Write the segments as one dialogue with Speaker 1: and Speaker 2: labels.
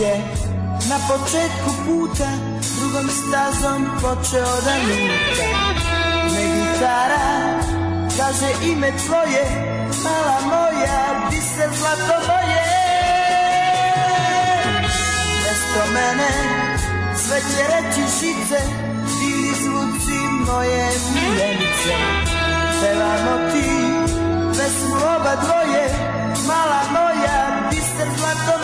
Speaker 1: je na početku puta Drugom stazom počeo da nuta Ne gitara, kaže ime tvoje Mala moja, di se zlato moje Mesto mene, sve će reći žice Ti zvuci moje miljenice Pevamo ti, pesmu oba dvoje Mala moja, di se zlato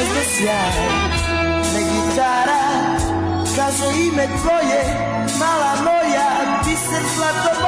Speaker 1: especial de guitarra, caso ime tvoje, mala moja, ti se zlato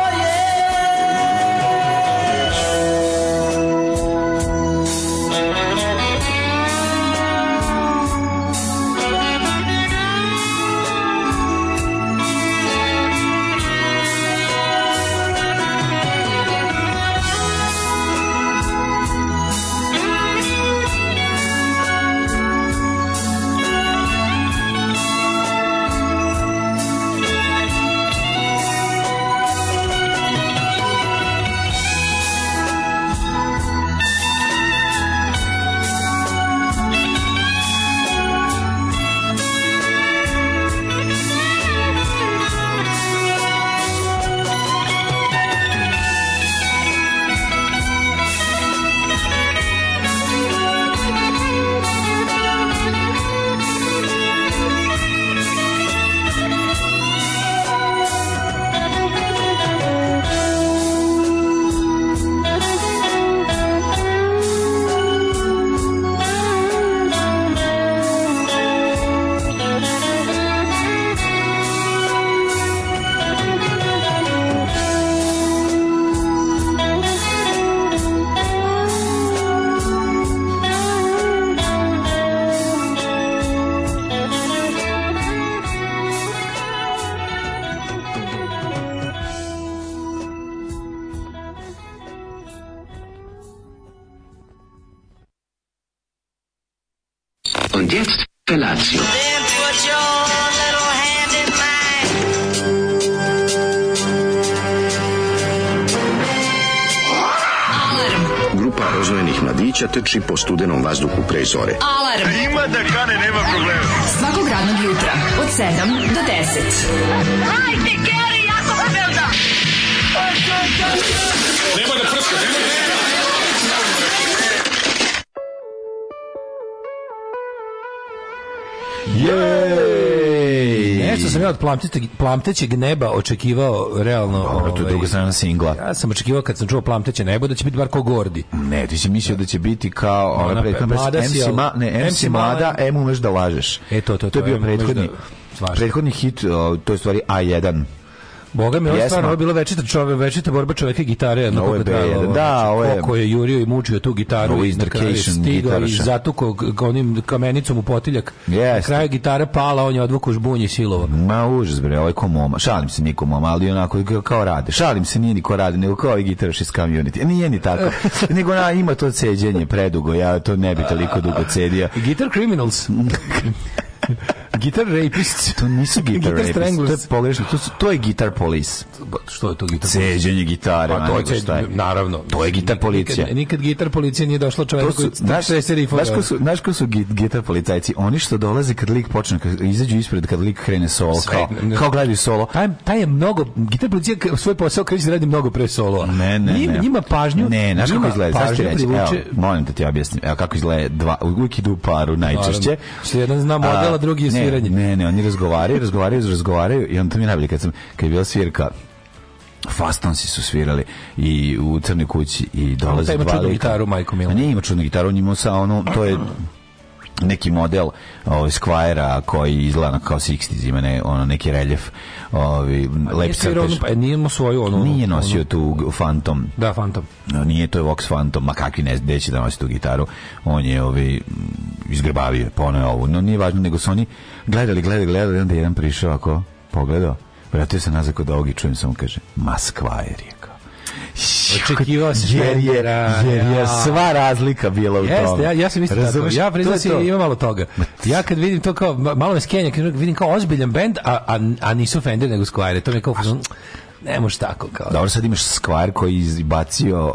Speaker 2: trči po studenom vazduhu pre zore. Alarm! A ima da kane, nema problema. Svakog radnog jutra, od 7 do 10. Hajde, Geri, jako se da! Nema da prska, nema da prska!
Speaker 3: Yeah!
Speaker 4: što sam ja od plamtećeg, plamtećeg neba očekivao realno...
Speaker 3: Dobro, to je ovaj, druga strana singla.
Speaker 4: Ja sam očekivao kad sam čuo plamteće nebo da će biti bar
Speaker 3: ko gordi. Ne, ti si mislio da će biti kao... Ona, ona,
Speaker 4: pre,
Speaker 3: mlada MC, si, ma, ne, MC, Mlada, M
Speaker 4: umeš da
Speaker 3: lažeš.
Speaker 4: E, to, to, to,
Speaker 3: to je bio prethodni, da, prethodni hit, to je stvari A1
Speaker 4: Boga
Speaker 3: mi,
Speaker 4: je stvarno bilo večita, čove, večita borba
Speaker 3: čoveka
Speaker 4: i
Speaker 3: gitare.
Speaker 4: Ovo je B1, da, znači, ovo je... Oko je jurio i mučio tu gitaru i na kraju stigao i zatuko onim kamenicom u potiljak. Yes. Na kraju gitara pala, on je odvukao žbunje i
Speaker 3: silovo. Ma užas, bre, ovo komoma. Šalim se, niko moma, ali onako kao rade. Šalim se, nije niko radi, nego kao i gitaraš iz community. E, nije ni tako. nego na, ima to ceđenje predugo, ja to ne bi toliko dugo cedio.
Speaker 4: Guitar Criminals.
Speaker 3: Gitar rapist. To nisu gitar, gitar rapist, to je pogrešno. To, su, to je gitar polis.
Speaker 4: Što je to gitar
Speaker 3: police? Ceđenje gitare. Pa to je, šta je. naravno. To je gitar policija. Nikad,
Speaker 4: nikad gitar policija nije došla čovjek koji
Speaker 3: znaš, znaš, ko su, znaš ko su gitar policajci? Oni što dolaze kad lik počne, kad izađu ispred, kad lik krene solo, Sve, kao, kao gledaju solo. Taj, taj je mnogo, gitar policija svoj posao kreće da radi mnogo pre solo. Ne, ne, Njim, ne. Njima pažnju... Ne, znaš kako izgleda? Znaš ti reći? Evo, molim da ti objasnim. Evo kako izgleda dva, uvijek idu u paru
Speaker 4: najčešće. Što jedan zna model, a drugi je sviranje.
Speaker 3: Ne, ne, oni razgovaraju, razgovaraju, razgovaraju i on to mi najbolje kad sam kad je bila svirka Fastonsi su svirali i u Crnoj kući i
Speaker 4: dolaze dva lika. Ima čudnu gitaru, Majko Milan.
Speaker 3: Nije ima
Speaker 4: čudnu
Speaker 3: gitaru, on ima sa ono, to je neki model ovaj Squire-a koji izgleda kao 60s ima ne, ono neki reljef
Speaker 4: ovi ovaj, lep crtež pa
Speaker 3: nije imao svoju
Speaker 4: ono nije nosio ono,
Speaker 3: tu Phantom
Speaker 4: da Phantom
Speaker 3: no, nije to je Vox Phantom ma kakvi ne gde da nosi tu gitaru on je ovi ovaj, izgrebavio je, poneo ovo. No nije važno, nego su oni gledali, gledali, gledali, onda jedan prišao ako pogledao, vratio se nazad kod ogi, čujem samo kaže, Maskva je rekao.
Speaker 4: Očekivao se jer je,
Speaker 3: jer je sva razlika bila u
Speaker 4: tome. Jeste, Ja, ja sam isto tako. Ja priznam da se ima malo toga. Ja kad vidim to kao, malo me skenja, kad vidim kao ozbiljan bend, a, a, a nisu Fender nego Squire. To mi je kao, ne moš tako kao.
Speaker 3: Dobro, sad imaš Squire koji izbacio uh,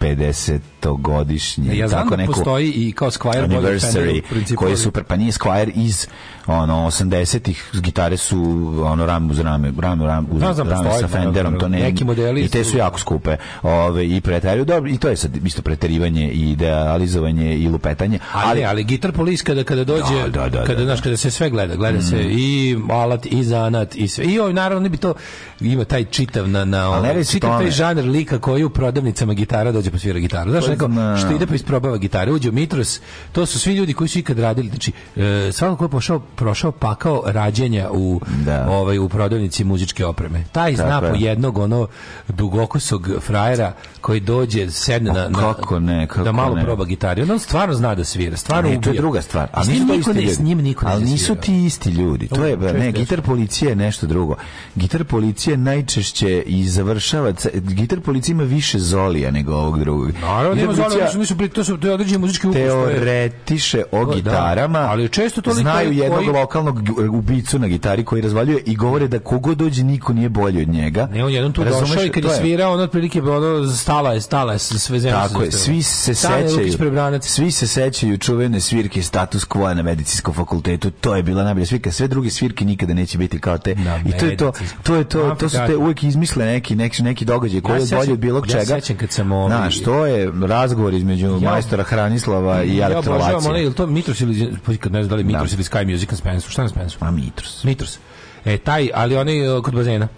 Speaker 3: 50 500 Ja znam tako da neku postoji i kao Squire Anniversary, koji je super, pa nije Squire iz ono, 80-ih, gitare su ono, ram uz rame, ram, rame, uz, znam, rame sa da, da, Fenderom, da, to ne, neki modeli i te su jako skupe ove, i pretaraju, dobro, i to je sad isto preterivanje i idealizovanje i
Speaker 4: lupetanje. Ali, ali, ali Guitar Police kada, kada dođe, da, da, da, kada, Naš, kada se sve gleda, gleda mm. se i alat, i zanat, i sve. I ovaj, naravno, ne bi to, ima taj čitav na, na, ovaj, čitav taj žanr lika koji u prodavnicama gitara dođe po pa svira gitaru. Znaš, pa rekao, što ide pa isprobava gitare, uđe u Mitros, to su svi ljudi koji su ikad radili, znači e, svako ko je pošao, prošao pakao rađenja u, da. ovaj, u prodavnici muzičke opreme. Taj zna po jednog ono dugokosog frajera koji dođe,
Speaker 3: sedne
Speaker 4: na,
Speaker 3: na kako ne, da kako
Speaker 4: da malo
Speaker 3: ne.
Speaker 4: proba gitare. On stvarno zna da svira, stvarno
Speaker 3: ne, to je druga stvar. A nisu niko ne, s njim niko ne Ali da nisu ti isti ljudi. To je, ne, gitar policije je nešto drugo. Gitar policije najčešće i završava, gitar policije ima više zolija nego ovog drugog
Speaker 4: nema zvala, nisu
Speaker 3: bili, to su to je određene muzičke ukus. Teoretiše o da, da, gitarama. Da, ali često to znaju koji... lokalnog ubicu na gitari koji razvaljuje i govore da kogo dođe niko nije bolji od njega.
Speaker 4: Ne, on jednom tu Razumeš, došao i kad je svirao, on otprilike ono stala je, stala je sve
Speaker 3: zemlje. Tako je, svi se sećaju. Svi se sećaju čuvene svirke status quo na medicinskom fakultetu. To je bila najbolja svirka. Sve druge svirke nikada neće biti kao te. Da, I to je to, to je to, to su te uvek izmisle neki neki neki događaj koji je bolji od bilo čega. Ja sećam kad sam Znaš, što je razgovor između ja, majstora Hranislava i
Speaker 4: ja obožavam onaj, to Mitros ili, pa kad ne znam da li Mitros da. ili Sky Music na Spensu, šta na Spensu? A
Speaker 3: Mitros. Mitros.
Speaker 4: E, taj, ali onaj e, kod bazena.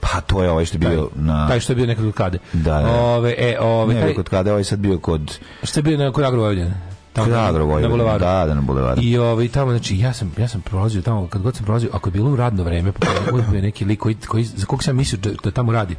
Speaker 3: Pa to je ovaj što je bio na
Speaker 4: taj što je bio nekad
Speaker 3: kod
Speaker 4: Kade.
Speaker 3: Da, da. Ove, e, ove, ne, taj... kod Kade, ovaj sad bio kod
Speaker 4: Što je bio na kod Agro Vojvodine.
Speaker 3: Tamo na Agro Da, da, na
Speaker 4: bulevaru. I ovaj tamo znači ja sam ja sam prolazio tamo kad god sam prolazio, ako je bilo u radno vreme, pa je neki lik koji, koji za kog sam mislio da, da tamo radi.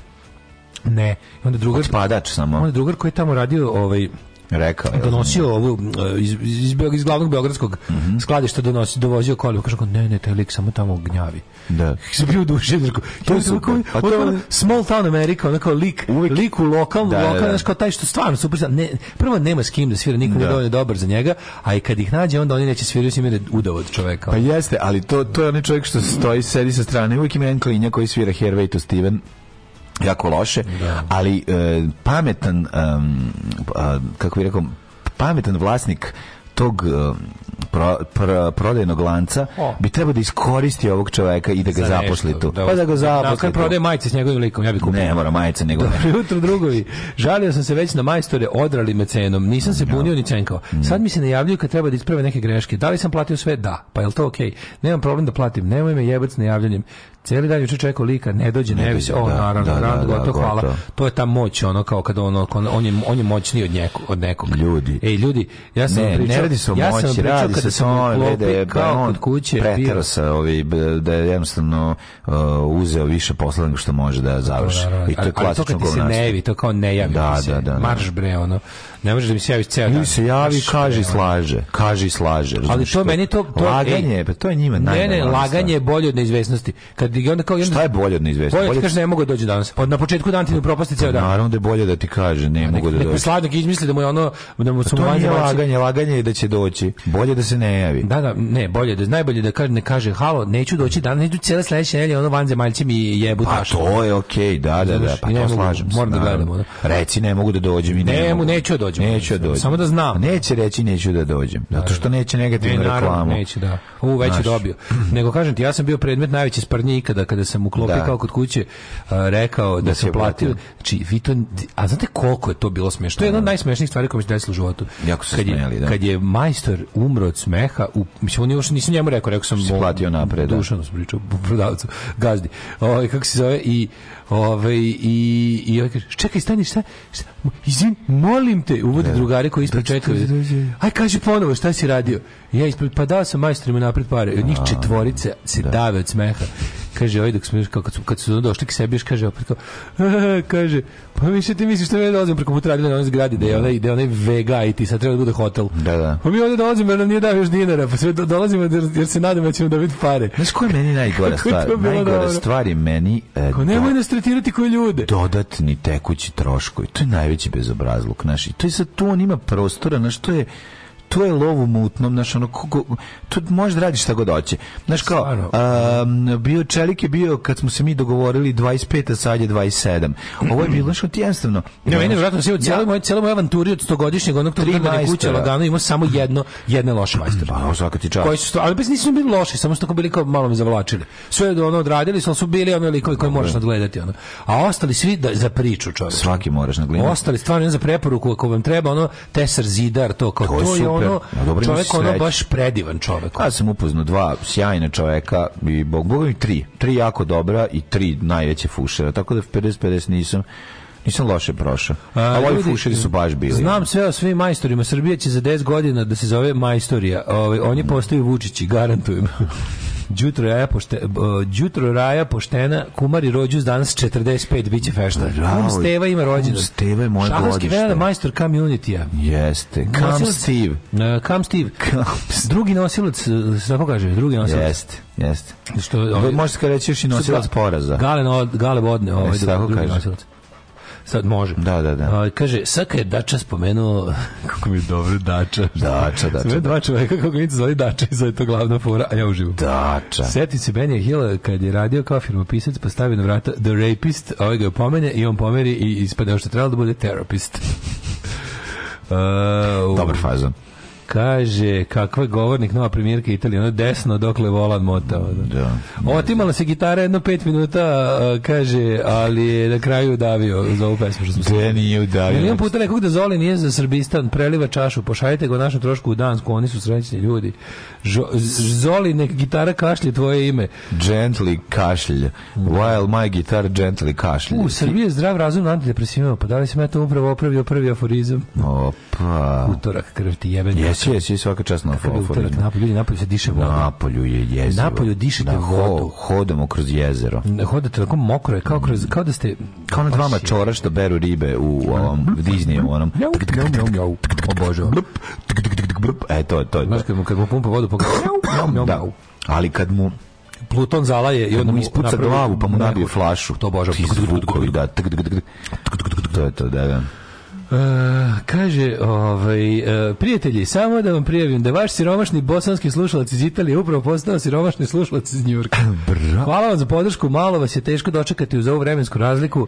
Speaker 4: Ne,
Speaker 3: onda drugar
Speaker 4: Otpadač
Speaker 3: samo.
Speaker 4: Onda drugar koji je tamo radio ovaj rekao je donosio ovu e, iz iz, iz glavnog beogradskog mm -hmm. skladišta donosi dovozio kolivo kaže ne ne taj lik samo tamo gnjavi da se bio duše to je super koji, a pa to je ono, small town America onako lik uvijek, lik u lokalnu da, da lokalno da. kao taj što stvarno super ne prvo nema s kim da svira niko da. nije dobar za njega a i kad ih nađe onda oni neće svirati, se mene uda od čoveka
Speaker 3: pa jeste ali to to je onaj čovek što stoji sedi sa strane uvijek ima jedan klinja koji svira Hervey to Steven jako loše, da. ali e, pametan um, a, kako bih rekao pametan vlasnik tog um, pro, pro, prodajnog lanca o. bi trebao da iskoristi ovog čoveka i da ga
Speaker 4: zaposli
Speaker 3: tu.
Speaker 4: Da, pa da ga zaposli. Da, kad prodaje majice s njegovim likom, ja bih kupio.
Speaker 3: Ne, mora majice nego. Dobro jutro
Speaker 4: drugovi. Žalio sam se već na majstore odrali me cenom. Nisam se bunio ni cenkao. Mm. Sad mi se najavljuju kad treba da isprave neke greške. Da li sam platio sve? Da. Pa je li to okej? Okay? Nemam problem da platim. Nemoj me jebac najavljanjem. Cijeli dan juče čekao lika, ne dođe, ne, ne dođe, o, naravno, da, naravno, da, da, da gotovo, hvala. To je ta moć, ono, kao kada ono, on, je, on je moćniji od, njeko, od nekog.
Speaker 3: Ljudi.
Speaker 4: Ej, ljudi, ja sam
Speaker 3: ne, pričao, ne radi se o ja moći, pričao radi kada se o vede, kao kod kuće. Pretero sa ovi, da je jednostavno uh, uzeo više posla nego što može da
Speaker 4: završi. I to je klasično govnarstvo. Ali to kad ti se nevi, to kao ne javi da, se, da, da, da, marš bre, ono ne možeš da mi se javiš ceo dan. Ili
Speaker 3: se javi, kaže i slaže, kaže slaže. Ali to meni to... to laganje, pa to je njima najbolje.
Speaker 4: Ne, ne, laganje je bolje od neizvesnosti. Kad je onda kao...
Speaker 3: Onda, Šta je bolje od
Speaker 4: neizvesnosti? Bolje ti kaže ne mogu da doći danas. Od, na početku dan ti ne propasti ceo pa
Speaker 3: dan. Naravno da je bolje da ti kaže ne mogu da
Speaker 4: dođe. Sladnik izmisli da mu
Speaker 3: je
Speaker 4: ono...
Speaker 3: Da mu pa to nije laganje, laganje je da će doći. Bolje da se ne javi.
Speaker 4: Da, da, ne, bolje da najbolje da kaže ne kaže halo, neću doći danas, neću cijele sledeća nedelje, ono vanzemaljci mi
Speaker 3: jebu Pa to je okej, da, da, da, pa to slažem. Moram da gledamo. Reci ne mogu da dođem i
Speaker 4: ne. Ne, neću doći dođem.
Speaker 3: Neću da dođem.
Speaker 4: Samo da znam.
Speaker 3: Neće reći neću da dođem, zato da, da, što da. neće negativnu ne, reklamu. neće,
Speaker 4: da. U, već je dobio. Nego kažem ti, ja sam bio predmet najveće sprnje ikada kada sam uklopio kao kod kuće rekao da, sam platio. Znači, vi to, a znate koliko je to bilo smešno? To je jedna od najsmešnijih stvari
Speaker 3: koja
Speaker 4: mi se
Speaker 3: desila u životu. Jako
Speaker 4: se kad smijeli, je, da. Kad je majstor umro od smeha, u, mislim, on još nisam njemu rekao, rekao sam...
Speaker 3: Si platio napred.
Speaker 4: Dušano sam pričao, prodavcu, gazdi. O, ovaj, kako se zove, i Ove, ovaj, i, i ovaj kaže, čekaj, stani, šta? šta izvin, molim te, uvode da. drugare koji ispred da, da, čekaju. Aj, kaži ponovo, šta si radio? Ja ispred, pa dao sam majstorima napred pare. Od njih četvorice se dave od smeha. Kaže, oj, dok smo, kao, kad, su, kad su došli k sebi, kaže, opet kao, kaže, pa više ti misliš što mi dolazimo preko puta na onoj zgradi, da je onaj, ide onaj Vega i ti sad treba da bude hotel. Da, da. Pa mi ovde dolazimo jer nam nije dao još dinara, pa sve dolazimo jer, jer se nadamo da ćemo dobiti pare.
Speaker 3: Znaš koja je meni najgora stvar? najgora stvar je meni...
Speaker 4: E, kao nemoj da nas tretirati koji ljude.
Speaker 3: Dodatni tekući troškovi, to je najveći bezobrazluk, naš. I to je sad tu on ima prostora, na što je to je lov u mutnom, znaš, ono, kako, tu možeš da radiš šta god hoće. Znaš, kao, um, bio čelik je bio, kad smo se mi dogovorili, 25, a sad je 27. Ovo
Speaker 4: je bilo, znaš, ti jednostavno... Ne, meni je vjerojatno, sve u cijeloj moj, cijeloj moj avanturi od 100-godišnjeg, onog tog drvene da kuće, lagano, imao samo jedno, jedne loše
Speaker 3: majstora. Pa, svaka ti
Speaker 4: čast. Koji su, ali bez nisu bili loši, samo su tako bili kao malo me zavlačili. Sve ono odradili, su, su bili ono likovi koje moraš nadgledati, ono. A ostali svi da, za priču, čovječe.
Speaker 3: Svaki moraš nadgledati.
Speaker 4: Ostali stvarno za preporuku, ako vam treba, ono, tesar, zidar, to kao to, to je ono, da, dobro, čovjek ono baš predivan
Speaker 3: čovjek. Ja sam upoznao dva sjajna čovjeka i bog bog i tri. Tri jako dobra i tri najveće fušera. Tako da 50-50 nisam nisam loše prošao. A, A
Speaker 4: ovi
Speaker 3: fušeri su baš bili.
Speaker 4: Znam sve o svim majstorima. Srbija će za 10 godina da se zove majstorija. Ovi, ovaj, oni mhm. postaju Vučići, garantujem. Đutro raja, pošte, đutro raja poštena, kumari rođus danas 45, bit će fešta. Kum Steva
Speaker 3: ima rođendan. Kum
Speaker 4: Steva je moje Šahovski
Speaker 3: godište. Šahovski majstor community-a. Jeste. Kam Steve.
Speaker 4: Kam Steve. Drugi nosilac, tako kaže, drugi nosilac.
Speaker 3: Jeste. Jeste. Što, ovaj, Možete reći još i nosilac poraza.
Speaker 4: Gale, no, gale vodne. Ovaj, Jeste, tako kaže. Sad može. Da, da, da. A, kaže, Saka je Dača spomenuo,
Speaker 3: kako mi je dobro Dača.
Speaker 4: Dača, Dača. Sve dva čoveka kako mi se zove Dača i zove to glavna fora, a ja uživam. Dača. Sjeti se Benja Hila kad je radio kao firmopisac, postavio pa na vrata The Rapist, ovaj ga pomene i on pomeri i ispade što trebalo da bude Therapist.
Speaker 3: Uh, Dobar
Speaker 4: fazan. Kaže, kakva je govornik nova premijerka Italije, ono desno dokle volan motao. Da. da Otimala se gitara jedno pet minuta, kaže, ali je na kraju udavio za ovu pesmu
Speaker 3: što smo slušali.
Speaker 4: nije udavio. Milijon puta nekog da Zoli nije za Srbistan, preliva čašu, pošaljite ga našem trošku u Dansku, oni su srećni ljudi. Žo, Zoli, nek gitara kašlje tvoje ime.
Speaker 3: Gently kašlje. While my guitar gently
Speaker 4: kašlje. U, Srbije je zdrav razum antidepresivima, pa da li sam ja to upravo opravio prvi
Speaker 3: aforizam? Opa.
Speaker 4: Utorak
Speaker 3: krv ti jebe. Jesi, jesi, svaka čast na utorak
Speaker 4: napolju, ljudi, napolju se diše vodom.
Speaker 3: Napolju je jezero.
Speaker 4: Napolju dišete na, vodu.
Speaker 3: Hodamo kroz jezero.
Speaker 4: Hodate tako mokro je, kao, kroz, kao da ste...
Speaker 3: Kao na dva čora što beru ribe u ovom Disneyu, onom... Obožavam. E, to je,
Speaker 4: to je. Znaš, kad mu, kad mu pumpa vodu,
Speaker 3: da. Ali kad mu
Speaker 4: Pluton zalaje i on mu
Speaker 3: ispuca glavu pa mu nabije flašu. To bože, ti zvukovi, da.
Speaker 4: To je to, da, da. Uh, kaže, ovaj, uh, prijatelji, samo da vam prijavim da vaš siromašni bosanski slušalac iz Italije upravo postao siromašni slušalac iz Njurka. Hvala vam za podršku, malo vas je teško dočekati uz ovu vremensku razliku.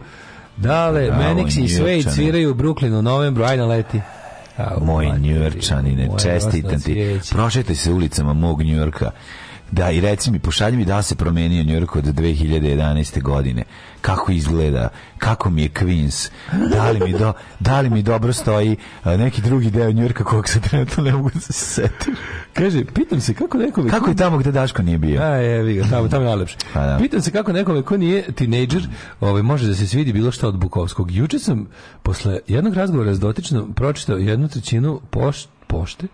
Speaker 4: Dale, Bravo, Meniksi i Svej sviraju u Brooklynu u novembru,
Speaker 3: ajde
Speaker 4: leti.
Speaker 3: Au, moj Njurčanine, čestitam ti. Prošetaj se ulicama mog Njurka Da, i reci mi, pošalji mi da se promenio New York od 2011. godine. Kako izgleda, kako mi je Queens, da li mi, do, da li mi dobro stoji neki drugi deo New Yorka kog se trenutno ne mogu
Speaker 4: da se setim. Kaže, pitam se kako
Speaker 3: nekome... Kako je tamo
Speaker 4: gde
Speaker 3: Daško nije bio?
Speaker 4: A, je, ga, tamo, tamo najlepše. Pa da. Pitam se kako nekome ko nije tinejdžer ovaj, može da se svidi bilo što od Bukovskog. Juče sam, posle jednog razgovora s dotičnom, pročitao jednu trećinu pošt pošte,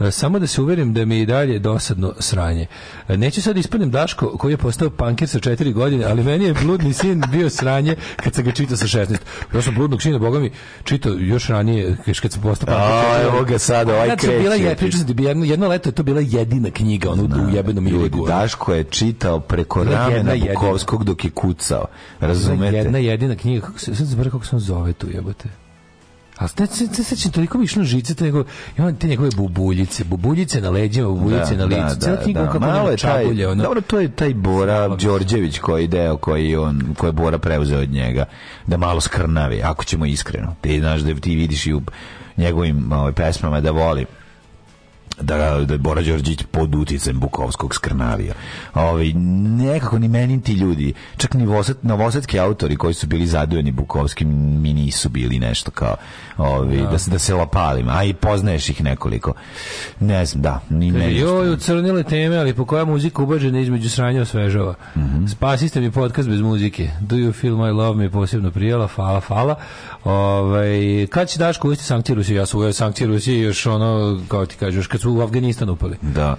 Speaker 4: e, samo da se uverim da mi je i dalje dosadno sranje. E, neću sad da ispadnem Daško koji je postao panker sa četiri godine, ali meni je bludni sin bio sranje kad sam ga čitao sa 16. Ja sam bludnog sina, boga mi, čitao još ranije kad sam postao
Speaker 3: pankir. evo ga sad, ovaj kreće. Znači, bila, je, pričam da ti, jedno,
Speaker 4: jedno leto je to bila jedina knjiga, ono Zna, u jebenom
Speaker 3: Iligu. Daško je čitao preko ramena Bukovskog dok je kucao. Razumete?
Speaker 4: Jedna jedina knjiga, kako se, sad zaboravim kako se on zove tu jebote. A se se sećam toliko mi išlo žice te njegove, i on te njegove bubuljice, bubuljice na leđima, bubuljice da, na da, licu, da, da, knjigu da. kako
Speaker 3: malo je čabulje,
Speaker 4: taj, ono.
Speaker 3: Dobro, to je taj Bora Đorđević koji deo koji on koji Bora preuzeo od njega, da malo skrnavi, ako ćemo iskreno. Ti znaš da ti vidiš i u njegovim ovaj, pesmama da voli da, da je Bora Đorđić pod uticajem Bukovskog skrnavija. Ovi, nekako ni meni ti ljudi, čak ni voset, novosetski autori koji su bili zadujeni Bukovskim mi nisu bili nešto kao ovi, ja. Da. da, se, da se lapalim, a i poznaješ ih nekoliko. Ne znam, da, ni
Speaker 4: Kada meni. Joj, ucrnile teme, ali po koja muzika ubađena između sranja osvežava. Mm -hmm. Spasiste mi podcast bez muzike. Do you feel my love mi je posebno prijela, fala, fala. Ove, ovaj, kad će Daško uvesti sankcije Rusije? Ja sam uveo sankcije Rusije još ono, kao ti kažeš, kad su su u Afganistan upali.
Speaker 3: Da.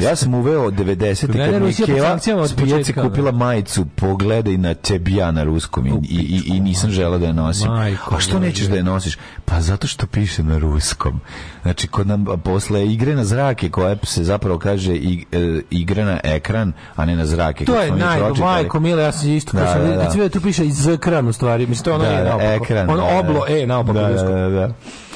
Speaker 3: Ja sam uveo 90. kad mi Keva s pijace kupila da. majicu pogledaj na tebija na ruskom i, i, i nisam žela da je nosim. Majko, A što nećeš da je nosiš? Pa zato što piše na ruskom. Znači, kod nam posle igre na zrake, koja se zapravo kaže i, e, igre na ekran, a ne na zrake.
Speaker 4: To je naj, majko, mile, ja sam isto. Da, da, da. Kad se tu piše iz ekran u stvari, mislim, to ono da, je da, naopako. Ekran, ono da, oblo, e, naopako da, da, da, da.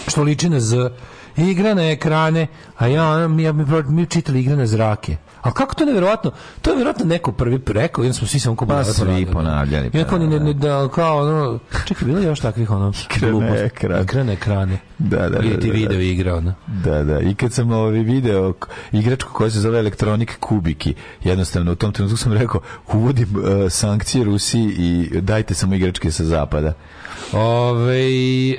Speaker 4: Što liči na z igra na ekrane, a ja, ja, ja mi, mi čitali igre na zrake. A kako to neverovatno? To je verovatno neko prvi rekao, jer smo svi samo
Speaker 3: kombinali. Pa svi ponavljali. Ja kao, pa ne, da, ne, da. da,
Speaker 4: kao, ono, čekaj, bilo je još takvih, ono,
Speaker 3: Krene
Speaker 4: ekran.
Speaker 3: Krene
Speaker 4: ekrane.
Speaker 3: Da, da, da.
Speaker 4: I da. ti
Speaker 3: video igrao, da. Da, da, i kad sam ovaj video igračku koja se zove Electronic kubiki, jednostavno, u tom trenutku sam rekao, uvodim uh, sankcije Rusiji i dajte samo igračke sa zapada.
Speaker 4: Ove, e,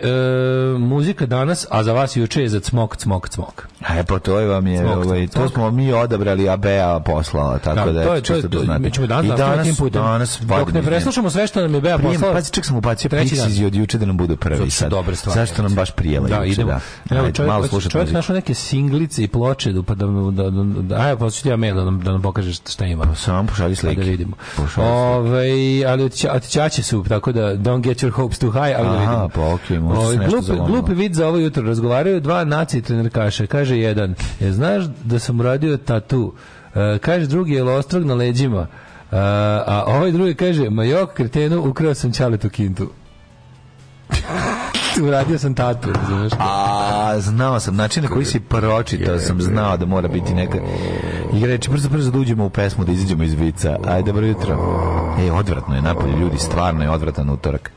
Speaker 4: muzika danas, a za vas juče je za cmok,
Speaker 3: cmok, cmok. E, pa to je vam je, cmok, ovaj, to smo mi odabrali, a Bea
Speaker 4: poslala,
Speaker 3: tako da, da
Speaker 4: to je, čisto da to, znate. Mi ćemo danas, I da, danas, tim putem, danas dok ne preslušamo sve što nam je Bea
Speaker 3: Prijem, poslala. Pazi, ček sam ubacio Pixies od juče da nam budu prvi sad. Dobre stvari, Zašto nam baš prijela da,
Speaker 4: juče, da. Evo, čovjek, malo slušati čovjek našao neke singlice i ploče, da pa da, da, da, da, aj, pa ću ti ja mail da da nam pokažeš šta ima. Pa
Speaker 3: sam pošalji slike. Da vidimo. Ove,
Speaker 4: ovaj, ali od Čače su, tako da, don't get your hopes too high, Aj, ajde Aha, pa okej, okay, možda ovaj,
Speaker 3: glupi,
Speaker 4: glupi vid za ovo jutro. Razgovaraju dva naci trenerkaša. Kaže jedan, je, znaš da sam radio tatu? E, kaže drugi, je ostrog na leđima? E, a ovaj drugi kaže, ma jok, kretenu, ukrao sam čaletu kintu. uradio sam tatu, znaš
Speaker 3: A, znao sam, način na koji si pročitao sam znao da mora biti neka... I reći, brzo, brzo da uđemo u pesmu, da izađemo iz vica. Ajde, dobro jutro. Ej, odvratno je napolje, ljudi, stvarno je odvratan utorak.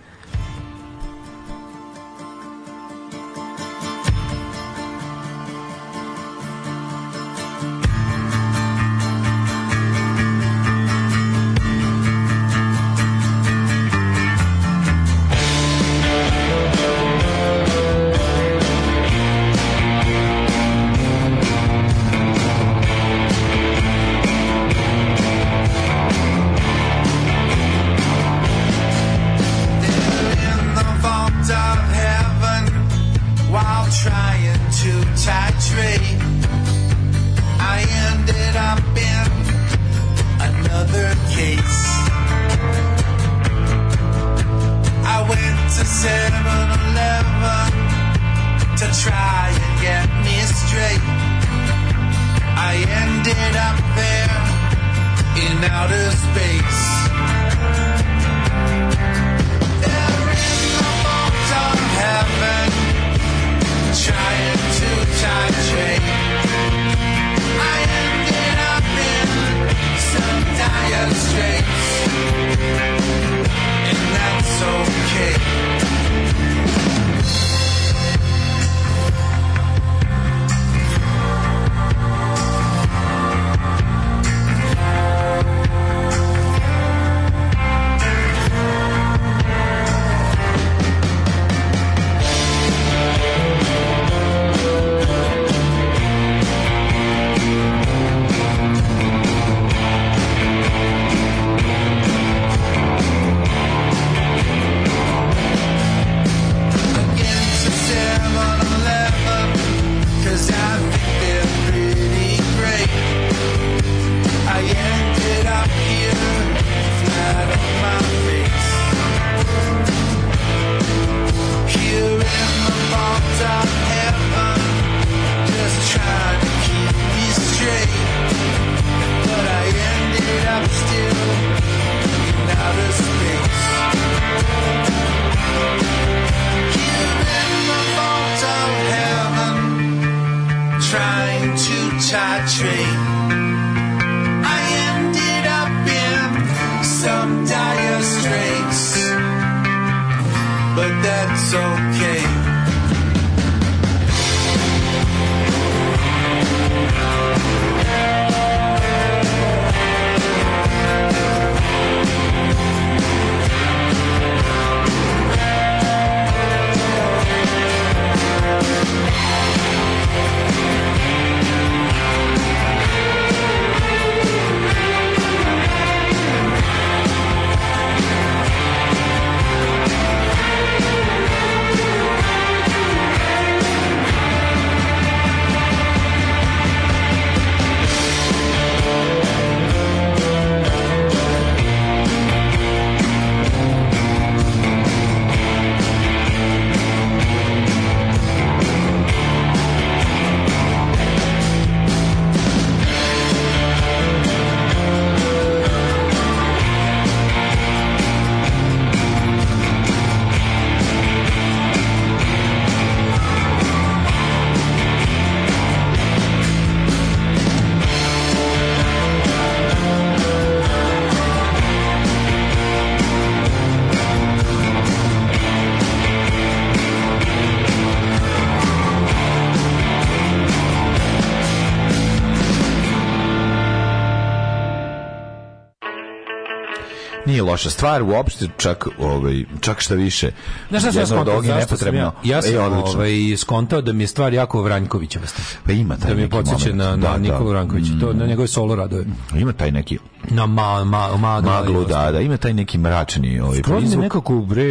Speaker 3: loša stvar uopšte, čak, ovaj, čak šta više. Znaš
Speaker 4: šta
Speaker 3: sam ja skontao? nepotrebno.
Speaker 4: Ja, sam e, ovaj, skontao da mi je stvar jako Vranjkovića.
Speaker 3: Pa ima taj
Speaker 4: Da mi je na, na da, da. Nikolu Vrankovića, to, na mm. njegove solo radove. Pa ima
Speaker 3: taj neki... Na ma, ma, ma, maglu, da, da, da. da ima taj neki mračni...
Speaker 4: Ovaj, Skroz nekako, bre,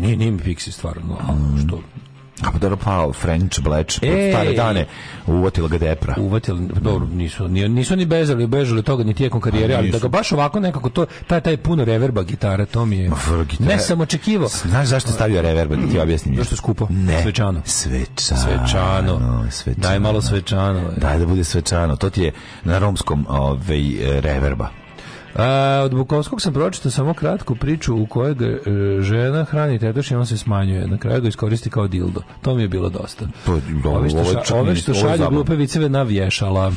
Speaker 4: ne ne mi fiksi stvarno, mm. što
Speaker 3: A pa French Bledge e, stare dane uvatila
Speaker 4: ga depra. Uvatila, dobro, nisu, nisu ni bežali, bežali toga ni tijekom karijere, ali da ga baš ovako nekako to, taj, taj puno reverba gitara, to mi je... Ne
Speaker 3: sam očekivao. Znaš zašto stavio reverba, da ti
Speaker 4: objasnim? Zašto je skupo? Ne. Svečano.
Speaker 3: Svečano.
Speaker 4: Svečano. svečano.
Speaker 3: Daj
Speaker 4: malo svečano.
Speaker 3: Daj da bude svečano. To ti je na romskom ovaj, reverba.
Speaker 4: A, od Bukovskog sam pročitao samo kratku priču u kojoj e, žena hrani tetoš i on se smanjuje. Na kraju ga iskoristi kao dildo. To mi je bilo dosta. To, da, ove što, ša, ove što šalju glupe viceve navješala.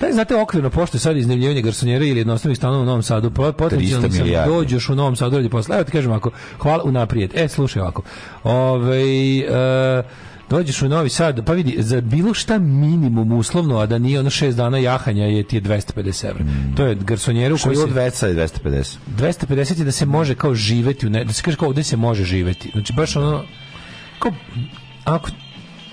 Speaker 4: Taj znate okvirno pošto je sad iznajmljivanje garsonjere ili jednostavnih stanova u Novom Sadu, potencijalno sam dođeš u Novom Sadu radi posle. Evo ti kažem ako hvala unaprijed. E slušaj ovako. Ovaj e, dođeš u Novi Sad, pa vidi, za bilo šta minimum uslovno, a da nije ono šest dana jahanja je ti 250 evra. Mm. To je
Speaker 3: garsonjeru koji je od veca 250.
Speaker 4: 250 je da se može kao živeti, u ne, da se kaže kao ovde se može živeti. Znači baš ono, kao, ako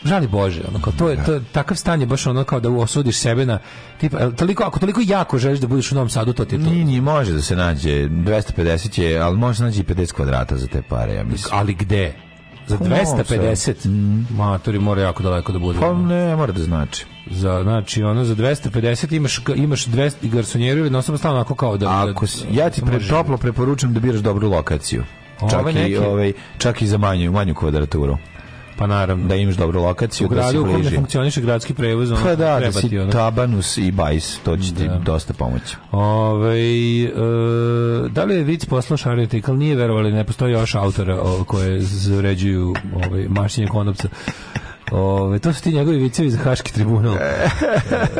Speaker 4: žali bože ono kao to je da. to takav stanje baš ono kao da osudiš sebe na tipa toliko ako toliko jako želiš da budeš u Novom Sadu to ti je
Speaker 3: to ni, ni može da se nađe 250 je ali može naći 50 kvadrata za te pare ja mislim
Speaker 4: ali gde Za 250? Mm. Maturi mora jako
Speaker 3: daleko da
Speaker 4: bude.
Speaker 3: Pa ne, mora da znači.
Speaker 4: Za, znači, ono, za 250 imaš, imaš 200 garsonjeru ili nosamo
Speaker 3: stalno onako
Speaker 4: kao
Speaker 3: da... Ako si, ja ti pre, toplo preporučujem da biraš dobru lokaciju. Čak, ove i, neke... ove, ovaj, čak i za manju, manju kvadraturu
Speaker 4: pa naravno
Speaker 3: da imaš dobru lokaciju da
Speaker 4: si bliži. U funkcioniše gradski prevoz
Speaker 3: pa da, da si ti, tabanus i bajs to će da. ti
Speaker 4: dosta
Speaker 3: pomoći
Speaker 4: Ove, e, da li je vic poslao šario tikal nije verovali ne postoji još autora o, koje zaređuju ovaj, mašćenje konopca Ove, to su ti njegovi vicevi za Haški tribunal. E.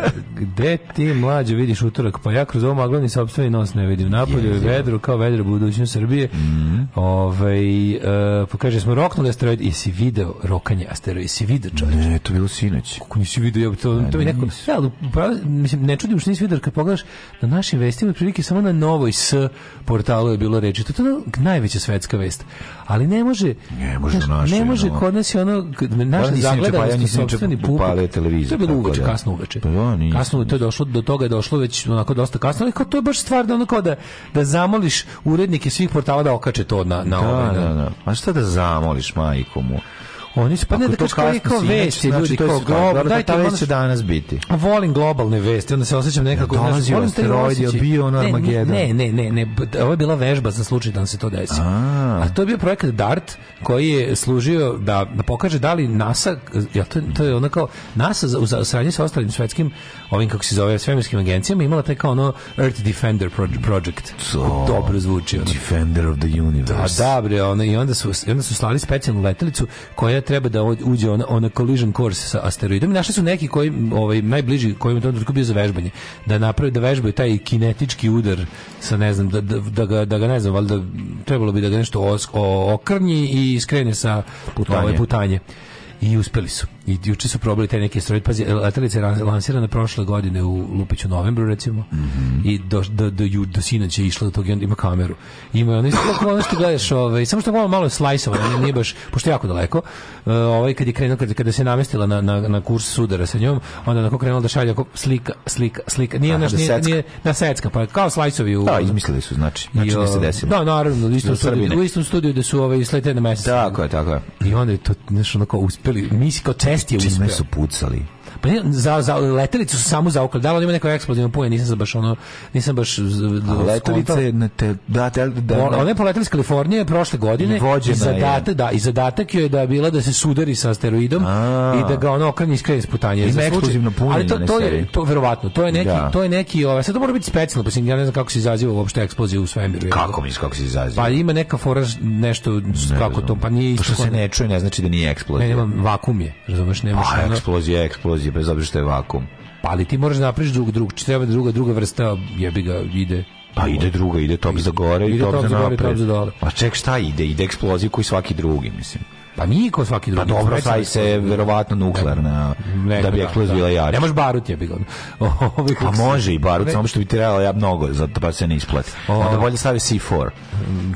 Speaker 4: E, gde ti mlađe vidiš utorak? Pa ja kroz ovo maglani sobstveni nos ne vidim. Napolju je vedro, kao vedro budućnost Srbije. Mm. Ove, e, pa kaže, smo roknuli asteroid. Jesi video rokanje asteroid? Jesi video
Speaker 3: čovječ? Ne, to
Speaker 4: bilo
Speaker 3: sinoć.
Speaker 4: Kako nisi video? Ja, to,
Speaker 3: to
Speaker 4: mi neko... Ja, pravi, pa, mislim, ne čudim što nisi video, kad pogledaš na našim vestima, prilike samo na novoj S portalu je bilo reči. To je najveća svetska vest ali ne može
Speaker 3: ne može,
Speaker 4: znaš, naše, ne može kod nas je ono pa naša zagledanost sopstveni puk to je bilo uveče, da. kasno uveče pa, ja, da, nis, kasno to je došlo, do toga je došlo već onako dosta kasno, ali kao to je baš stvar da onako da, da zamoliš urednike svih portala da okače to na, na
Speaker 3: da, ovaj, na, da, da. a šta da zamoliš majkomu
Speaker 4: Oni su pa ne da kažu kao
Speaker 3: vesti, znači, ljudi kao global, dajte ta vest će danas biti.
Speaker 4: Volim globalne vesti, onda se osjećam nekako Ja,
Speaker 3: dolazi asteroid,
Speaker 4: bio on Armageddon. Ne, ne, ne, ne, ovo je bila vežba za slučaj da nam se to desi. A to je bio projekat DART koji je služio da da pokaže da li NASA, to je ona kao NASA u saradnji sa ostalim svetskim ovim kako se zove svemirskim agencijama imala taj kao ono Earth Defender project.
Speaker 3: So,
Speaker 4: dobro zvuči.
Speaker 3: Ono. Defender of the Universe.
Speaker 4: Da, da bre, ona i onda su i onda su slali specijalnu letelicu koja treba da uđe ona ona collision course sa asteroidom. I našli su neki koji ovaj najbliži kojim je to trenutku bio za vežbanje, da naprave da vežbaju taj kinetički udar sa ne znam da, da, da, ga, da ga ne znam, valjda trebalo bi da ga nešto os, o, okrnji i skrene sa putanje. Ovaj, putanje. I uspeli su. I juče su probali te neke stroje. Pazi, letelica je lansirana prošle godine u Lupiću novembru, recimo. Mm -hmm. I do, do, do, do, do sinoć je išla do toga i onda ima kameru. Ima ono, ono što gledaš, ovaj, samo što malo, malo slajsovano, nije baš, pošto je jako daleko. E, ovaj, kad je krenuo, kada, kada se namestila na, na, na kurs sudara sa njom, onda onako krenula da šalja slika, slika, slika. Nije, Aha, naš, da nije, nije, na secka, pa kao slajsovi u...
Speaker 3: Da, izmislili su, znači.
Speaker 4: Znači
Speaker 3: i, da se
Speaker 4: ovaj, desilo. Da, naravno, u istom, studiju, u istom studiju da su ovaj,
Speaker 3: sletene mesece. Tako je, tako je. I
Speaker 4: onda je to, nešto onako, uspeli, misli kao West je
Speaker 3: uspeo. Čime su pucali?
Speaker 4: Pa za, za letelicu su samo zaukali. Da li ima neko eksplozivno puje, nisam baš ono, nisam baš
Speaker 3: A letelice na te
Speaker 4: da te, da. da. Ona je poletela iz Kalifornije prošle godine i zadatak je. da i zadatak joj je da je bila da se sudari sa asteroidom A. i da ga ono okreni iskreni
Speaker 3: sputanje. Ima eksplozivno
Speaker 4: punjenje. Ali to, to je to verovatno, to je neki da. to je neki ove, ovaj, sad to mora biti specijalno, pa ja ne znam kako se izaziva uopšte eksplozija u svemiru.
Speaker 3: Kako misliš kako se
Speaker 4: izaziva? Pa ima neka fora nešto ne kako to, pa nije
Speaker 3: pa isto. Što se ne čuje ne znači da nije
Speaker 4: eksplozija. Ne, vakum je, razumeš, nema
Speaker 3: pa, eksplozija, eksplozija, bez obzira što je
Speaker 4: vakum. Pa ali ti moraš da napraviš drug, drug, treba druga, druga vrsta, jebi ga, ide.
Speaker 3: Pa ide druga, ide top za gore i top, za napred. Pa ček šta ide? Ide eksplozija koji svaki drugi, mislim. Pa mi kao svaki drugi. Pa dobro, saj da se verovatno nuklearna ne, da bi eksplozija da. bila
Speaker 4: jača. Ne može barut je bilo.
Speaker 3: A može i barut, samo što bi trebalo ja mnogo, zato pa se ne isplati. Onda bolje stavi C4.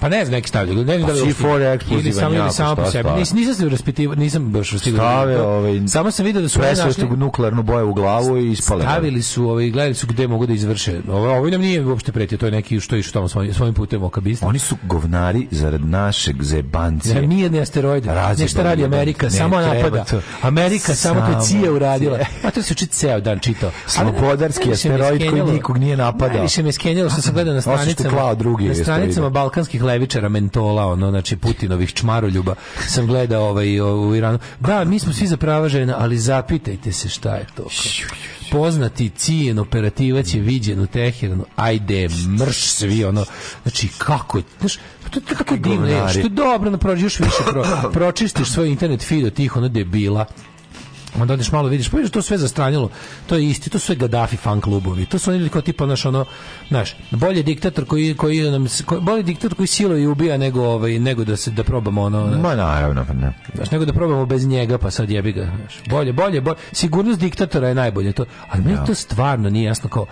Speaker 4: Pa ne znam, neki
Speaker 3: stavljaju. Ne znam pa da C4 je eksplozivan samo
Speaker 4: ili samo po sebi. Nis, nisam se raspitivao, nisam baš stigao. Stave ovaj Samo sam
Speaker 3: video
Speaker 4: da su našli
Speaker 3: nuklearnu boju u glavu i
Speaker 4: ispale. Stavili su ovaj gledali su gde mogu da izvrše. Ovo ovaj nam nije uopšte pretio, to je neki što i tamo svojim putem
Speaker 3: okabista. Oni su govnari zarad našeg zebancije.
Speaker 4: Ja, nije ne asteroida razred. Nešto radi Amerika, ne, samo napada. To. Amerika samo, samo to cije uradila. A to se uči ceo dan čitao.
Speaker 3: Slobodarski asteroid koji nikog nije
Speaker 4: napadao. Najviše me skenjalo što sam gledao na stranicama, drugi na stranicama balkanskih levičara mentola, ono, znači Putinovih čmaroljuba. Sam gledao ovaj, u Iranu. Da, mi smo svi za prava žena, ali zapitajte se šta je to. Kao poznati cijen operativac je viđen u Teheranu, ajde, mrš svi, ono, znači, kako, znaš, to, to je tako divno, što dobro, naprođi još više, pro, pročistiš svoj internet feed od tih, ono, debila, onda odeš malo vidiš, pa vidiš to sve zastranjilo. To je isti, to su sve Gaddafi fan klubovi. To su oni kao tipa naš ono, znaš, bolje diktator koji koji nam koji, bolje diktator koji siluje i ubija nego ovaj nego da se da probamo ono.
Speaker 3: Naš, Ma naravno, pa ne.
Speaker 4: Znaš, nego da probamo bez njega, pa sad jebi ga, znaš. Bolje, bolje, bolje. Sigurnost diktatora je najbolje to. Ali meni ja. Da. to stvarno nije jasno kao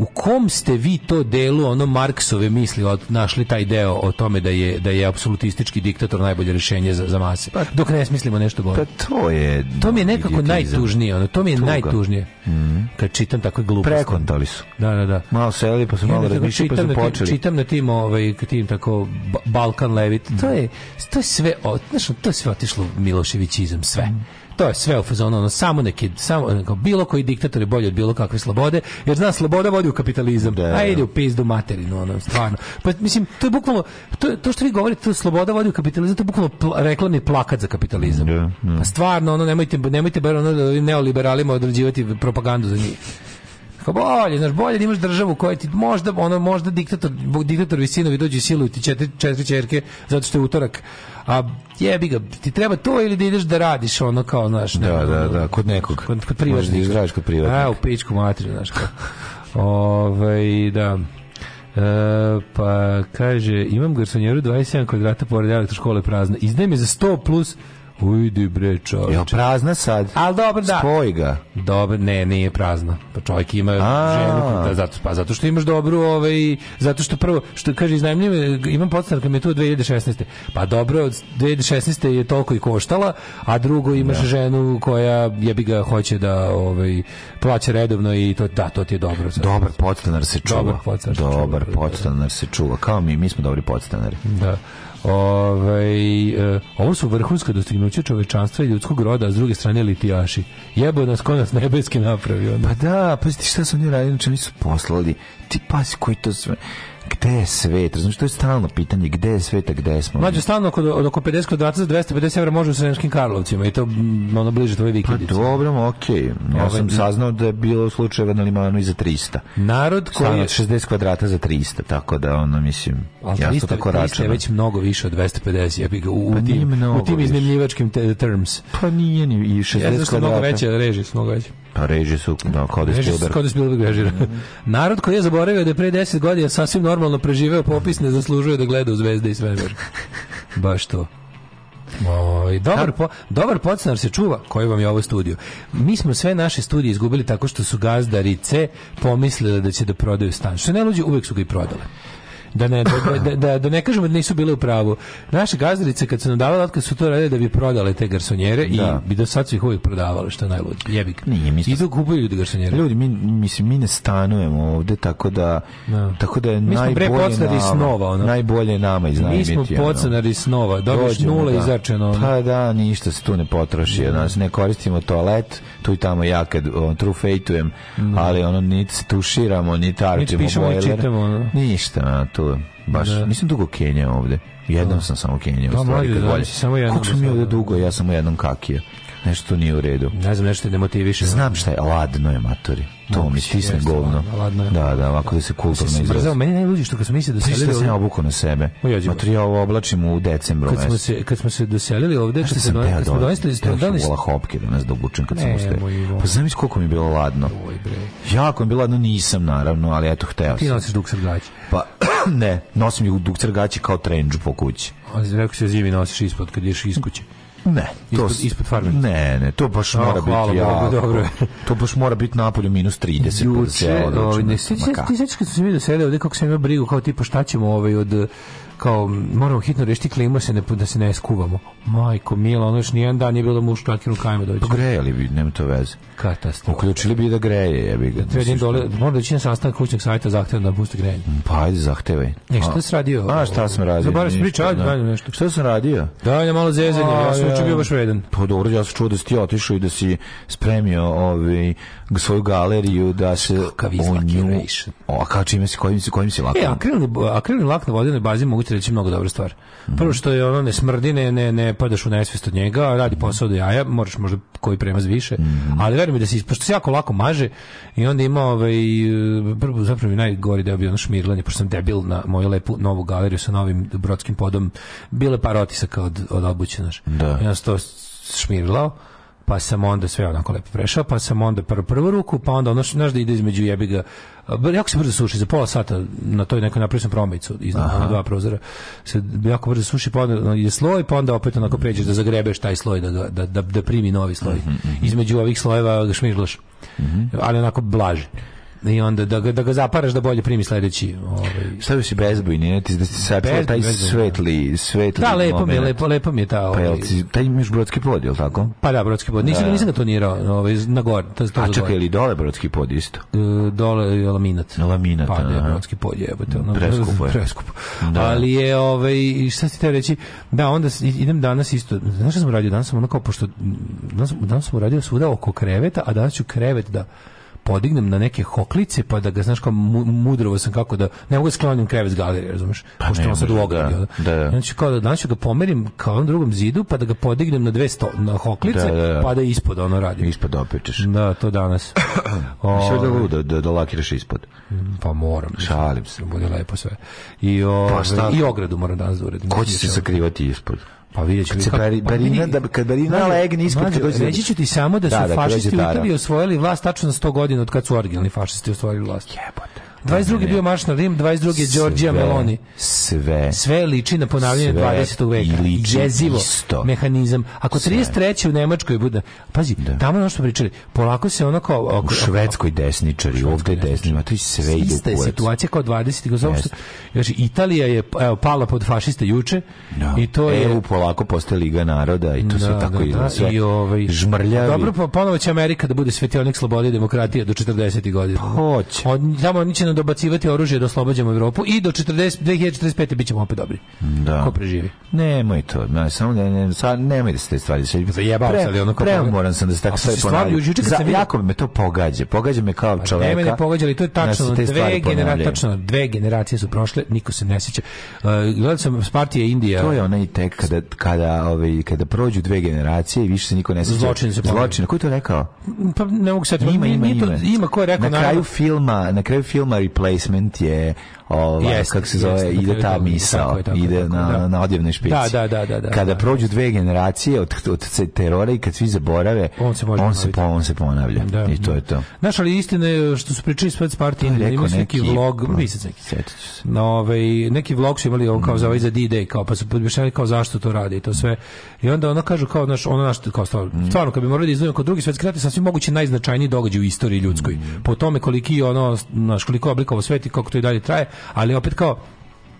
Speaker 4: u kom ste vi to delu ono Marksove misli od, našli taj deo o tome da je da je apsolutistički diktator najbolje rešenje za, za mase pa, dok ne smislimo nešto bolje
Speaker 3: pa to je
Speaker 4: to mi je nekako nekako najtužnije, ono, to mi je Tuga. najtužnije. Mm -hmm. Kad čitam
Speaker 3: tako gluposti. Prekontali su.
Speaker 4: Da, da, da.
Speaker 3: Malo seli, pa su malo razmišljali, pa su počeli.
Speaker 4: Čitam na tim, ovaj, tim tako, Balkan Levit, mm -hmm. to mhm. je, to je sve, o, znaš, to je sve otišlo Miloševićizam, sve. Mm -hmm to je sve u fazonu, ono, samo neki, samo, neko, bilo koji diktator je bolji od bilo kakve slobode, jer zna, sloboda vodi u kapitalizam, da, a da. ide u pizdu materinu, ono, stvarno. Pa, mislim, to je bukvalno, to, to što vi govorite, to sloboda vodi u kapitalizam, to je bukvalno pla, reklamni plakat za kapitalizam. Da, da. Pa stvarno, ono, nemojte, nemojte bar ono, neoliberalima određivati propagandu za njih Kao bolje, znaš, bolje da imaš državu koja ti možda ono možda diktator, diktator visinovi dođu i siluju ti četiri, četiri čerke zato što je utorak a jebi ga, ti treba to ili da ideš da radiš ono kao,
Speaker 3: znaš, da, nekog, da, da, kod nekog. Kod,
Speaker 4: kod
Speaker 3: da privatnika. Možda kod
Speaker 4: privatnika. A, u pičku materiju, znaš kao. Ove, ovaj, da. E, pa kaže, imam garsonjeru 27 kvadrata pored elektroškole prazna. Izdaj mi za 100 plus Ujdi
Speaker 3: bre, čovječe. Jel prazna sad?
Speaker 4: Al dobro da. Spoj
Speaker 3: ga.
Speaker 4: Dobro, ne, nije prazna. Pa čovjek ima A. ženu, da, zato, pa zato što imaš dobru, ovaj, zato što prvo, što kaže iznajmljiv, imam podstanak mi je tu 2016. Pa dobro, od 2016. je toliko i koštala, a drugo imaš ja. Da. ženu koja jebi ga hoće da ovaj, plaća redovno i to, da, to ti je dobro.
Speaker 3: Sad. Dobar podstanar se čuva. Dobar podstanar se čuva. Dobar podstanar se čuva. Kao mi, mi smo dobri podstanari.
Speaker 4: Da. Ovaj eh, ovo su vrhunska dostignuća čovečanstva i ljudskog roda, a s druge strane litijaši. Jebo nas konac nebeski
Speaker 3: napravio. Pa da, pa šta su oni radili, znači nisu poslali. Ti pasi koji to sve gde je svet? Razumiješ, što je stalno pitanje, gde je
Speaker 4: svet, sveta, gde
Speaker 3: smo?
Speaker 4: Mlađe, stalno kod, od oko 50 kvadrata za 250 evra može u Sremskim Karlovcima i to
Speaker 3: mm, ono
Speaker 4: bliže
Speaker 3: tvoje vikendice. Pa dobro, okej. Okay. Ja Ove, ovaj, sam da. saznao da je bilo slučajeva na limanu i za 300. Narod koji je... 60 kvadrata za 300, tako da ono, mislim, Ali jasno
Speaker 4: 300, tako računa. je već mnogo više od 250, ja bih ga u, pa tim, u tim iznimljivačkim terms.
Speaker 3: Pa nije ni
Speaker 4: i 60 ja, kvadrata. Ja, mnogo veće reži, mnogo
Speaker 3: veće. Pa reži su no, da,
Speaker 4: kao da Spielberg. Kao da Spielberg režira. Mm -hmm. Narod koji je zaboravio da je pre 10 godina sasvim normalno preživeo popis ne zaslužuje da gleda u zvezde i svemir. Baš to. Oj, dobar, po, dobar podstanar se čuva koji vam je ovo studio. Mi smo sve naše studije izgubili tako što su gazdarice pomislile da će da prodaju stan. Što ne luđe, uvek su ga i prodale da ne, da, da, da, da ne kažemo da nisu bile u pravu. Naše gazdarice kad su nam davale otkaz su to radile da bi prodale te garsonjere i bi do sad su ih uvijek prodavale, što je najluđe. Jebik. Nije, mislim. Idu kupuju ljudi garsonjere.
Speaker 3: Ljudi, mi, mislim, mi ne stanujemo ovde, tako da, tako
Speaker 4: da je
Speaker 3: mi najbolje nama. Mi smo pre snova, ono. Najbolje nama iznajmiti. Mi smo
Speaker 4: podstanari snova, Dobiš nula
Speaker 3: i
Speaker 4: začeno. Pa
Speaker 3: da, ništa se tu ne potroši, nas ne koristimo toalet, tu i tamo ja kad on, trufejtujem, ali ono, niti tuširamo, niti tarčemo bojler. Ništa, to baš, da. nisam dugo Kenja ovde. Jednom da. sam samo Kenjao.
Speaker 4: Da, mlađe, da, samo jednom.
Speaker 3: Kako da sam ja dugo, ja sam u jednom kakio. Nešto nije u redu.
Speaker 4: Ne znam, nešto ne motiviše.
Speaker 3: Znam
Speaker 4: šta
Speaker 3: je, ladno je matori. To mi stisne govno. Ladno je. Da, da, ovako da
Speaker 4: se
Speaker 3: kulturno
Speaker 4: izraz. izrazi. Meni najluđi što kad smo mislili
Speaker 3: pa da doselili... Sve sam ja obuku na sebe. Matori, ja ovo oblačim u decembru.
Speaker 4: Kad smo se, kad smo se doselili ovde... Znaš što sam teo dole? Da donesli,
Speaker 3: teo dali... vola hopke da nas dobučem kad
Speaker 4: smo
Speaker 3: ustaje. Pa znam koliko mi je bilo ladno. Jako mi je bilo ladno, nisam naravno, ali eto, hteo
Speaker 4: sam. Ti nosiš duk srgaći?
Speaker 3: Pa, ne, nosim duk srgaći kao trenđu po kući.
Speaker 4: Rekao se da zimi nosiš ispod kad ješ iz kuće.
Speaker 3: Ne, to ispod, ispod farme. Ne, ne, to baš oh, mora biti ja. Bogu, dobro. to baš mora biti na napolju
Speaker 4: minus 30. Juče, ovaj ne, da se ti sećaš kad sam video sedeo, ovde kako sam imao brigu kao tipa šta ćemo ovaj od kao moramo hitno rešiti klima da se ne, da se ne skuvamo. Majko, mila, ono još nijedan dan nije bilo da mu u štakinu kajma dođe.
Speaker 3: Pa grejali bi, nema to veze.
Speaker 4: Katastrofa.
Speaker 3: Uključili bi da greje, jebi ga.
Speaker 4: Treba jedan dole, mora da čini sastanak kućnog sajta zahtevam da pusti grejanje.
Speaker 3: Mm, pa ajde, zahtevaj.
Speaker 4: Ne, šta si radio?
Speaker 3: A šta sam radio?
Speaker 4: Zabaviš da, priča, ajde, da. nešto.
Speaker 3: Šta sam radio?
Speaker 4: Da, ja malo zezanje, ja sam učin bio baš vredan.
Speaker 3: Pa dobro, ja sam čuo da si ti otišao i da si spremio ovaj, svoju galeriju, da se
Speaker 4: o nju...
Speaker 3: O, a
Speaker 4: kao čime
Speaker 3: si, kojim si, kojim si
Speaker 4: lakom? E, akrilni, akrilni
Speaker 3: lak na vodenoj bazi moguće reći mnogo
Speaker 4: dobra stvar. Prvo što je ono ne smrdi, ne, ne, ne padaš u nesvest od njega, radi posao do jaja, moraš možda koji premaz više, mhm. ali verujem da se pošto se jako lako maže i onda ima ovaj prvo zapravo najgori deo bio ono šmirlanje, pošto sam debil na moju lepu novu galeriju sa novim brodskim podom, bile par otisaka od, od obuće, znaš. Da. Ja sam to šmirlao, pa sam onda sve onako lepo prešao, pa sam onda prvo prvu ruku, pa onda ono što znaš da ide između jebiga, jako se brzo suši, za pola sata na toj nekoj napravio sam promicu iznad dva prozora, se jako brzo suši, pa onda je sloj, pa onda opet onako pređeš da zagrebeš taj sloj, da, da, da, da primi novi sloj. Mhm, mhm. Između ovih slojeva ga šmižlaš, mhm. ali onako blaži i onda da ga, da ga zaparaš da bolje primi sledeći
Speaker 3: ovaj šta bi se bezbojni ne ti da se taj svetli svetli
Speaker 4: da lepo moment. mi je lepo lepo mi je ta
Speaker 3: ovaj pa jel ti taj imaš brodski pod je tako
Speaker 4: pa da brodski pod nisam da. nisam ga tonirao ovaj na gore to
Speaker 3: to a čekaj ili dole brodski pod isto
Speaker 4: e, dole je laminat
Speaker 3: laminat
Speaker 4: pa da brodski pod je jebote ono
Speaker 3: preskupo
Speaker 4: je preskupo da. ali je ovaj šta ti te reći da onda idem danas isto znaš šta sam radio danas sam ono kao pošto danas, danas sam radio svuda oko kreveta a danas ću krevet da podignem na neke hoklice pa da ga znaš kao mudrovo sam kako da ne mogu da sklonim krevet galerije, razumeš? Pa što on sad u ogradu. Da, da, da. Znači kao da znači ga pomerim ka onom drugom zidu pa da ga podignem na 200 na hoklice da, da, da. pa da ispod ono radi.
Speaker 3: Ispod opečeš.
Speaker 4: Da, to danas.
Speaker 3: o, Sve da, da, da lakiraš ispod. Mm,
Speaker 4: pa moram.
Speaker 3: Šalim se.
Speaker 4: Bude lepo sve. I, o, pa, ovaj, i ogradu moram danas da uredim. Ko
Speaker 3: će se sakrivati ispod?
Speaker 4: Pa vidjet ćemo. Kad, beri, pa berina, da,
Speaker 3: kad Berina mlađe, legne ispod mlađe,
Speaker 4: dođe... Reći ću ti samo da su da, da, fašisti u Italiji osvojili vlast tačno na 100 godina od kad su originalni fašisti osvojili vlast. Jebote. 22. je bio marš na Rim, 22. je Đorđija Meloni.
Speaker 3: Sve.
Speaker 4: Sve liči na ponavljanje 20. veka. I Jezivo. Isto. Mehanizam. Ako 33. u Nemačkoj bude... Pazi, da. tamo je ono što pričali. Polako se ono
Speaker 3: kao... Oko, u Švedskoj desničari, ovdje desničari. To je sve
Speaker 4: ide Ista je situacija kao 20. Yes. Znači, Italija je evo, pala pod fašiste juče. No.
Speaker 3: Da. I to je... EU polako postaje Liga naroda i to da, sve da, tako da, da. I ovaj, žmrljavi.
Speaker 4: Dobro, pa ponovo će Amerika da bude svetionik slobode i demokratije do 40. godina. Pa hoće. Tamo oni će neprestano dobacivati oružje da oslobađamo Evropu i do 40, 2045. bit ćemo opet dobri. Da. Ko preživi.
Speaker 3: Nemoj to. Ne, samo da ne, sa, nemoj da se te stvari. Se, Zajebao pre, sad, ono ko pre, moram sam da se tako sve ponavljaju. Za, jako me to pogađa. Pogađa me kao pa čoveka. Nemoj da ne
Speaker 4: pogađa, ali to je da tačno. Da dve, genera, tačno dve generacije su prošle, niko se ne sjeća. Uh, gledao sam Spartije Indija.
Speaker 3: To je onaj tek kada, kada, ovaj, kada prođu dve generacije i više se niko ne
Speaker 4: sjeća. Zločin se Zločin.
Speaker 3: Ko je to rekao?
Speaker 4: Pa ne mogu sad.
Speaker 3: Ima,
Speaker 4: ima, ima. Ima ko
Speaker 3: je
Speaker 4: rekao. Na kraju
Speaker 3: filma, na kraju filma replacement je ova, yes, kako se zove, yes, ide ta misa ide tako, na,
Speaker 4: da.
Speaker 3: na odjevnoj špice Da, da, da, da, Kada prođu dve generacije od, od terora i kad svi zaborave, on se, može on se, po, on se ponavlja. Da, I to je to.
Speaker 4: Znaš, ali istina je što su pričali spec Party, imali su neki vlog, mislim neki, no, ovaj, neki vlog su imali ovo kao za ovaj za d kao pa su podbešali kao zašto to radi to sve. I onda ona kažu kao, naš, ona naš, kao stvarno, mm. stvarno kad bi morali da izdvojimo kod drugi svetski rat sa sasvim moguće najznačajniji događaj u istoriji ljudskoj. Mm. Po tome koliki ono, naš, koliko oblikovo sveti kako to i dalje traje, ali opet kao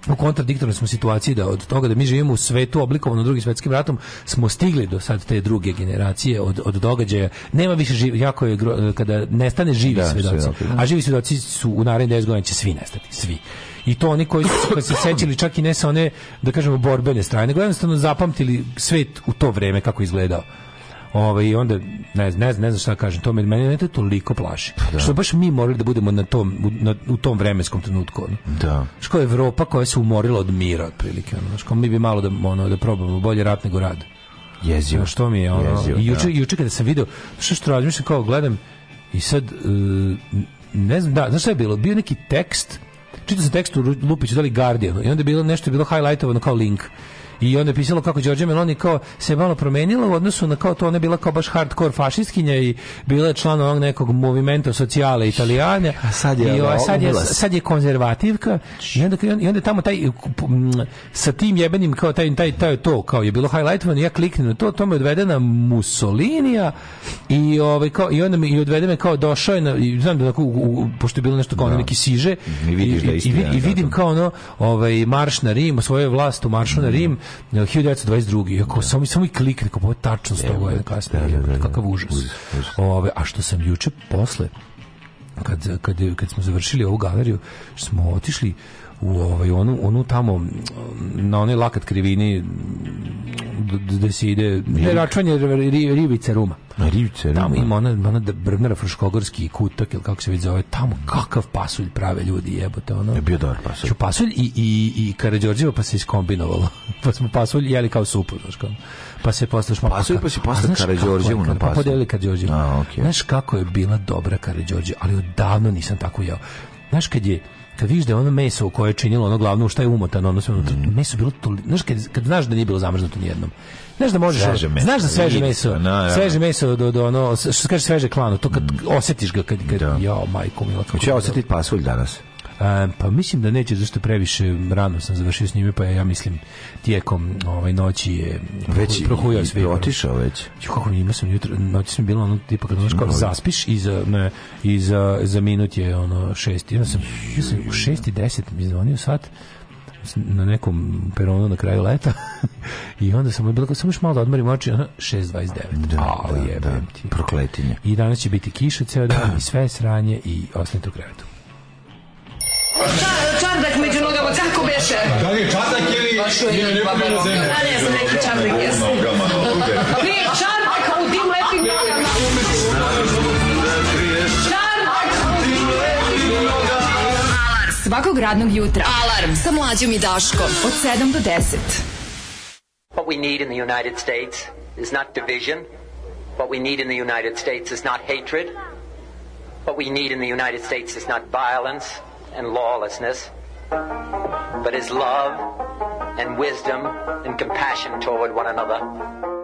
Speaker 4: u kontradiktornoj smo situaciji da od toga da mi živimo u svetu oblikovanom drugim svetskim ratom smo stigli do sad te druge generacije od, od događaja nema više živ, jako je kada nestane živi da, svedoci a živi svedoci su u narednih 10 godina će svi nestati svi i to oni koji su se sećali čak i ne sa one da kažemo borbene strane nego jednostavno zapamtili svet u to vreme kako izgledao Ovaj i onda ne znam, ne znam, ne znam šta kažem, to me meni ne to toliko plaši. Da. Što baš mi morali da budemo na tom na, u tom vremenskom trenutku. Ono.
Speaker 3: Da.
Speaker 4: Što je Evropa koja se umorila od mira otprilike, ono. Što mi bi malo da ono da probamo bolje rat nego rad.
Speaker 3: Jezio.
Speaker 4: Što mi je ono? Jezio, I da. juče da. juče kada sam video, što što razmišljam kao gledam i sad e, ne znam, da, znaš šta je bilo? Bio neki tekst čitao sam tekst u Lupiću, da li Guardianu, i onda je bilo nešto, je bilo highlightovano kao link. I onda je pisalo kako Đorđe Meloni kao se malo promenila u odnosu na kao to ona je bila kao baš hardcore fašistkinja i bila je član onog nekog movimenta socijale italijane. A sad je, I, a ovaj, sad je, sad je konzervativka. I onda, i onda tamo taj mm, sa tim jebenim kao taj, taj, taj to kao je bilo highlightovano ja kliknem na to, to me odvede na Mussolinija i ovaj kao i onda mi i odvede me kao došao je na i znam da tako pošto je bilo nešto kao da. neki siže i, da
Speaker 3: i, i,
Speaker 4: da, vidim da. kao ono ovaj marš na Rim, svoju vlast u maršu na mm. Rim 1922. Ako da. samo samo i klik, kako tačno sto godina da, kasnije. Da, kakav užas. Ove, a što sam juče posle kad, kad, kad smo završili ovu galeriju, smo otišli u ovaj, onu, onu tamo, na onoj lakat krivini da se ide
Speaker 3: ne račanje ribice ruma
Speaker 4: ribice ruma tamo ima ona ona da brnara fruškogorski kutak ili kako se već zove tamo kakav pasulj prave ljudi jebote ono
Speaker 3: je bio dobar
Speaker 4: pasulj pasulj i i i Karađorđeva pa se iskombinovalo pa smo pasulj jeli kao supu znači kao pa se posle šma pasulj
Speaker 3: pa se posle Karađorđevu na pasulj pa
Speaker 4: podeli Karađorđevu okay. znaš kako je bila dobra Karađorđe ali odavno nisam tako jeo znaš kad je kad vidiš da je ono meso koje je činilo ono glavno šta je umotano, ono sve unutra, mm. meso bilo to, znaš kad, kad znaš da nije bilo zamrznuto nijednom. Znaš da možeš, sveže meso, znaš da sveže meso, da, na, sveže meso do, do ono, što kaže sveže klano, to kad mm. osjetiš ga, kad, kad, da. jo, majko,
Speaker 3: mila. Kako ja osjetiti pasulj danas?
Speaker 4: E, pa mislim da neće, zašto previše rano sam završio s njime, pa ja mislim tijekom ovaj noći je
Speaker 3: već prohujao sve. Otišao već.
Speaker 4: Jo, kako ima sam jutro, noći sam bilo ono tipa kad ono kao zaspiš i za, ne, i za, za minut je ono 6 Ja sam, ja sam u šest i 10 mi zvonio sat na nekom peronu na kraju leta i onda sam bilo samo još malo da odmorim oči,
Speaker 3: ono 6.29. Da, A, da, da, prokletinje.
Speaker 4: I danas će biti kiša ceo dan i sve sranje i ostanite u krevetu.
Speaker 5: čardak među nogama, kako beše? Da li je čardak ili... Pa što je, ne neki čardak jesu. svakog radnog jutra. Alarm sa mlađom i Daškom od 7 do 10. What we need in the United States is not division. What we need in the United States is not hatred. What we need in the United States is not violence and lawlessness, but his love and wisdom and compassion toward one another.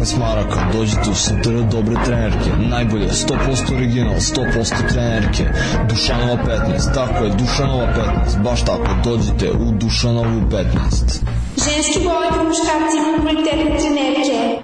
Speaker 6: 15 maraka, dođite u Santana dobre trenerke, najbolje, 100% original, 100% trenerke, Dušanova 15, tako je, Dušanova 15, baš tako, dođite u Dušanovu 15.
Speaker 7: Ženski boli po muškarci imaju kvalitetne trenerke.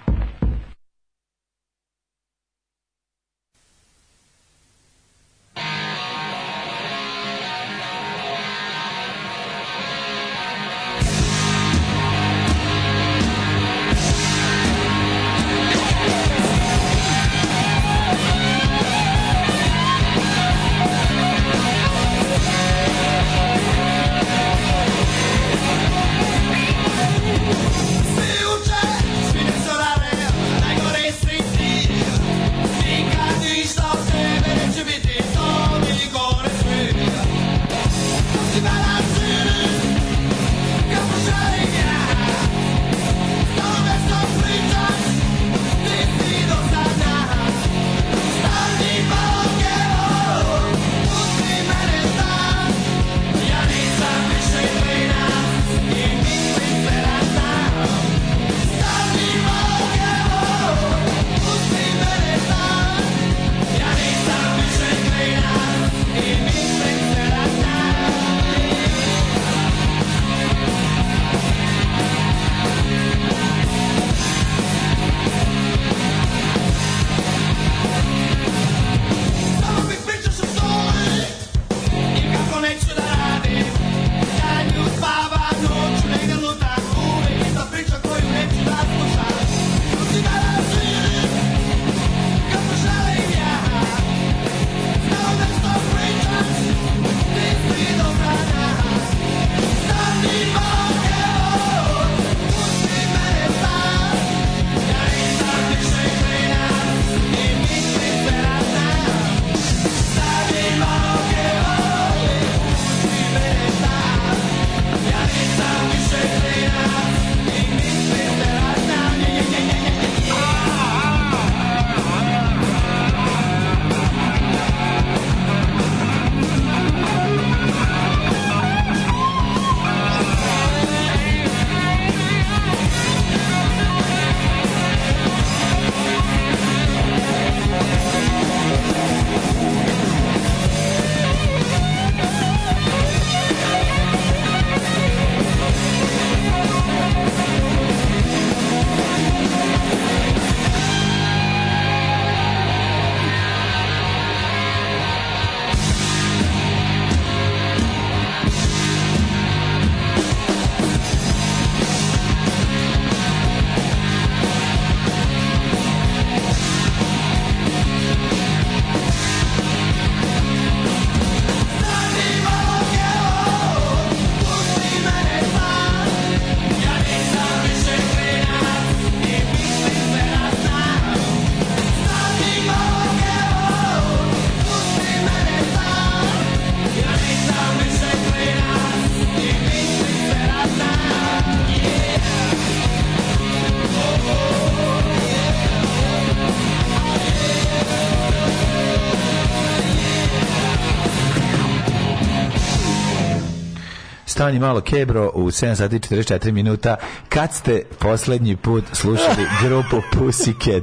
Speaker 3: Sonji malo kebro u 7 sati 44 minuta. Kad ste poslednji put slušali grupu Pussycat?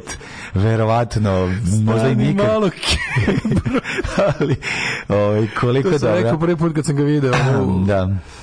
Speaker 3: Verovatno,
Speaker 4: možda i nikad. malo kebro. Ali,
Speaker 3: oj, ovaj, koliko
Speaker 4: to
Speaker 3: sam
Speaker 4: dobro. rekao prvi put kad sam ga video. da.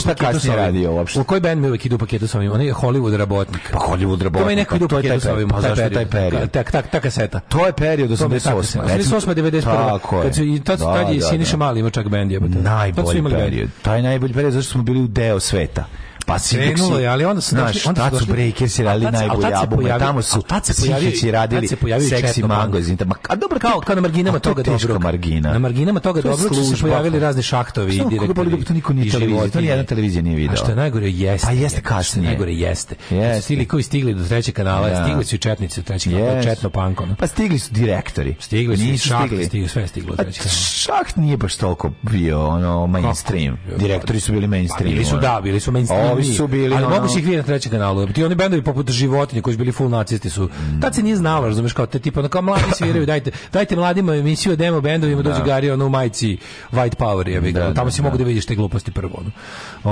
Speaker 4: idu šta kasnije radio uopšte. U koji band mi uvek idu u paketu sa ovim? On je Hollywood rabotnik.
Speaker 3: Pa Hollywood rabotnik. Kome neko idu pa u paketu
Speaker 4: sa ovim? Pa taj, je taj period? Tak, tak, ta kaseta. To je
Speaker 3: period
Speaker 4: 88. 88, 91. Tako je. I tad, je da, da, Siniša da. Mali imao čak bend je.
Speaker 3: Najbolji period. Taj najbolji period zašto smo bili u deo sveta.
Speaker 4: Pacific su. je, ali onda
Speaker 3: se znaš, došli, onda su došli, Breakersi radili najbolje albume, tamo su Psihići radili seksi magazin.
Speaker 4: Ma, a dobro, kao, kao na
Speaker 3: marginama
Speaker 4: toga dobro.
Speaker 3: margina. Na marginama toga
Speaker 4: dobro su se pojavili razni šahtovi i
Speaker 3: direktori. Da to niko nije televizija, to nijedna televizija nije video. A
Speaker 4: što je najgore jeste. Pa jeste kasnije. Najgore jeste. Svi likovi stigli do trećeg kanala, da. stigli su i četnici do trećeg kanala, četno panko.
Speaker 3: Pa stigli su direktori.
Speaker 4: Stigli
Speaker 3: su šahti, stigli,
Speaker 4: sve
Speaker 3: stiglo do pa trećeg kanala. Šaht nije baš toliko bio ono mainstream. Direktori su bili mainstream. Bili
Speaker 4: su da, pa bili
Speaker 3: su mainstream
Speaker 4: da, ovi
Speaker 3: su bili.
Speaker 4: Ali ono... mogu se ih vidjeti na trećem kanalu. Ti oni bendovi poput životinje koji su bili full nacisti su. Mm. Tad se nije znalo, razumeš, kao te tipa, ono kao mladi sviraju, dajte, dajte mladima emisiju o demo bendovima, dođe da. Gari ono u majici White Power, je bih. Da, da, tamo se da. mogu da vidiš te gluposti prvo. Ono.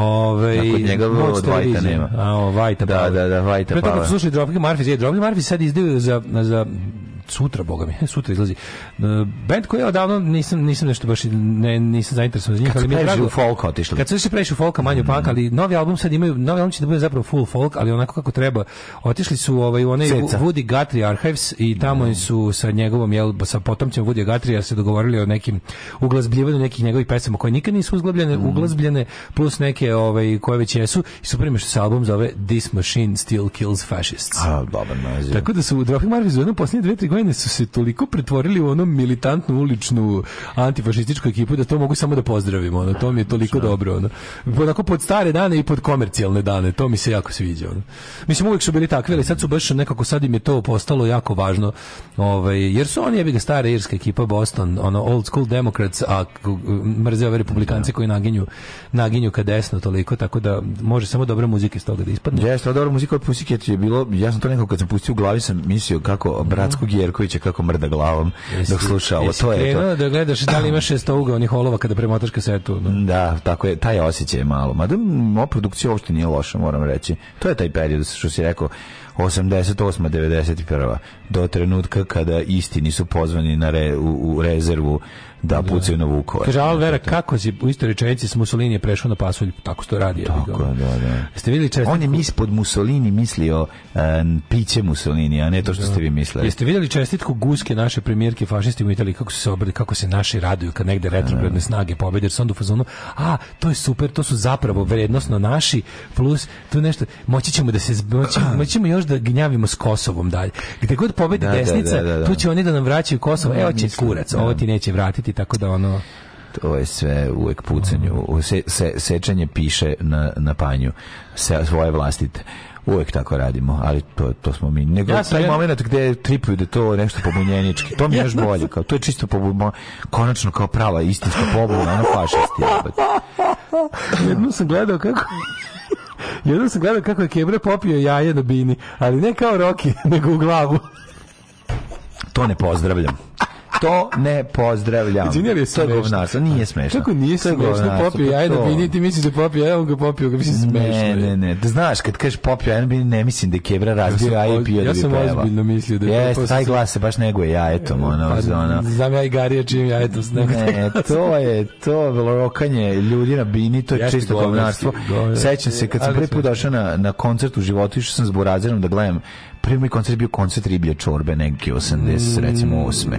Speaker 3: Ove, Nakon
Speaker 4: njega od Whitea nema.
Speaker 3: A, o, White da, da, da, da, White
Speaker 4: Power. Pre slušaj Dropkick Murphys, je Dropkick Murphys sad izdaju za, za sutra, boga mi, sutra izlazi. E, band koji je odavno nisam, nisam nešto baš, ne, nisam zainteresovan za njih. ali mi prešli u folk otišli. Kad su se prešli
Speaker 3: u folka,
Speaker 4: manje mm. punk, ali novi album sad imaju, novi album će da bude zapravo full folk, ali onako kako treba. Otišli su ovaj, u onaj Ceca. Woody Guthrie Archives i tamo mm. su sa njegovom, jel, sa potomcem Woody Guthrie se dogovorili o nekim uglazbljivanju nekih njegovih pesama koje nikad nisu uglazbljene, mm. uglazbljene plus neke ovaj, koje već jesu i su primjer što se album zove This Machine Still Kills Fascists.
Speaker 3: A,
Speaker 4: dobar naziv. Tako da su u Dropping Marvis u jednom posljednje dve, tri Vojne su se toliko pretvorili u ono militantnu uličnu antifašističku ekipu da to mogu samo da pozdravim. Ono. To mi je toliko dobro. Ono. Onako pod stare dane i pod komercijalne dane. To mi se jako sviđa. Ono. Mislim, uvijek su bili takvi, ali sad su baš nekako, sad im je to postalo jako važno. Ovaj, jer su oni, jebi ga, stara irska ekipa Boston, ono, old school Democrats, a mrze ove republikance da. koji naginju, naginju ka desno toliko, tako da može samo dobra muzika iz toga da ispadne.
Speaker 3: Jeste, dobra muzika od Pussycat je bilo, ja sam to nekako kad sam pustio u glavi sam mislio kako bratskog je Jerkovića kako mrda glavom jesi, dok sluša ovo.
Speaker 4: To je to. da gledaš da li ima šestouga onih olova kada premotaš kasetu. No?
Speaker 3: Da, tako je, taj osjećaj je malo. Mada moja mm, produkcija uopšte nije loša, moram reći. To je taj period, što si rekao, 88. 91. do trenutka kada isti nisu pozvani na re, u, u rezervu Da, da pucaju na Vukovar.
Speaker 4: Kaže Alvera, kako si u istoj rečenici s Mussolini je prešao na pasulj, tako što radi.
Speaker 3: Tako, da, da. Ste videli česniku? On je mis pod Mussolini mislio uh, piće Mussolini, a ne to što da. ste vi mislili.
Speaker 4: Jeste videli čestitku guske naše premijerke fašisti u Italiji, kako su se obrali, kako se naši raduju kad negde retrogradne da, da. snage pobede, jer u fazonu, a, to je super, to su zapravo vrednostno naši, plus tu nešto, moći ćemo da se, moći, moći ćemo još da gnjavimo s Kosovom dalje. Gde god pobedi da, desnica, da, da, tu će oni da nam vraćaju Kosovo, evo će kurac, ovo ti neće vratiti leti, tako da ono
Speaker 3: to je sve uvek pucanju, se, se, sečanje piše na, na panju, se, svoje vlastite. Uvek tako radimo, ali to, to smo mi. Nego ja taj ja... moment gde tripuju da to nešto pobunjenički, to mi je još bolje. Kao, to je čisto pobunjeno, konačno kao prava istinska pobuna, ono fašisti.
Speaker 4: Jedno sam gledao kako... Jedno sam gledao kako je Kebre popio jaje na bini, ali ne kao Roki, nego u glavu.
Speaker 3: to ne pozdravljam to ne pozdravljam. Izvinjali se, to je govnarstvo, nije smešno. Kako nije
Speaker 4: smešno, popio pa jajno to... bini, ti misliš da popio jajno, ga popio, ga mislim smešno.
Speaker 3: Ne, ne, ne, da znaš, kad kažeš popio ja ne mislim da kebra razbio jaje i od da
Speaker 4: Ja
Speaker 3: sam
Speaker 4: ozbiljno mislio da je
Speaker 3: Jeste, taj glas se baš neguje jajetom, ono, pa
Speaker 4: ono. Znam ja
Speaker 3: i
Speaker 4: Garija čim jajetom
Speaker 3: se Ne, to je, to bilo rokanje ljudi na bini, to je čisto govnarstvo. Sećam se, kad sam prvi put došao na, na koncert u životu, išao sam s Burazerom da gledam prvi moj koncert bio koncert Riblje Čorbe neki 80 mm. recimo 8.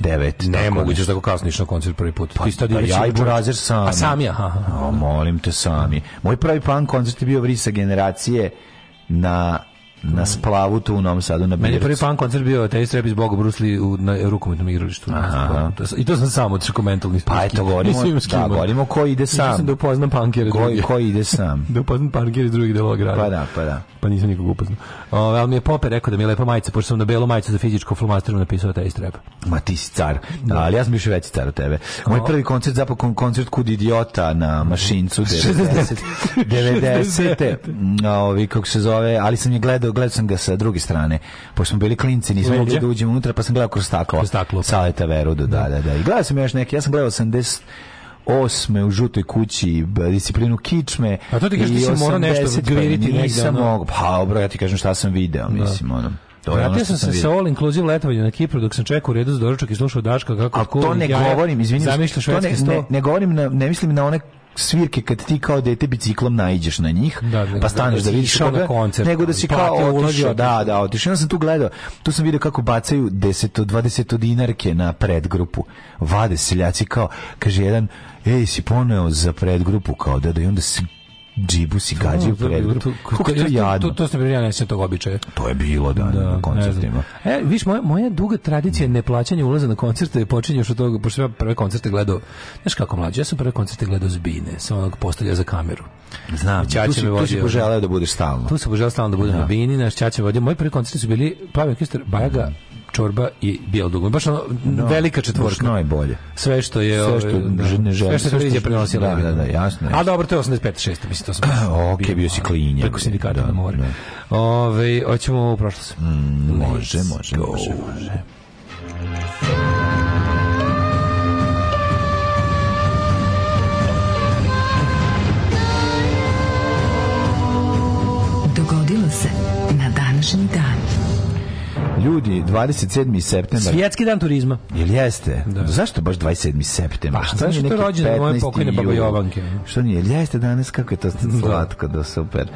Speaker 3: 9.
Speaker 4: Ne mogu da tako kasno išao koncert prvi put.
Speaker 3: Pa, Ti stadi da, ja i Burazer sam.
Speaker 4: A
Speaker 3: sami
Speaker 4: aha.
Speaker 3: aha. O, molim te sami. Moj pravi punk koncert je bio Vrisa generacije na na splavu tu u Novom Sadu na Bircu. Meni
Speaker 4: je prvi punk koncert bio Taste Travis Bogo Bruce Lee u, na rukometnom igralištu. I to sam sam od komentalnih.
Speaker 3: Pa eto, govorimo, da, govorimo ko ide sam. Mislim
Speaker 4: da upoznam punkere.
Speaker 3: Ko, ko ide sam.
Speaker 4: da upoznam punkere iz drugih delova grada.
Speaker 3: Pa da, pa da.
Speaker 4: Pa nisam nikog upoznao. Ove, ali mi je Pope rekao da mi je lepa majica, pošto sam na belu majicu za fizičko flomasteru napisao Taste Trap.
Speaker 3: Ma ti si car. Da. da ali ja sam više veći car od tebe. Moj prvi koncert, zapakon koncert kod idiota na mašincu 90. 90. 90. Ovi, kako se zove, ali sam je gledao gledao sam ga sa druge strane. Pošto smo bili klinci, nismo mogli da uđemo unutra, pa sam gledao kroz staklo. Kroz staklo. Pa. Saleta Verudu, da, da, da. I gledao sam još neke, ja sam gledao 80 osme u žutoj kući disciplinu kičme
Speaker 4: a to ti kažeš ti
Speaker 3: si
Speaker 4: morao nešto pa gviriti
Speaker 3: pa
Speaker 4: nisam ono...
Speaker 3: mogu pa obro ja ti kažem šta sam video da. mislim ono Vratio
Speaker 4: ono sam se sa all inclusive letovanju na Kipru dok sam čekao u redu za doručak i slušao Daška kako A
Speaker 3: to ne govorim, izvinim, izvinite. Ne, ne, ne govorim, na, ne mislim na one svirke kad ti kao dete biciklom naiđeš na njih, da, da, pa da, staneš da, da vidiš koga, koncert, nego da si kao otišao, da, da, otišao. Ja sam tu gledao, tu sam video kako bacaju 10 20 dinarke na predgrupu. Vade seljaci kao, kaže jedan, ej, si poneo za predgrupu kao da, da i onda se džibu si gađi u predgru. To, to, to,
Speaker 4: to, to, to sam primjer, ja nesam
Speaker 3: tog običaja. To je bilo, da, da na koncertima.
Speaker 4: E, viš, moja, moja duga tradicija neplaćanja ulaza na koncerte je počinje još od toga, pošto ja prve koncerte gledao, znaš kako mlađe, ja sam prve koncerte gledao zbine, sa onog postelja za kameru.
Speaker 3: Znam, Čače tu si, vodio, tu si poželeo da budeš stalno.
Speaker 4: Tu sam poželeo stalno da budem da. na bini, naš Čače vodio. Moji prvi koncerti su bili Plavi Kister, Bajaga, mm čorba i bijelo dugme. Baš ono, no, velika četvorka. Baš
Speaker 3: najbolje.
Speaker 4: Sve što je... Sve što da, ne želi. Sve što, sve što, što prenosila.
Speaker 3: Da, da, da, jasno.
Speaker 4: A dobro, to je 85. 6. Mislim, to sam... ok, ah, bio, bio
Speaker 3: si klinja.
Speaker 4: Preko sindikata da, na more. Da. Ove, hoćemo u prošlost. Mm,
Speaker 3: može, može, može, može. Dogodilo se na današnji
Speaker 4: dan.
Speaker 3: Ljudi, 27. septembar.
Speaker 4: Svjetski dan turizma.
Speaker 3: Jel jeste? Da. Pa zašto baš 27. septembar?
Speaker 4: Pa, Šta je rođendan moje pokojne baba Jovanke?
Speaker 3: Što nije? Jel jeste danas kako je to da. slatko, da, da super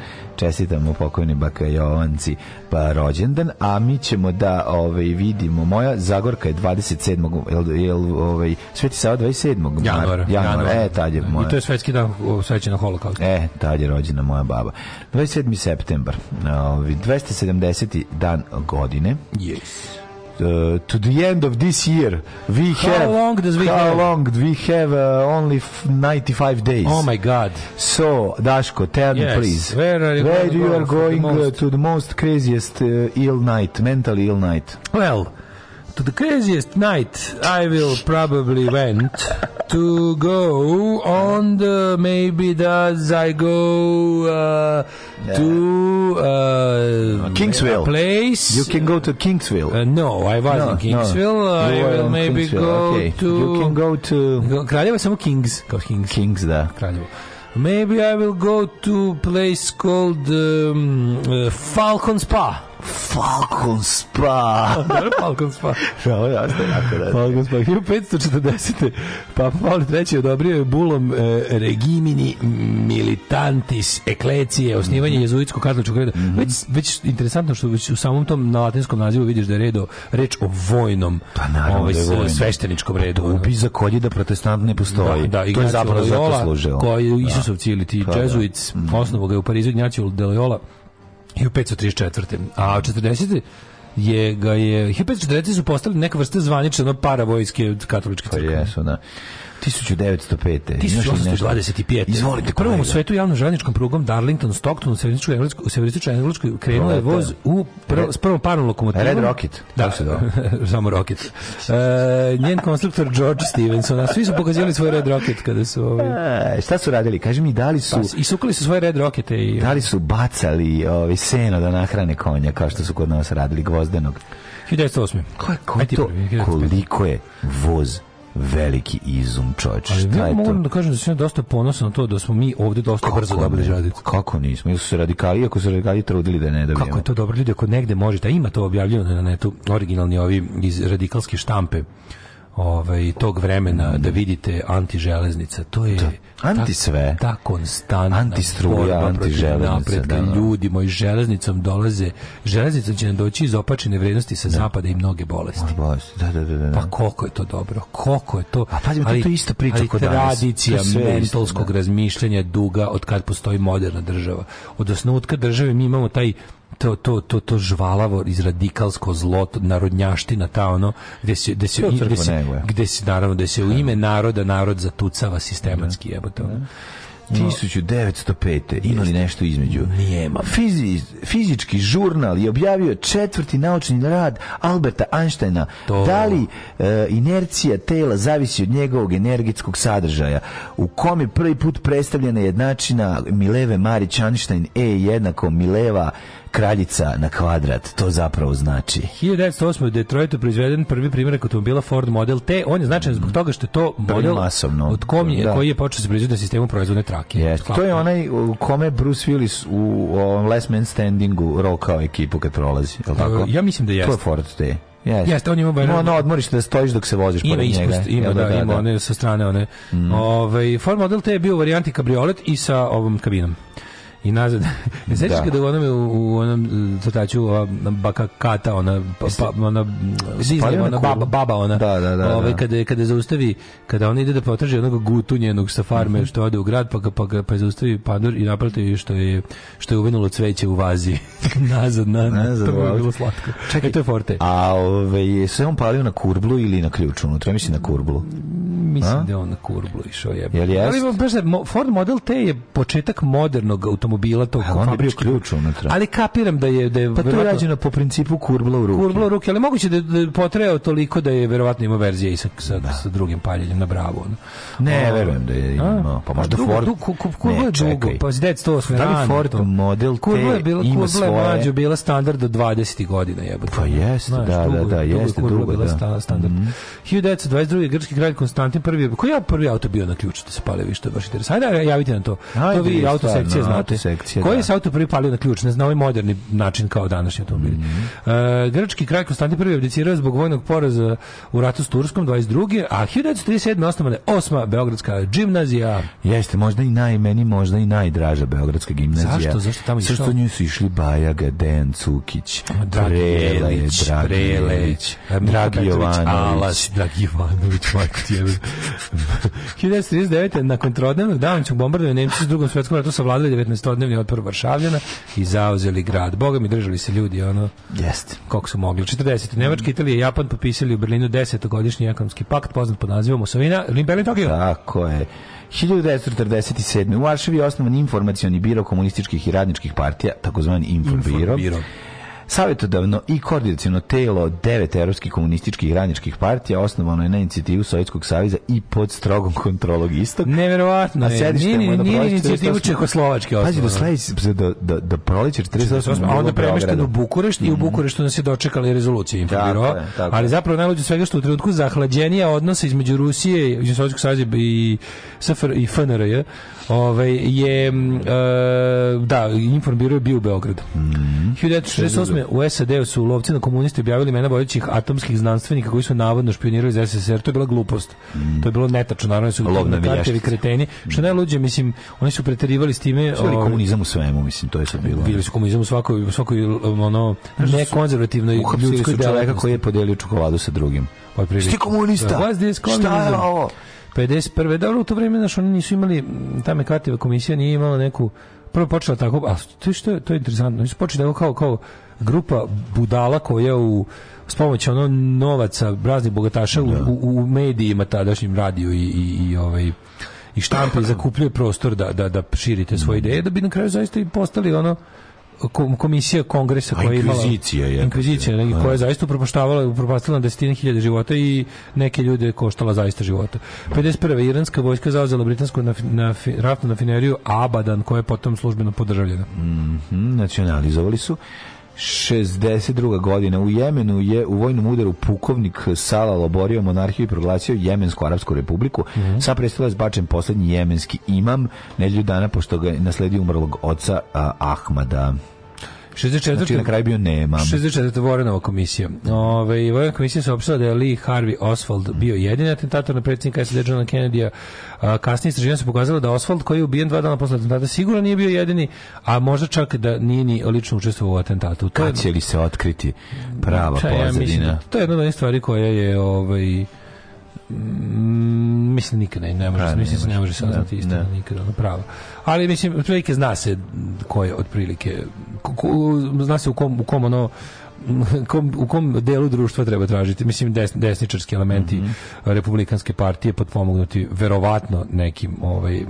Speaker 3: čestitamo pokojni baka Jovanci pa rođendan, a mi ćemo da ovaj, vidimo, moja Zagorka je 27. Jel, jel, ovaj, Sveti Sava 27. Januara. Januara, e, tad
Speaker 4: je moja. I to je svetski dan svećena holokausta.
Speaker 3: E, tad je rođena moja baba. 27. septembar, ovaj, 270. dan godine.
Speaker 4: Yes.
Speaker 3: uh, to the end of this year we how have long does we how have? long we have uh, only 95 days
Speaker 4: oh my god
Speaker 3: so dashko tell yes. me please where are you where going, you are going, uh, to the most craziest uh, ill night mental ill night
Speaker 4: well to the craziest night I will probably went to go on the maybe does I go uh, yeah. to uh, uh Kingsville place
Speaker 3: you can go to Kingsville
Speaker 4: uh, no I was no, in Kingsville no. I will maybe Kingsville. go okay. to
Speaker 3: you can go to samo
Speaker 4: Kings
Speaker 3: Kings Kings
Speaker 4: da Maybe I will go to place called um, uh, Falcon Spa.
Speaker 3: Falcon Spa.
Speaker 4: Falcon Spa. Ovo je ostaje jako da. Falcon Spa. 1540. Pa Paul III. odobrio je bulom e, regimini militantis eklecije, osnivanje mm -hmm. jezuitskog katoličkog reda. Mm -hmm. Već, već interesantno što već u samom tom na latinskom nazivu vidiš da je redo, reč o vojnom, pa naravno ovaj, da je svešteničkom redu. Pa,
Speaker 3: ubi za kolje da protestant ne postoji. Da, da, to je zapravo za to služilo. Koji
Speaker 4: je da. Isusovci ili ti pa da, jezuit, da. Mm -hmm. osnovu ga je u Parizu Ignacio de Loyola, 1534. A 40 je ga je 1540 su postali neka vrsta zvanična ono, paravojske katoličke pa crkve.
Speaker 3: Pa jesu, da. 1905.
Speaker 4: 1825. Izvolite. Prvom u svetu javnom željezničkom prugom Darlington Stockton u severističkoj engleskoj u severističkoj engleskoj krenuo je voz u prvo, s prvom parnom lokomotivom.
Speaker 3: Red Rocket. Da, se samo
Speaker 4: Rocket. E, njen konstruktor George Stevenson, a svi su pokazivali svoj Red Rocket kada su ovaj.
Speaker 3: E, šta su radili? Kaži mi, dali su pa,
Speaker 4: i sukali su svoje Red Rockete
Speaker 3: i dali su bacali ovi seno da nahrane konja kao što su kod nas radili gvozdenog.
Speaker 4: 1908. Ko je, ko
Speaker 3: to, koliko je voz veliki izum, čovječe.
Speaker 4: Ali ja mogu da kažem da sam dosta ponosan na to da smo mi ovde dosta
Speaker 3: kako
Speaker 4: brzo dobili žadicu.
Speaker 3: Kako nismo? Ili su se radikali, ako su radikali trudili da ne dobijemo.
Speaker 4: Kako je to dobro ljudi, ako negde možete, ima to objavljeno na netu, originalni ovi iz radikalske štampe ovaj tog vremena da vidite antiželeznica to je da. anti
Speaker 3: sve
Speaker 4: ta, ta konstantna antistruja antiželeznica da, da. ljudi moji železnicom dolaze železnicom će nam doći iz opačene vrednosti sa da. zapada i mnoge bolesti
Speaker 3: bolesti da, da, da, da,
Speaker 4: Pa koliko je to dobro koliko je to A
Speaker 3: pa ali, to isto priča kod
Speaker 4: tradicija mentalskog razmišljanja duga od kad postoji moderna država od osnutka države mi imamo taj to, to, to, to žvalavo iz radikalsko zlo, narodnjaština, ta ono, gde se, gde se, gde se, gde se, naravno, gde se u da. ime naroda narod zatucava sistematski, da. jebote. Ono.
Speaker 3: 1905. Da. imali nešto između.
Speaker 4: Nijema.
Speaker 3: Fizi, fizički žurnal je objavio četvrti naučni rad Alberta Einsteina. To... Da li e, inercija tela zavisi od njegovog energetskog sadržaja, u kom je prvi put predstavljena jednačina Mileve Marić Einstein E jednako Mileva kraljica na kvadrat, to zapravo znači.
Speaker 4: 1908. u Detroitu proizveden prvi primjerak automobila Ford Model T, on je značajan zbog toga što je to model masovno. od kom je, da. koji je počeo da se proizvoditi na sistemu proizvodne trake. Yes.
Speaker 3: To je onaj u kome Bruce Willis u ovom Last Man Standingu rokao ekipu kad prolazi, je tako? E,
Speaker 4: ja mislim da
Speaker 3: jeste. To je Ford T. Yes. Jeste,
Speaker 4: on
Speaker 3: ima
Speaker 4: baš. No,
Speaker 3: no, odmoriš da stojiš dok se voziš
Speaker 4: ima pored ispust, njega. Ima, da, da, da, ima da. one sa strane one. Mm. Ovaj Ford Model T je bio u varijanti kabriolet i sa ovom kabinom i nazad. Ne sećaš da. kada u onome, u onom crtaču e, ova baka kata, ona, pa, pa, ona, Disney, ona baba, baba ona.
Speaker 3: Da, da, da. Ove, da.
Speaker 4: kada, kada zaustavi, kada ona ide da potraži onog gutu njenog sa farme mm -hmm. što ode u grad, pa, ga, pa, ga, pa zaustavi pandor i naprati što je, što je uvinulo cveće u vazi. nazad, na, nazad, to je bilo slatko. Čekaj, e, to je forte.
Speaker 3: A ove, je se on palio na kurblu ili na ključu unutra? Mislim na kurblu.
Speaker 4: Mislim a? da je on na kurblu išao jebe.
Speaker 3: Jel jest? Ali, baš,
Speaker 4: pa, pa Ford Model T je početak modernog automobila automobila tog A, fabričkog ključ
Speaker 3: unutra. Ali kapiram da je da je pa to je rađeno po principu kurbla u ruke. Kurbla u
Speaker 4: ruke, ali moguće da je da potreo toliko da je verovatno ima verzija i sa sa, da. sa drugim paljenjem na Bravo.
Speaker 3: Ne, o, verujem da je imao. Pa možda dugo, Ford. Du, ku,
Speaker 4: ku, kurbla dugo, pa zdec to Da
Speaker 3: li Ford
Speaker 4: to?
Speaker 3: model kurbla je bila kurbla svoje... mlađo
Speaker 4: bila standard do 20 godina jebote.
Speaker 3: Pa jeste, da, da, da, jeste dugo,
Speaker 4: da. Standard. 1922. Mhm. grčki kralj Konstantin prvi, koji je prvi auto bio na ključ da se pali vi što je baš interesantno. Ajde, javite nam to. Ajde, to vi auto sekcije znate sekcija. Koji da. se auto prvi palio na ključ? Ne zna ovaj moderni način kao današnji automobili. Mm -hmm. E, uh, grčki kraj Konstantin prvi abdicirao zbog vojnog poraza u ratu s Turskom 22. A 1937. osnovane osma Beogradska gimnazija.
Speaker 3: Jeste, možda i najmeni, možda i najdraža Beogradska gimnazija.
Speaker 4: Zašto? Zašto tamo išao? Zašto
Speaker 3: nju su išli Bajaga, Dejan Cukić,
Speaker 4: Dragijelić, Dragijelić, Dragi Jovanović, Alas, Dragi Jovanović, 1939. nakon trodnevnog davančog bombardovanja Nemci s drugom svjetskom ratu savladali 19 stodnevni otpor Varšavljana i zauzeli grad. Boga mi držali se ljudi, ono,
Speaker 3: Jeste.
Speaker 4: koliko su mogli. 40. Nemačka, mm. Italija i Japan potpisali u Berlinu 10-godišnji ekonomski pakt, poznat pod nazivom Musovina, Berlin Tokio.
Speaker 3: Tako je. 1947. U Varšavi je osnovan informacioni biro komunističkih i radničkih partija, takozvani Informbiro. Informbiro. Savjetodavno i koordinacijono telo devet evropskih komunističkih i radničkih partija osnovano je na inicijativu Sovjetskog saveza i pod strogom kontrolom istog.
Speaker 4: Neverovatno. A sedište mu na inicijativu Čehoslovačke osnovano.
Speaker 3: Pazi, do, da, da proleća 48.
Speaker 4: A onda premešten u Bukurešt i u mhm. Bukureštu nas je dočekali rezolucije rezolucija Ali zapravo najluđe svega što u trenutku zahlađenija odnosa između Rusije, i Sovjetskog saveza i, i FNRJ, Ove, ovaj, je, uh, da, informirao je bio mhm. u Beogradu. Mm -hmm. 1968. u sad su lovci na komuniste objavili mena vodećih atomskih znanstvenika koji su navodno špionirali iz SSR. To je bila glupost. Mm. To je bilo netačno, naravno su na
Speaker 3: kartevi
Speaker 4: kreteni. Što najluđe, mislim, oni su preterivali s time...
Speaker 3: Su bili ovaj, komunizam u svemu, mislim, to je sad bilo.
Speaker 4: Bili su komunizam u svakoj, svakoj ono, da nekonzervativnoj
Speaker 3: ljudskoj su čoveka koji je podelio čokoladu sa drugim. Pa ti komunista! Da,
Speaker 4: Šta je ovo? 51. Dobro, da, u to vrijeme znaš, oni nisu imali, ta Mekativa komisija nije imala neku, prvo počela tako, a to, je, što to je interesantno, oni su počeli tako kao, kao grupa budala koja u s pomoću ono novaca raznih bogataša u, da. u, u medijima tadašnjim radiju i, i, i ovaj i štampe zakupljuje prostor da, da, da širite svoje da. ideje, da bi na kraju zaista i postali ono komisija kongresa koja
Speaker 3: je imala inkvizicija,
Speaker 4: inkvizicija je, koja je zaista upropaštavala propastila na desetine hiljada života i neke ljude koštala zaista života. 51. iranska vojska zauzela britansku na, na, ratnu rafineriju Abadan koja je potom službeno podržavljena. Mm
Speaker 3: nacionalizovali su 62. godina u Jemenu je u vojnom udaru pukovnik Salal oborio monarhiju i proglasio Jemensku Arabsku republiku. Mm -hmm. Sa predstavlja zbačen poslednji jemenski imam, nedelju dana pošto ga je nasledio umrlog oca uh, Ahmada. 64. Znači, na kraju bio nema.
Speaker 4: 64. Vorenova komisija. Ove, ovaj, Vorenova komisija se opštila da je Lee Harvey Oswald bio jedini atentator na predsjednika SED Johna Kennedy-a. Kasnije istraživanje se pokazalo da Oswald, koji je ubijen dva dana posle atentata, sigurno nije bio jedini, a možda čak da nije ni lično učestvovao u atentatu.
Speaker 3: To Kad će li se otkriti prava pozadina? Ja mislim, da
Speaker 4: to je jedna od stvari koja je... Ovaj, mislim nikad ne, ne može, ne, mislim, ne može saznati da, istina da. nikada, ono pravo. Ali mislim, otprilike zna se ko je zna se u kom, u kom ono, Kom, u kom delu društva treba tražiti mislim des, desničarski elementi mm -hmm. republikanske partije potpomognuti verovatno nekim ovaj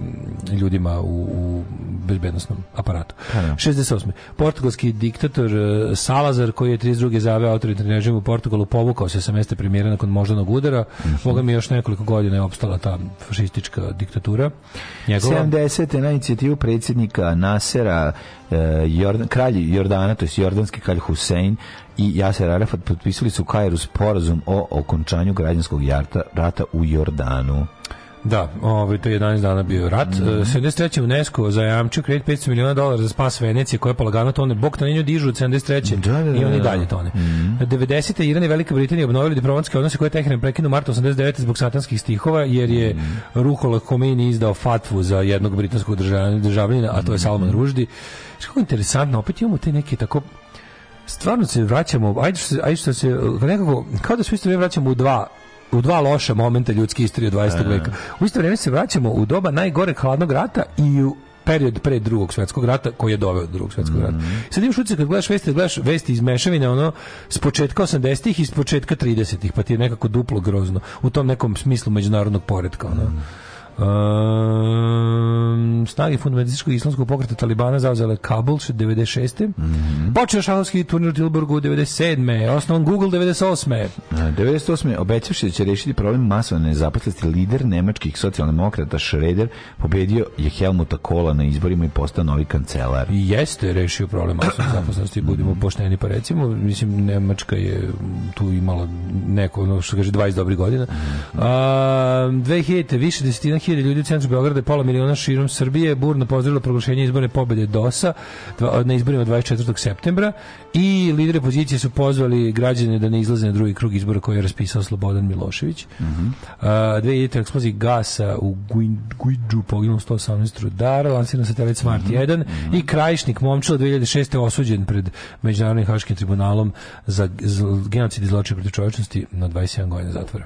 Speaker 4: ljudima u, u bezbednostnom aparatu. A, ja. 68. Portugalski diktator e, Salazar, koji je 32. zaveo autoritarni režim u Portugalu, povukao se sa mesta premijera nakon moždanog udara. Mm Boga mi još nekoliko godina je opstala ta fašistička diktatura.
Speaker 3: Njegova... 70. na inicijativu predsjednika Nasera e, Jordan, kralj Jordana, to je jordanski kralj Hussein i Jaser Arafat potpisali su Kairu sporazum o okončanju građanskog rata u Jordanu.
Speaker 4: Da, ovaj to je 11 dana bio rat. Mm -hmm. 73. UNESCO zajamčio kredit 500 miliona dolara za spas Venecije koja je polagano tone. Bog na nju dižu od 73. Da, da, da, i oni da, da. dalje tone. Mm -hmm. 90. Iran i Velika Britanija obnovili diplomatske odnose koje je Teheran prekinu marta 89. zbog satanskih stihova jer je mm -hmm. Ruhola Khomeini izdao fatvu za jednog britanskog državljana, a to je mhm. Salman Ruždi. Što je interesantno, opet imamo te neke tako stvarno se vraćamo, ajde što se, ajde što se nekako, kao da se isto vraćamo u dva u dva loša momenta ljudske istorije 20. E. veka. U isto vrijeme se vraćamo u doba najgore hladnog rata i u period pre drugog svetskog rata koji je doveo do drugog svetskog mm -hmm. rata. Mhm. Sad imaš ucik kad gledaš vesti, da gledaš vesti iz mešavine ono s početka 80-ih i s početka 30-ih, pa ti je nekako duplo grozno u tom nekom smislu međunarodnog poretka ono. Mm -hmm Um, ehm, snage fundamentalističkog islamskog pokreta Talibana zauzele Kabul 96. Mm -hmm. Počeo šahovski turnir u Tilburgu 97. Osnovan Google 98.
Speaker 3: 98. E, obećavši da će rešiti problem masovne nezaposlenosti lider nemačkih socijaldemokrata Schroeder pobedio je Helmuta Kola na izborima i postao novi kancelar. I
Speaker 4: jeste rešio problem masovne nezaposlenosti, budimo mhm. pošteni pa recimo, mislim Nemačka je tu imala neko, ono što kaže 20 dobri godina. Mhm. Ehm, A, 2000 više desetina hiljada ljudi u centru Beograda pola miliona širom Srbije burno pozdravilo proglašenje izborne pobede DOS-a na izborima 24. septembra i lideri opozicije su pozvali građane da ne izlaze na drugi krug izbora koji je raspisao Slobodan Milošević. Mm -hmm. uh, dve jedite eksplozije gasa u Guidžu poginulo 118 rudara, lansiran satelit Smart mm -hmm. 1 mm -hmm. i mhm. krajišnik Momčilo 2006. osuđen pred Međunarodnim haškim tribunalom za genocid i zločin protiv čovječnosti na 27 godina zatvora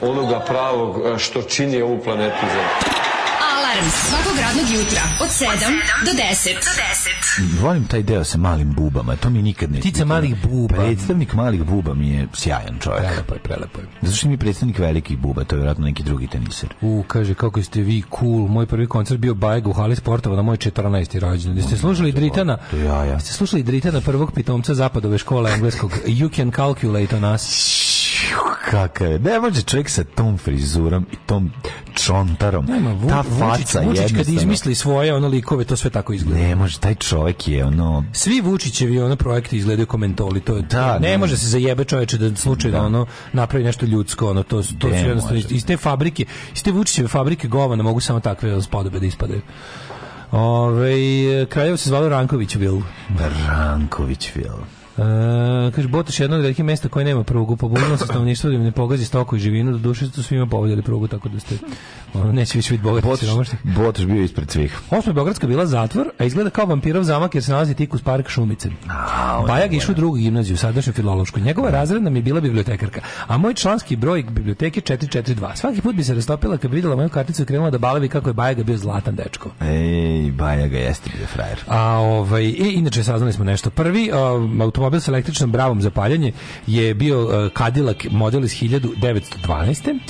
Speaker 8: onoga pravog e, što čini ovu planetu zemlju. Alarm svakog radnog jutra
Speaker 3: od 7 do 10. Do 10. Volim taj deo sa malim bubama, to mi nikad ne... Ptica malih
Speaker 4: buba. Predstavnik malih
Speaker 3: buba mi je sjajan čovjek.
Speaker 4: Prelepo je, prelepo je.
Speaker 3: Zato mi je predstavnik velikih buba, to je vjerojatno neki drugi teniser.
Speaker 4: U, kaže, kako ste vi cool, moj prvi koncert bio Bajeg u hali sportova na moj 14. rođendan. Jeste slušali Dritana? Jeste slušali Dritana prvog pitomca zapadove škole engleskog? You can calculate on us
Speaker 3: kakav je. Ne može čovjek sa tom frizurom i tom čontarom. Nema, vu, Ta faca je Vučić
Speaker 4: kad izmisli svoje ono likove, to sve tako izgleda.
Speaker 3: Ne može, taj čovjek je ono...
Speaker 4: Svi Vučićevi ono projekti izgledaju komentoli. To, da, ne, ne može se zajebe čovječe da slučaj da. da ono napravi nešto ljudsko. Ono, to, to ne su jednostavno iz te fabrike, iz te Vučićeve fabrike govana mogu samo takve spodobe da ispadaju. Ove, kraljevo se zvalo Ranković
Speaker 3: da, Rankovićville.
Speaker 4: Uh, kaže, Botoš je jedno od velikih mesta koje nema prugu, pobunilo se stanovništvo da ne pogazi stoku i živinu, do duše su svima povoljali prugu, tako da ste, ono, neće više biti bogati Botoš,
Speaker 3: Botoš bio ispred svih.
Speaker 4: Osma Beogradska bila zatvor, a izgleda kao vampirov zamak jer se nalazi tik uz park Šumice. A, Bajag išao u drugu gimnaziju, sadašnju filološku. Njegova da. razredna mi je bila bibliotekarka, a moj članski broj biblioteke 442. Svaki put bi se rastopila kad bi vidjela moju karticu i krenula da balavi kako je Bajaga bio zlatan dečko.
Speaker 3: Ej, Bajaga jeste bio frajer. A,
Speaker 4: ovaj, i, inače saznali smo nešto. Prvi, a, automobil sa električnom bravom za paljanje je bio e, Cadillac model iz 1912.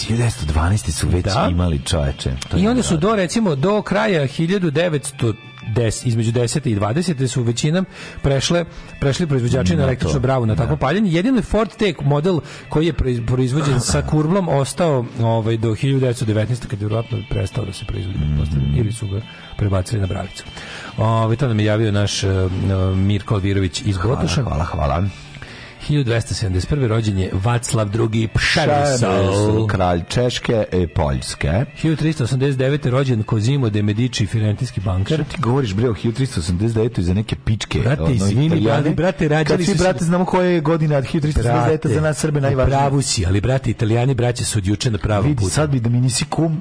Speaker 3: 1912. su već da. imali čoveče.
Speaker 4: I onda su do recimo do kraja 1900 des, između 10. i 20. su većinom prešle prešli proizvođači na, na električnu bravu na takvo da. paljenje. Jedino je Ford Tech model koji je proizvođen sa kurblom ostao ovaj do 1919. kada je vjerojatno prestao da se proizvodi mm. ili su ga prebacili na bravicu. Ovaj to nam je javio naš uh, Mirko Alvirović iz Gotoša.
Speaker 3: Hvala, hvala, hvala.
Speaker 4: 1271. rođen je Vaclav II. Pšemisal.
Speaker 3: Kralj Češke i e, Poljske.
Speaker 4: 1389. rođen Kozimo de Medici, firentinski bankar. Šta
Speaker 3: ti govoriš, bre, o 1389. za neke pičke?
Speaker 4: Brate, izvini, brate, brate, rađali su... Kad svi,
Speaker 3: brate, znamo koje je godina od 1389. za nas Srbe
Speaker 4: najvažnije. Pravu si, ali, brate, italijani braće su odjuče na pravom putu. Vidi,
Speaker 3: sad bi da mi nisi kum,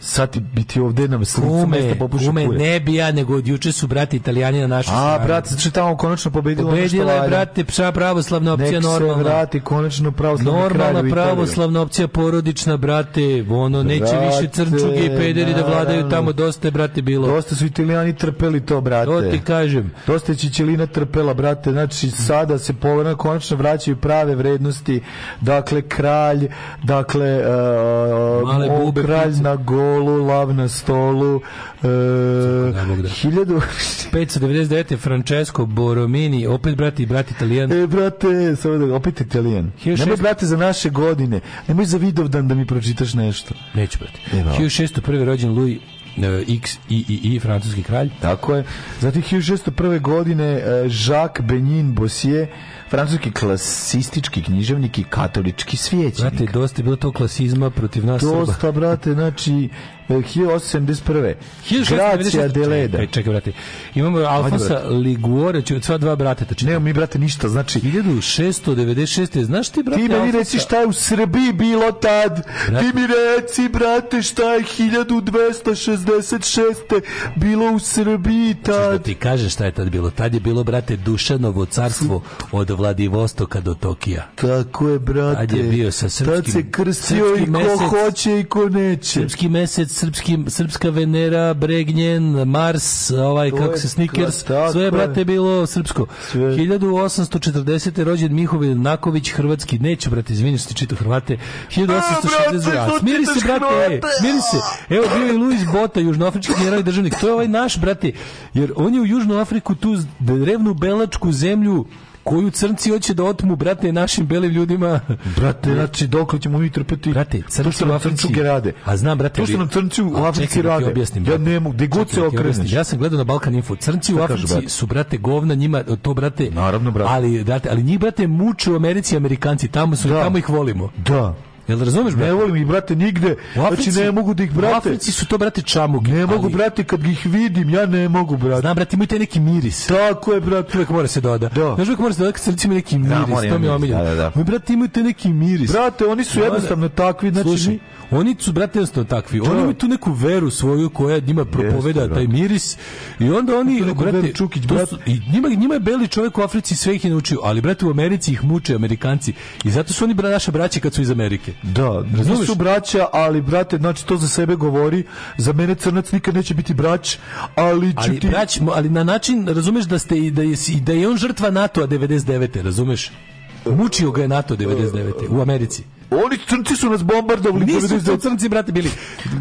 Speaker 3: sad biti ovde nam slicu
Speaker 4: mesta popuša kume, ne
Speaker 3: bi
Speaker 4: ja, nego od juče su brati italijani na našu
Speaker 3: stranu. A,
Speaker 4: brate,
Speaker 3: znači tamo konačno pobedilo
Speaker 4: Pobedila je,
Speaker 3: brate,
Speaker 4: psa pravoslavna opcija Nek normalna. Nek se vrati, konačno pravoslavna Normalna pravoslavna opcija porodična, brate, ono, brate, neće više crnčugi i pederi da vladaju tamo, dosta je, brate, bilo. Dosta
Speaker 3: su italijani trpeli to, brate.
Speaker 4: To ti kažem.
Speaker 3: Dosta je Čičelina trpela, brate, znači sada se povrna, konačno vraćaju prave vrednosti, dakle, kralj, dakle, uh, Male bube, kralj na go stolu, lav na stolu. E, 1599.
Speaker 4: Francesco Boromini, opet brati, brati Italijan. E,
Speaker 3: brate, samo da, opet Italijan. 16... Nemoj, brate, za naše godine. Nemoj za Vidovdan da mi pročitaš nešto. Neću, brate.
Speaker 4: 1601. E, rođen Louis e, X i i i francuski kralj.
Speaker 3: Tako je. Zatim 1601. godine e, Jacques Benin Bossier francuski klasistički književnik i katolički svećenik. Znate,
Speaker 4: dosta je bilo to klasizma protiv nas.
Speaker 3: Dosta, brate, znači, 1871. E, Gracija de Leda.
Speaker 4: Čekaj, čekaj, brate. Imamo Alfonsa Liguore, od sva dva brata. Ne,
Speaker 3: mi, brate, ništa. Znači,
Speaker 4: 1696. Znaš ti, brate,
Speaker 3: Ti mi
Speaker 4: Alfonsa...
Speaker 3: reci šta je u Srbiji bilo tad. Brate. Ti mi reci, brate, šta je 1266. bilo u Srbiji da
Speaker 4: tad. Da ti kaže šta je tad bilo. Tad je bilo, brate, Dušanovo carstvo od Vladivostoka do Tokija.
Speaker 3: Tako je, brate.
Speaker 4: Tad je bio sa srpskim... Tad
Speaker 3: se krstio i ko mesec, hoće i ko
Speaker 4: neće. Srpski mesec srpski, srpska Venera, Bregnjen, Mars, ovaj, to kako se Snickers, sve je, brate, bilo srpsko. Sve. 1840. je rođen Mihovil Naković, hrvatski, neću, brate, izvini što čito Hrvate, 1862. Smiri se, brate, ej, smiri se. Evo, bio je Luis Bota, južnoafrički i državnik. To je ovaj naš, brate, jer on je u Južnu Afriku tu drevnu belačku zemlju koju crnci hoće da otmu, brate, našim belim ljudima.
Speaker 3: Brate, znači, dok ćemo mi trpeti brate, crnci što u Africi. rade.
Speaker 4: A znam, brate,
Speaker 3: to što nam crnci u Africi da rade. Objasnim, ja ne mogu, gde god se da okreneš.
Speaker 4: Ja
Speaker 3: sam
Speaker 4: gledao na Balkan Info. Crnci u Africi brate? su, brate, govna njima, to, brate,
Speaker 3: Naravno, brate.
Speaker 4: Ali,
Speaker 3: brate,
Speaker 4: ali njih, brate, muče u Americi Amerikanci, tamo su, da. tamo ih volimo.
Speaker 3: Da. Jel razumeš, brate? Ne volim ih, brate, nigde. U Africi, znači, ne mogu da ih, brate. U Africi
Speaker 4: su to, brate, čamuge.
Speaker 3: Ne ali... mogu, brate, kad ih vidim, ja ne mogu, brate. Znam,
Speaker 4: brate, imaju taj neki miris.
Speaker 3: Tako je, brate. Uvijek
Speaker 4: mora se doda. Da. Znaš, uvijek mora se doda kad srcima neki da, miris. Da, to mi je omiljeno. Da, da, da. brate, imaju taj neki miris.
Speaker 3: Brate, oni su jednostavno takvi, znači... Slušaj,
Speaker 4: oni su, brate, jednostavno takvi. Da. Oni imaju tu neku veru svoju koja njima propoveda taj miris. I onda oni, brate, Čukić, brate. I njima, njima je beli čovjek u Africi sve ih je naučio, ali, brate, u Americi ih muče Amerikanci. I zato su oni naša braća kad su iz Amerike.
Speaker 3: Da, razumeš? su braća, ali brate, znači to za sebe govori, za mene crnac nikad neće biti brać, ali ću
Speaker 4: ali, ti... Brać, ali na način, razumeš da ste i da je, da je on žrtva NATO-a 99. razumeš? Mučio ga je NATO 99. u Americi.
Speaker 3: Oni crnci su nas bombardovali.
Speaker 4: Nisu to crnci, brate, bili.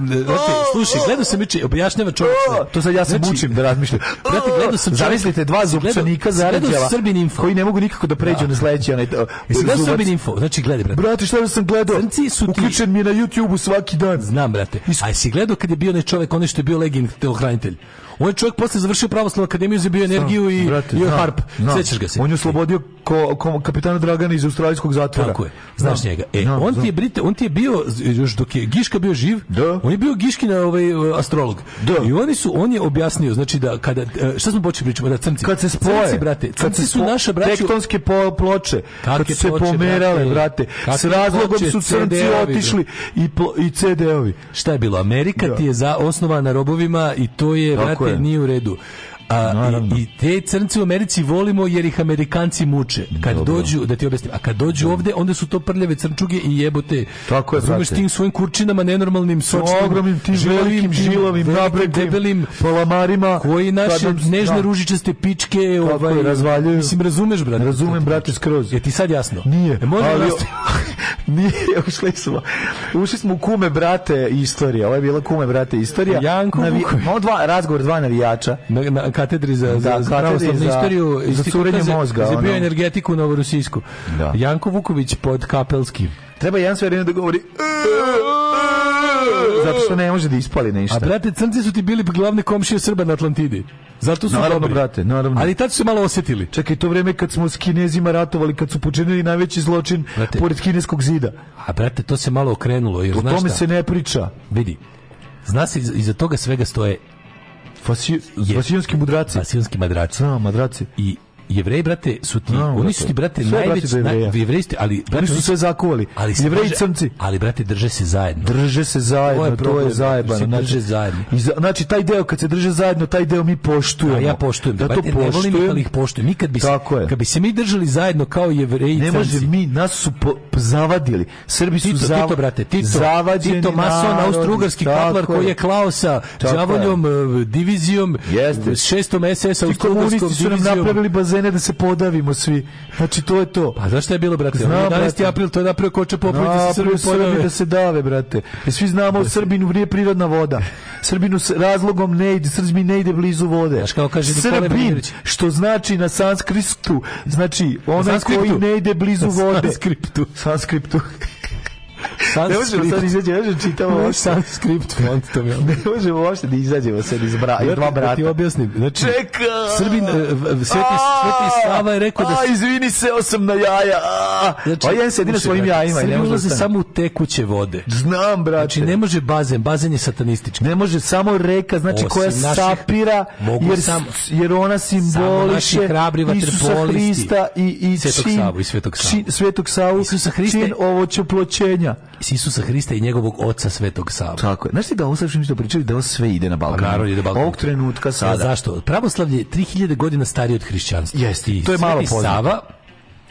Speaker 4: Brate, slušaj, gledao sam juče, objašnjava čovjek.
Speaker 3: To sad ja se znači, mučim da razmišljam.
Speaker 4: Brate, gledao sam
Speaker 3: Zamislite dva zupcanika zaređava.
Speaker 4: Koji ne mogu nikako da pređu da. na sledeći onaj. Jesi gledao Srbin info? Znači, gledaj, brate.
Speaker 3: Brate, šta da sam gledao?
Speaker 4: Crnci su ti...
Speaker 3: Uključen mi na YouTubeu svaki dan.
Speaker 4: Znam, brate. aj jesi gledao kad je bio onaj čovjek, onaj što je bio legend, teohranitelj? On je čovjek posle završio pravoslavnu akademiju za bioenergiju i, Brate, i harp. No, Sećaš ga se?
Speaker 3: On je oslobodio ko, ko, kapitana Dragana iz australijskog zatvora. Tako je.
Speaker 4: Znaš njega. E, no, on, ti je Brit, on ti je bio, još dok je Giška bio živ, da. on je bio Giškina ovaj, astrolog. Da. I oni su, on je objasnio, znači da kada, e, šta smo počeli pričamo, da crnci.
Speaker 3: Kad se spoje. Crnci, brate,
Speaker 4: crnci su naša braća.
Speaker 3: Tektonske po, ploče. Kad su se pomerale, brate. S razlogom su crnci otišli i, i CD-ovi.
Speaker 4: Šta je bilo? Amerika da. ti je za, osnovana robovima i to je, brate, je. nije u redu. A, i, i, te crnce u Americi volimo jer ih Amerikanci muče. Kad Dobro. dođu, da ti objasnim, a kad dođu Dobro. ovde, onda su to prljave crnčuge i jebote. Tako je, Razumeš tim svojim kurčinama, nenormalnim, sočnim, ogromnim,
Speaker 3: tim žilavim, žilovim, debelim, polamarima,
Speaker 4: koji naše nam, nežne da. ružičaste pičke, ovaj,
Speaker 3: razvaljaju. Mislim,
Speaker 4: razumeš, brate?
Speaker 3: Razumem, brate, skroz.
Speaker 4: Je ti sad jasno?
Speaker 3: Nije. E, možda
Speaker 4: ali,
Speaker 3: Nije, ušli smo. Ušli smo u kume brate istorija. Ovo je bila kume brate istorija.
Speaker 4: Janko Navi... Mo dva
Speaker 3: razgovor dva navijača
Speaker 4: na, na katedri za da, za, katedri za istoriju
Speaker 3: za curenje mozga, za
Speaker 4: bioenergetiku u Novorosijsku. Da. Janko Vuković pod Kapelskim.
Speaker 3: Treba jedan sve vrijeme da govori. E, e, e,
Speaker 4: Zato što ne može da ispali ništa. A brate, crnci su ti bili glavne komšije Srba na Atlantidi. Zato su naravno, dobri. brate, naravno. Ali tad su malo osetili.
Speaker 3: Čekaj, to vreme kad smo s Kinezima ratovali, kad su počinili najveći zločin brate, pored kineskog zida.
Speaker 4: A brate, to se malo okrenulo. Jer, o tome
Speaker 3: šta? se ne priča. Vidi, zna se, iza toga svega stoje Fasi, Fasijonski mudraci. Fasijonski madraci. Sama da, madraci. I Jevreji, brate, su ti, no, oni su ti, brate, najveći, jevreji ali, brate, oni su sve zakuvali, ali, jevreji crnci. Ali, brate, drže se zajedno. Drže se zajedno, to je, to je zajebano. Znači, drže zajedno. I za, znači, taj deo, kad se drže zajedno, taj deo mi poštujemo. A ja poštujem, da, brate, poštujem. ne volim, da ih poštujem. nikad bi, Tako se, kad bi se mi držali zajedno kao jevreji crnci. Ne može, mi, nas su po, zavadili. Srbi su tito, zav, tito, brate, ti zavađeni Tito Mason, austro-ugarski kaplar koji je klao sa džavoljom, eh, divizijom, šestom SS-a, u ugarskom divizijom. napravili bazen žene da se podavimo svi. Znači to je to. Pa zašto je bilo brate? Zna, 11. Brate. april to je napravio koče popović da se Srbi podave. da se dave brate. I e, svi znamo da Srbinu vrije prirodna voda. Srbinu s razlogom ne ide, Srbin ne ide blizu vode. Znaš kao kaže Srbin, što znači na sanskritu, znači onaj koji ne ide blizu vode. Sanskritu. Sanskritu. Sanskrit. Ne možemo sad izađe, čitamo možemo čitamo sanskript font to mi. Ne možemo uopšte da izađemo sad iz bra, dva brata. ti objasni. Znači, Čeka! Srbin, e, Sveti, Sveti Sava je rekao da... A, izvini se, osam na jaja. Znači, a jedan sedi na znači, svojim jajima. Srbi da ulaze samo u tekuće vode. Znam, brate. Znači, ne može bazen, bazen je satanistički. Ne može samo reka, znači, koja sapira, jer, jer ona simboliše Isusa Hrista i, i Svetog Savu. I Svetog Savu. Svetog Savu. Isusa Hrista. Čin ovo čuploćenja. Isusa Hrista i njegovog oca Svetog Sava. Tako je. Znaš ti da on sad što pričali da on sve ide na Balkan? Pa narod ide na Balkan. Ovog trenutka e, sada. Ja, zašto? Pravoslavlje je 3000 godina starije od hrišćanstva. Jeste, To je malo poznat. Sava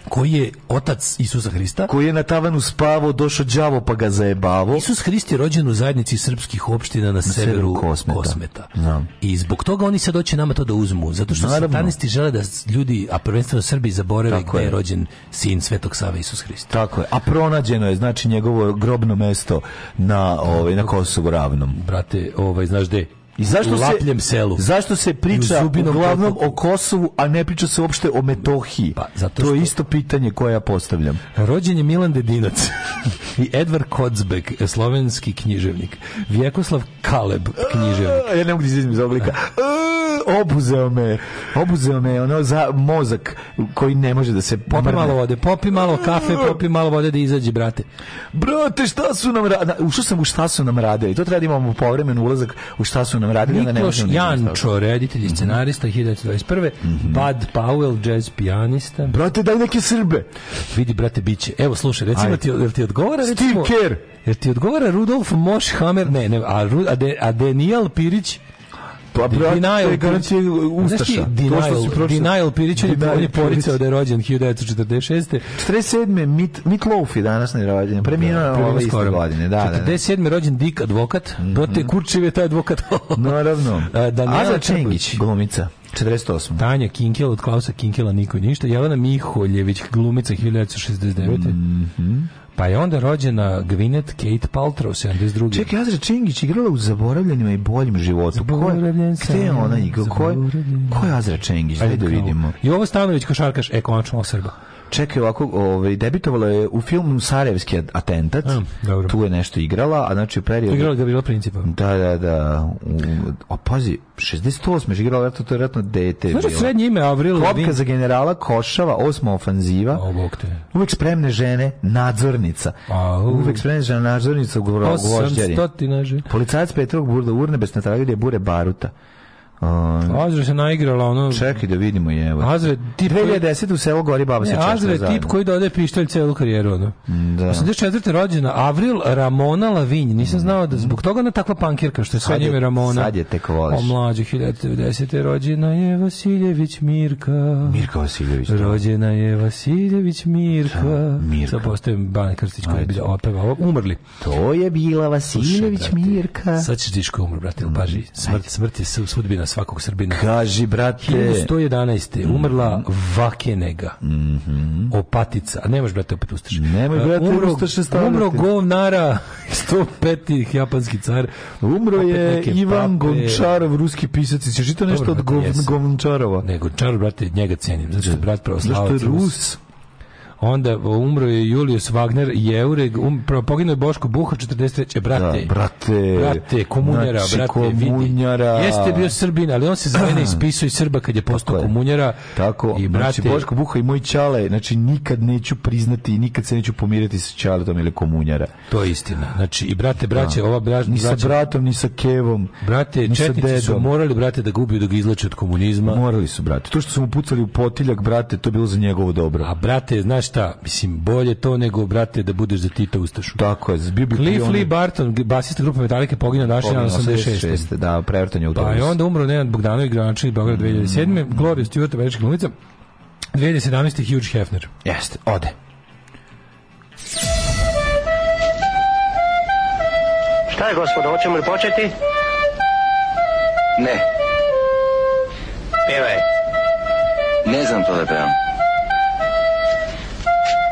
Speaker 3: koji je otac Isusa Hrista. Koji je na tavanu spavao, došao đavo pa ga zajebavo. Isus Hrist je rođen u zajednici srpskih opština na, na severu, severu Kosmeta. Kosmeta. No. Da. I zbog toga oni se doći nama to da uzmu, zato što Naravno. satanisti žele da ljudi, a prvenstveno Srbi, zaborave gdje je. je rođen sin Svetog Save Isus Hrista. Tako je. A pronađeno je, znači, njegovo grobno mesto na, ovaj, na Kosovu ravnom. Brate, ovaj, znaš gde? I zašto u Lapljem selu. Zašto se priča uglavnom o Kosovu, a ne priča se uopšte o Metohiji? Pa, zato to je isto pitanje koje ja postavljam. Rođen je Milan Dedinac i Edvard Kocbek, slovenski književnik. Vjekoslav Kaleb, književnik. A, ja ne mogu da iz oblika. Da. A, obuzeo me, obuzeo me ono za mozak koji ne može da se pomrne. Popi malo vode, popi malo kafe, popi malo vode da izađe, brate. Brate, šta su nam rade? U sam, u šta su nam rade? I to treba da imamo povremenu ulazak u šta su nam nam radili, onda ne Jančo, reditelj i mhm. scenarista, mm -hmm. 1921. Bud Powell, jazz pijanista. Brate, daj neke Srbe. Vidi, brate, biće. Evo, slušaj, recimo, Ajde. ti, jel ti odgovara? Steve Kerr. Jel ti odgovara Rudolf Moschhammer? Ne, ne, a, a Daniel Pirić Pa, brat, denial, garancija Ustaša. Denial, denial Pirićan je bolje poricao da rođen 1946. 47. Mit, Mitlof je danas ne rođen. Preminuo je da, ove iste godine. Da, 47. Da, da. rođen Dik advokat. Mm -hmm. Brate, kurčiv je taj advokat. Naravno. Daniela Aza Čengić, glumica. 48. Tanja Kinkel od Klausa Kinkela niko ništa. Jelena Miholjević, glumica 1969. Mm -hmm. Pa je onda rođena Gwyneth Kate Paltrow 72. Čekaj, Azra Čingić igrala u Zaboravljenima i boljim životu. Zaboravljen sam. Gde je ona igra? Ko je, ko je Azra Čengić? Da Ajde da vidimo. Jovo Stanović, košarkaš, e, konačno Srba čekaj ovako, ovaj, debitovala je u filmu Sarajevski atentat, a, tu je nešto igrala, a znači u periodu... Igrala bila Principa. Da, da, da. a pazi, 68. je igrala, vjerojatno to je vjerojatno dete. Znaš da srednje ime Avril Kopka za generala, Košava, osma ofanziva. O, bog te. Uvek spremne žene, nadzornica. A, u... Uvek spremne žene, nadzornica u Gvožđeri. Policajac Petrovog Burda Urne, bez natragedije Bure Baruta. Um, ovaj, Azra se naigrala ono... Čekaj da vidimo je. Evo. Azra tip... 2010. u selo Gori Baba se češta Azre, tip koji dode pištolj celu karijeru. Ono. Da. 84. rođena Avril Ramona Lavinj. Nisam znao da zbog toga ona takva pankirka što je sve njime Ramona.
Speaker 9: Sad je tek voliš. O mlađe 1990. rođena je Vasiljević Mirka. Mirka Vasiljević. Da. Rođena je Vasiljević Mirka. Da, Mirka. Sad postavim Ban Krstić koji je opeva. Umrli. To je bila Vasiljević Mirka. Sad ćeš diško umr, brate. Paži, smrt, smrt je sudbina svakog Srbina. Kaži, brate. 1111. Mm. umrla Vakenega. Mm -hmm. Opatica. A nemaš, brate, opet ustaš. Nemoj, brate, umro, ustaše stavljati. Umro Govnara, 105. japanski car. Umro je Ivan pape. Gončarov, ruski pisac. Si čitao nešto Dobro, od Gov, Gončarova? Ne, Gončarov, brate, njega cenim. Znači, brat pravoslavac. Zato što je Rus onda umro je Julius Wagner Jeureg, um, poginuo je Boško Buha 43. Brate, da, brate, brate, komunjara, znači, brate, komunjara. Vidi. Jeste bio Srbin, ali on se za mene ispisao iz Srba kad je postao tako komunjara. Tako, i znači, brate, znači Boško Buha i moj Čale, znači nikad neću priznati, i nikad se neću pomiriti sa Čaletom ili komunjara. To je istina. Znači, i brate, braće, da. ova braća... Ni sa bratom, ni sa kevom, brate, ni sa dedom. su morali, brate, da ga ubiju, da ga izlače od komunizma. Morali su, brate. To što su mu pucali u potiljak, brate, to je bilo za njegovo dobro. A brate, znaš, šta, mislim, bolje to nego, brate, da budeš za Tita Ustašu. Tako je, Cliff Lee Barton, basista grupe Metallica, poginuo na današnji 86. Da, prevrtanje u autobus. Pa je onda umro Nenad Bogdanović, granačnik Beograd 2007. Mm. -hmm. Gloria Stewart, američka glumica. 2017. Hugh Hefner. Jeste, ode. Šta je, gospodo, hoćemo li početi? Ne. Pevaj. Ne znam to da pevam.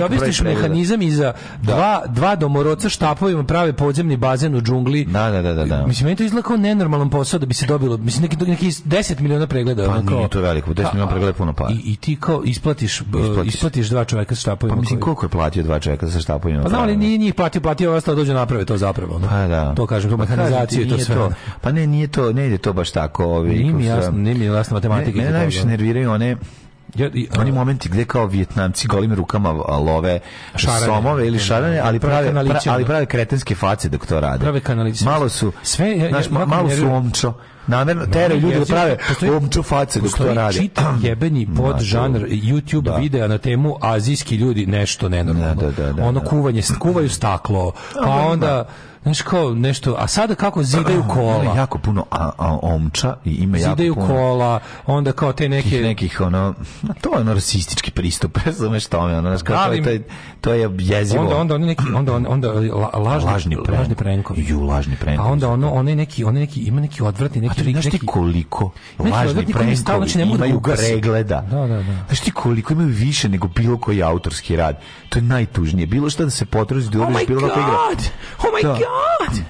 Speaker 10: veliki da objasniš mehanizam iza dva, dva domoroca štapovima prave podzemni bazen u džungli.
Speaker 11: Da, da, da, da, da.
Speaker 10: Mislim, meni to izgleda kao nenormalan posao da bi se dobilo, mislim, neki, neki 10 miliona pregleda.
Speaker 11: Pa nije to veliko, 10 miliona pregleda puno para.
Speaker 10: I, I ti kao isplatiš, isplatiš, isplatiš dva čoveka sa štapovima.
Speaker 11: Pa mislim, koliko je platio dva čoveka sa štapovima? Pa
Speaker 10: znam, ali nije njih platio, platio ovo ostalo da dođe da naprave to zapravo. No? Pa
Speaker 11: da.
Speaker 10: To kažem, pa to mehanizaciju
Speaker 11: i to sve. To, pa ne,
Speaker 10: nije
Speaker 11: to, ne ide to baš tako.
Speaker 10: Ovi, nije mi jasno, nije mi jasno matematika.
Speaker 11: Ne, najviše nerviraju one
Speaker 10: Ja,
Speaker 11: i, Oni momenti gdje kao vjetnamci golim rukama love šarane, somove ili šarane, ali prave, pra, ali prave kretenske face dok to rade. Prave kanalice. Malo su, Sve, ja, znaš, ja, malo su omčo. Namerno teraju ljudi da prave postoji, omču face dok to rade.
Speaker 10: Čitav jebeni pod žanr YouTube da. videa na temu azijski ljudi nešto nenormalno. Da, da, da, da ono da. kuvanje, kuvaju staklo, pa onda... Znaš kao nešto, a sada kako zidaju kola. Ima
Speaker 11: jako puno a, a, omča i ima jako
Speaker 10: zidaju puno. kola, onda kao te neke... Tih
Speaker 11: nekih, ono, to je ono rasistički pristup, razumeš tome, ono, znaš kao, to, je, to je jezivo.
Speaker 10: Onda, onda, oni neki, onda, onda, onda la, lažni, lažni, pren, lažni prenkovi.
Speaker 11: Ju, lažni prenkovi.
Speaker 10: A onda ono, one neki, one neki, ima neki odvratni, neki... A ti znaš ti
Speaker 11: koliko neki, lažni prenkovi znači, da
Speaker 10: imaju
Speaker 11: pregleda.
Speaker 10: Da, da, da.
Speaker 11: Znaš ti koliko imaju više nego bilo koji autorski rad. To je najtužnije. Bilo šta da se potrazi, da oh bilo
Speaker 10: kako igra. Oh my da. god! god!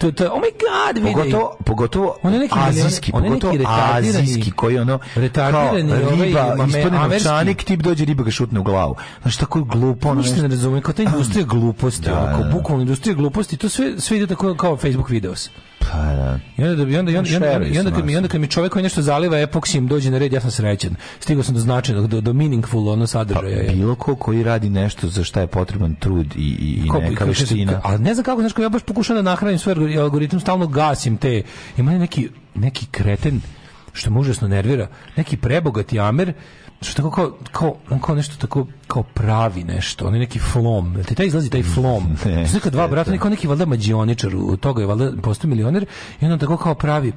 Speaker 10: To, to, oh my god, vidi. Pogotovo,
Speaker 11: pogotovo one neki, azijski, one, one pogotovo azijski, koji ono, retardirani, kao ovaj riba, ovaj, ispane novčanik, tip dođe riba ga šutne u glavu. Znaš, tako je glupo. Ono Ništa ne
Speaker 10: razumijem, kao ta da, industrija da, gluposti, da, onako, da. bukvalno industrija gluposti, to sve, sve ide tako kao Facebook videos. Pa da. da I onda, i onda, i onda, i onda, onda, onda, kad, mi, onda kad mi čovjek koji nešto zaliva epoksim dođe na red, ja sam srećen. Stigao sam do značajnog, do, do meaningful ono sadržaja.
Speaker 11: Pa, bilo ko koji radi nešto za šta je potreban trud i, i, i neka veština.
Speaker 10: Ali ne znam kako, znaš, ja baš pokušam da nahranim svoj algoritam, stalno gasim te. Ima neki, neki kreten, što me užasno nervira, neki prebogati amer što tako kao, kao, on kao nešto tako kao pravi nešto, on je neki flom. Te taj izlazi taj flom. Ne, Sve da dva brata, neko neki valjda mađioničar, toga je valjda postao milioner i on tako kao pravi.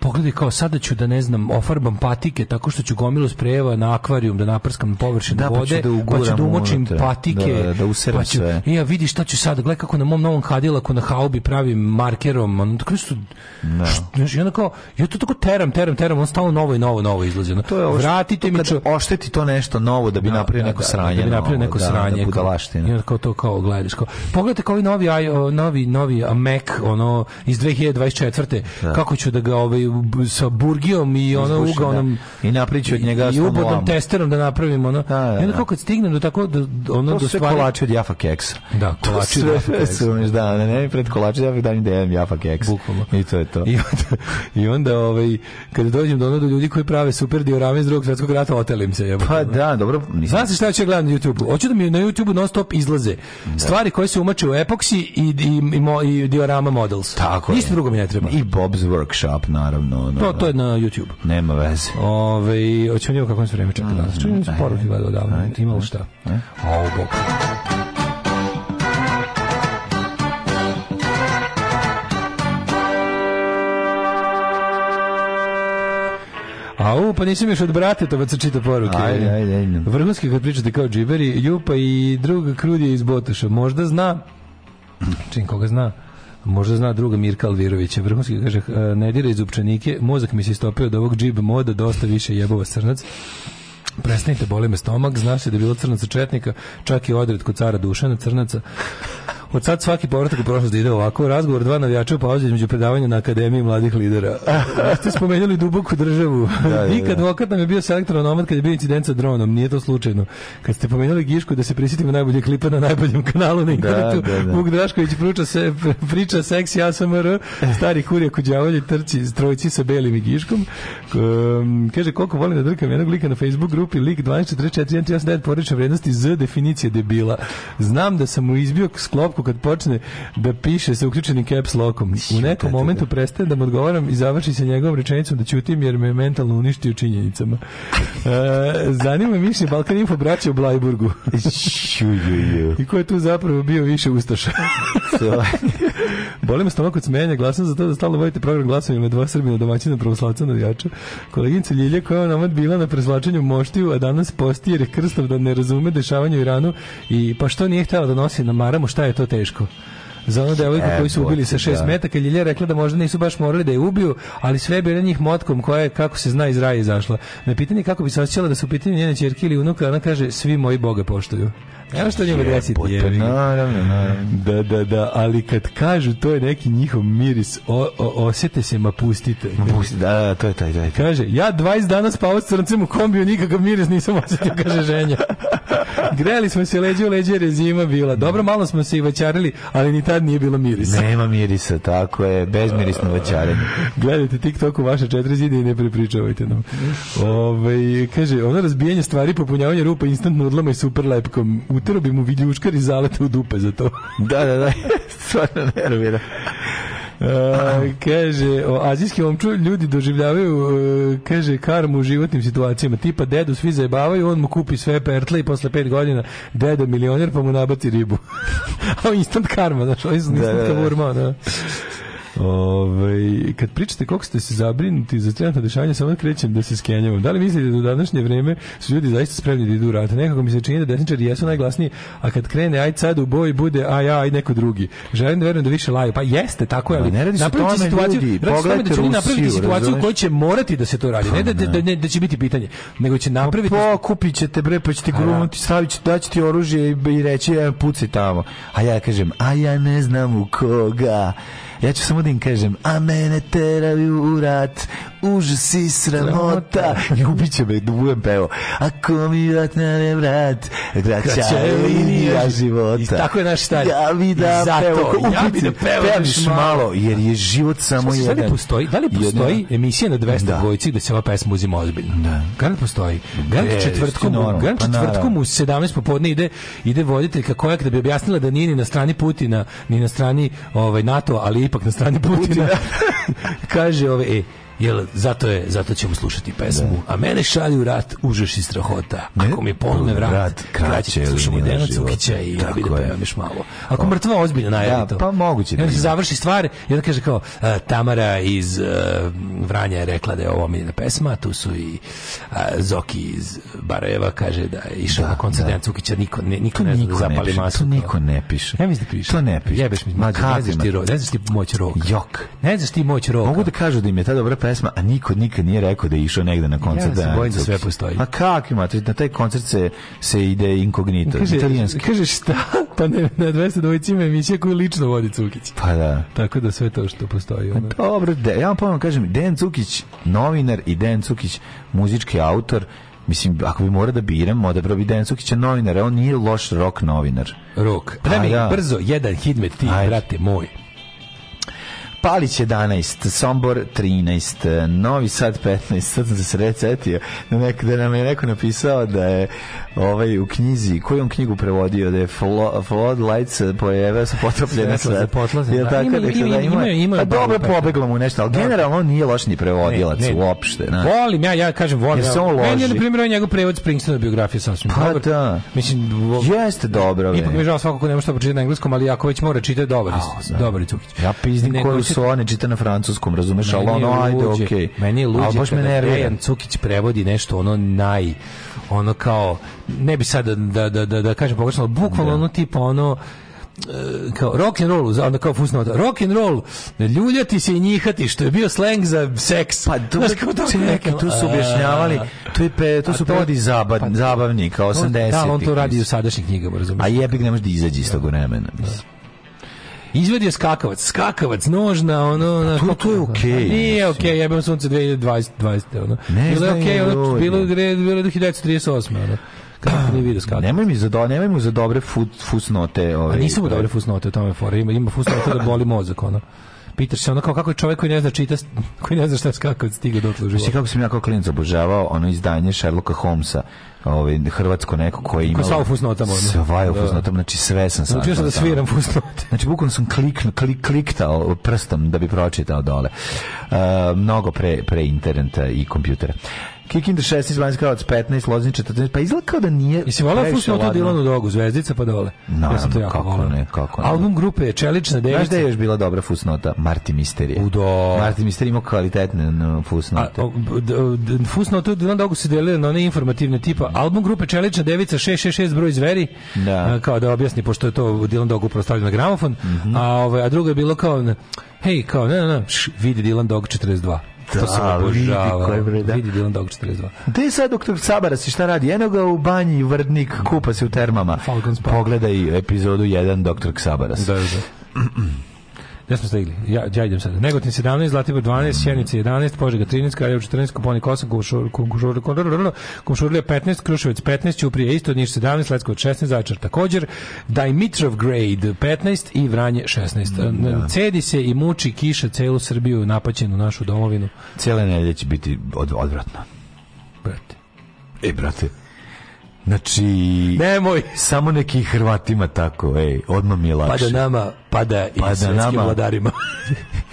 Speaker 10: Pogledaj kao sada ću da ne znam, ofarbam patike tako što ću gomilu sprejeva na akvarijum da naprskam površinu da, vode, pa ću da, pa ću da umočim unutra. patike,
Speaker 11: da, da, da pa
Speaker 10: ću, sve. ja vidi šta ću sad, gledaj kako na mom novom kadilaku na haubi pravim markerom, on tako nešto, no. Da. što, i onda kao, ja to tako teram, teram, teram, on stalno novo i novo, novo izlazi.
Speaker 11: No, Vratite mi čo, ošteti to nešto novo da bi da, napravio da, neko sranje. Da, da bi napravio novo, neko da, da sranje. Da I onda
Speaker 10: kao
Speaker 11: to
Speaker 10: kao gledaš. Kao, pogledajte kao i novi, novi, novi Mac ono, iz 2024. Da. Kako ću da ga ovaj, sa burgijom i ono uga onom... da. i
Speaker 11: napriču od
Speaker 10: njega i, i ubodom testerom da napravim ono. Da, da, da. I onda da. kao kad stignem do tako do, ono, to do
Speaker 11: stvari. kolači
Speaker 10: od
Speaker 11: Jaffa keksa. Da,
Speaker 10: kolači od Jaffa
Speaker 11: keksa.
Speaker 10: Da,
Speaker 11: ne, ne, pred kolači Jaffa dan da jedem Jaffa keks. Bukvalno. I to je to. I onda,
Speaker 10: i onda ovaj, kada dođem do ono ljudi koji prave super diorame iz drugog svetskog rata, otelim jebem se. Jebem.
Speaker 11: Pa da, dobro.
Speaker 10: Nisam... Znate šta ću gledam na YouTube-u? Hoću da mi na YouTube-u non stop izlaze da. stvari koje se umače u epoksi i, i, i, i diorama models.
Speaker 11: Tako
Speaker 10: Ništa drugo mi ne treba.
Speaker 11: I Bob's Workshop, naravno. No,
Speaker 10: to, da. to je na YouTube.
Speaker 11: Nema veze.
Speaker 10: Ove, hoćemo vidjeti kako se vreme čeka danas. Mm, Čujem poruke gledao davno.
Speaker 11: Imalo šta. E? O, Bog.
Speaker 10: A u, pa nisam još od brate to baca pa čita poruke.
Speaker 11: Ajde, ajde, ajde.
Speaker 10: Vrhunski kad pričate kao džiberi, Jupa i drug Krudje iz Botoša. Možda zna, čim koga zna, možda zna druga Mirka Alvirovića. Vrhunski kaže, eh, ne dira iz upčanike, mozak mi se istopio od ovog džib moda, dosta više jebova srnac. Prestanite, boli me stomak, znaš se da je bilo crnaca četnika, čak i odred kod cara Dušana crnaca. Od sad svaki povratak u prošlost ide ovako. Razgovor dva navijača u pauzi između predavanja na Akademiji mladih lidera. Vi ste spomenuli duboku državu. Da, da, da. I kad advokat nam je bio selektor kad je bio incident sa dronom. Nije to slučajno. Kad ste pomenuli Gišku da se prisjetimo najbolje klipa na najboljem kanalu na da, internetu. Da, da. Vuk Drašković priča, se, priča seksi ASMR, stari kurja kuđavolje, trci, trojci sa belim i Giškom. Um, kaže, koliko volim da drkam jednog lika na Facebook grupi, lik 1244, 149, poriča vrednosti z definicije debila. Znam da sam mu izbio sklopku kad počne da piše sa uključenim caps lockom. U nekom momentu prestaje da mu odgovaram i završi se njegovom rečenicom da ćutim jer me mentalno uništio činjenicama. E, zanima mi se Balkan Info braće u Blajburgu. I ko je tu zapravo bio više ustaša? Boli me stomak od smenja, glasam za to da stalno vodite program glasanja na dva srbina domaćina pravoslavca navijača. Koleginica Ljilja koja je namad bila na preslačenju moštiju, a danas posti jer je krstav da ne razume dešavanje u Iranu i pa što nije htjela da nosi na maramu, šta je to teško? za onu devojku e, koju su ubili sa 6 da. metaka. Ljilja rekla da možda nisu baš morali da je ubiju, ali sve bi bilo njih motkom koja je, kako se zna, iz raja izašla. Na pitanje kako bi se osjećala da su pitanje njene čerke ili unuka, ona kaže, svi moji boga poštuju. Evo što njima desiti.
Speaker 11: Naravno, naravno. Da, da, da, ali kad kažu to je neki njihov miris, o, o, osjete se, ma pustite. Ma pustite, da, da, to je taj, taj.
Speaker 10: Kaže, ja 20 dana spavao s crncem u kombiju, nikakav miris nisam osjetio, kaže ženja. Greli smo se leđe u leđe jer zima bila. Dobro, malo smo se i vaćarili, ali ni ta tad nije bilo mirisa.
Speaker 11: Nema mirisa, tako je, bezmirisno vaćarenje.
Speaker 10: Gledajte TikTok u vaše četiri zide i ne prepričavajte nam. Ove, kaže, ono razbijanje stvari, popunjavanje rupa instantno odloma i super lepkom. Utero bi mu viljuškar i zaleta u dupe za to.
Speaker 11: da, da, da, stvarno nervira.
Speaker 10: E, kaže, o azijskim omču ljudi doživljavaju, e, kaže, karmu u životnim situacijama. Tipa, dedu svi zajebavaju, on mu kupi sve pertle i posle pet godina deda milioner pa mu nabaci ribu. A instant karma, znaš, ovo da, instant da, da, da. Kaburma, da. Ove, kad pričate koliko ste se zabrinuti za trenutno dešavanje, samo krećem da se skenjavam. Da li mislite da u današnje vreme su ljudi zaista spremni da idu u rat? Nekako mi se čini da desničari jesu najglasniji, a kad krene aj sad u boj bude aj aj neko drugi. Želim da verujem da više laju. Pa jeste, tako je, ali ne radi se tome situaciju, ljudi, radi tome da će Rusiju, napraviti situaciju u kojoj će morati da se to radi. Pa ne da, da, da, da će biti pitanje, nego će pa napraviti...
Speaker 11: Pa, kupit ćete bre, pa ćete da. gruniti, stavit ćete, daći ti oružje i, i reći, ja, e, puci tamo. A ja kažem, a ja ne znam u koga. Ja ću samo da im kažem, a mene teraju u rat, užas i sramota. I ubiće me, da budem peo. Ako mi vrat ne vrat, kraća je linija života.
Speaker 10: I tako je naš stari.
Speaker 11: Ja bi da Zato, peo. Ja bi da pevaš malo, jer je život samo jedan. Da li
Speaker 10: postoji, da li postoji emisija na 200 da. dvojici gde se ova pesma uzima ozbiljno?
Speaker 11: Da.
Speaker 10: Garant da postoji. Garant četvrtkom, garant četvrtkom u 17 pa popodne ide, ide voditeljka kojak da bi objasnila da nije ni na strani Putina, ni na strani ovaj, NATO, ali ipak na strani Putina. Putina. Kaže, ove, e, Jer zato, je, zato ćemo slušati pesmu. Da. A mene šalju u rat užeš i strahota. Ako mi polne vrat, vrat kraće slušamo Dejana Cukića i ja bi da pevam još malo. Ako mrtva ozbiljno da, najavi to.
Speaker 11: Pa moguće
Speaker 10: da. se završi stvar i onda kaže kao uh, Tamara iz uh, Vranja je rekla da je ovo omiljena pesma, tu su i uh, Zoki iz Barajeva kaže da je išao da, na koncert da. Dejana Cukića, niko, ne, niko, ne zna da zapali masu. To
Speaker 11: niko ne piše. ne
Speaker 10: mislim
Speaker 11: da piše.
Speaker 10: To ne piše. Jebeš mi, ne znaš ti moć rok. Jok. Ne znaš ti moć rok.
Speaker 11: Mogu da kažu da im je ta dobra pesma pesma, a niko nikad nije rekao da je išao negde na koncert. Ja se bojim
Speaker 10: da sve postoji.
Speaker 11: A kak ima, na taj koncert se, se ide inkognito, kaže, italijanski.
Speaker 10: Kaže šta? Pa ne, na 200 dvojici ima emisija koju lično vodi Cukić.
Speaker 11: Pa da.
Speaker 10: Tako da sve to što postoji. Pa ono.
Speaker 11: Dobro, de, ja vam ponovno kažem, Dejan Cukić, novinar i Dejan Cukić, muzički autor, Mislim, ako bi mora da biram, odabrao bi Dejan Cukića novinara, on nije loš rock novinar.
Speaker 10: Rock. Pravi, pa da. brzo, jedan hidmet ti, brate moj.
Speaker 11: Palić 11, Sombor 13, Novi Sad 15, sad sam se recetio, da nek, da nam je neko napisao da je ovaj, u knjizi, koju on knjigu prevodio, da je Flood Lights eh, pojeve sa potopljene
Speaker 10: sve.
Speaker 11: Ja, da. tako, ima,
Speaker 10: ima, da, ima, ima, pa
Speaker 11: dobro, pobeglo mu nešto, ali generalno on nije loš ni prevodilac ne, ne. uopšte.
Speaker 10: Na. Volim, ja, ja kažem, volim. Jer se on loži. Meni je, na primjer, njegov prevod Springsteena biografije sasvim.
Speaker 11: Pa dobar. da. Mislim, Jeste dobro.
Speaker 10: Ipak
Speaker 11: mi
Speaker 10: je žao svakako nema što pročitati na engleskom, ali ako već mora čitati, dobar, da. dobar je
Speaker 11: Cukić. Ja pizdim koju su one čita na francuskom, razumeš, ali ono, ajde, okej.
Speaker 10: Okay. Meni je luđe, baš me nervira. Dejan Cukić prevodi nešto ono naj, ono kao, ne bi sad da, da, da, da, da kažem pogrešno, ali bukvalno da. ono tipa ono, e, kao rock and roll, onda kao fusnota, rock and roll, ljuljati se i njihati, što je bio sleng za seks.
Speaker 11: Pa tu, Znaš, kao, to, neke, tu su objašnjavali, tu, pe, tu su prevodi zabav, pa, zabavni, kao 80.
Speaker 10: Da, on to radi u sadašnjim knjigama, razumiješ.
Speaker 11: A jebik ne može da izađe iz tog vremena, da. mislim.
Speaker 10: Izvadio skakavac, skakavac, nožna, ono... Pa Na,
Speaker 11: to, to je okej.
Speaker 10: Okay, nije okej, okay, jebam sunce 2020. 20, ono. Ne bilo je okej, okay, ono, bilo, gre, bilo je
Speaker 11: 1938. Ono. Kako nije video Nemoj mi za do, nemoj mi za dobre fusnote, ovaj. A
Speaker 10: nisu mu dobre pa- fusnote, tamo je fora. Ima ima fusnote da boli mozak, ono. Pitaš se ono kao kako je čovjek koji ne zna čita, koji ne zna šta kako stiga do tlu
Speaker 11: života. kako sam ja kao klinac obožavao ono izdanje Sherlocka Holmesa, ovaj hrvatsko neko koji ima.
Speaker 10: Sva fusnota možda.
Speaker 11: Sva je fusnota, da. znači sve sam
Speaker 10: sam. Znači
Speaker 11: da
Speaker 10: sviram fusnote.
Speaker 11: Znači bukvalno sam kliknuo, klik, kliktao prstom da bi pročitao dole. Uh, mnogo pre, pre interneta i kompjutera. Kikinda 16, Vanjska Kralovac 15, Lozni 14, pa izgleda kao da nije...
Speaker 10: Jesi volao fusnotu Dilanu Dogu, Zvezdica pa dole?
Speaker 11: No, ja sam to jako kako
Speaker 10: volao.
Speaker 11: ne, kako ne.
Speaker 10: Album grupe je Čelična devica. Znaš da
Speaker 11: je još bila dobra fusnota? Marti Misterije. Udo. Marti Misterije imao kvalitetne
Speaker 10: fusnote. Fusnotu Dilanu Dogu se delila na one informativne tipa. Album grupe Čelična devica 666 broj zveri. Da. Kao da objasni, pošto je to Dilan Dogu prostavljeno na gramofon. Mm -hmm. a, ovaj, a drugo je bilo kao... Hej, kao, ne, ne, ne, š, vidi Dilan Dog 42 to se da, obožava.
Speaker 11: Da. Vidi Dylan Dog 42. Gde sad doktor Sabara si šta radi? Eno ga u banji, vrdnik, kupa se u termama. Pogledaj epizodu 1 doktor Sabaras. Da, da.
Speaker 10: Ja smo stigli. Ja, ja idem sada. Negotin 17, Zlatibor 12, Sjenica 11, Požega 13, Kraljevo 14, Koponik 8, Komšurlija 15, Kruševac 15, Ćuprije isto, Niš 17, Leskovac 16, Zaječar također, Dimitrov grade 15 i Vranje 16. Da. Cedi se i muči kiša celu Srbiju napaćenu našu domovinu.
Speaker 11: Cijele nedelje će biti od, odvratno.
Speaker 10: Brate.
Speaker 11: E, brate, Znači,
Speaker 10: nemoj
Speaker 11: samo neki Hrvatima tako, ej, odmah mi je lakše.
Speaker 10: Pada nama, pada, pada i svetskim nama. vladarima.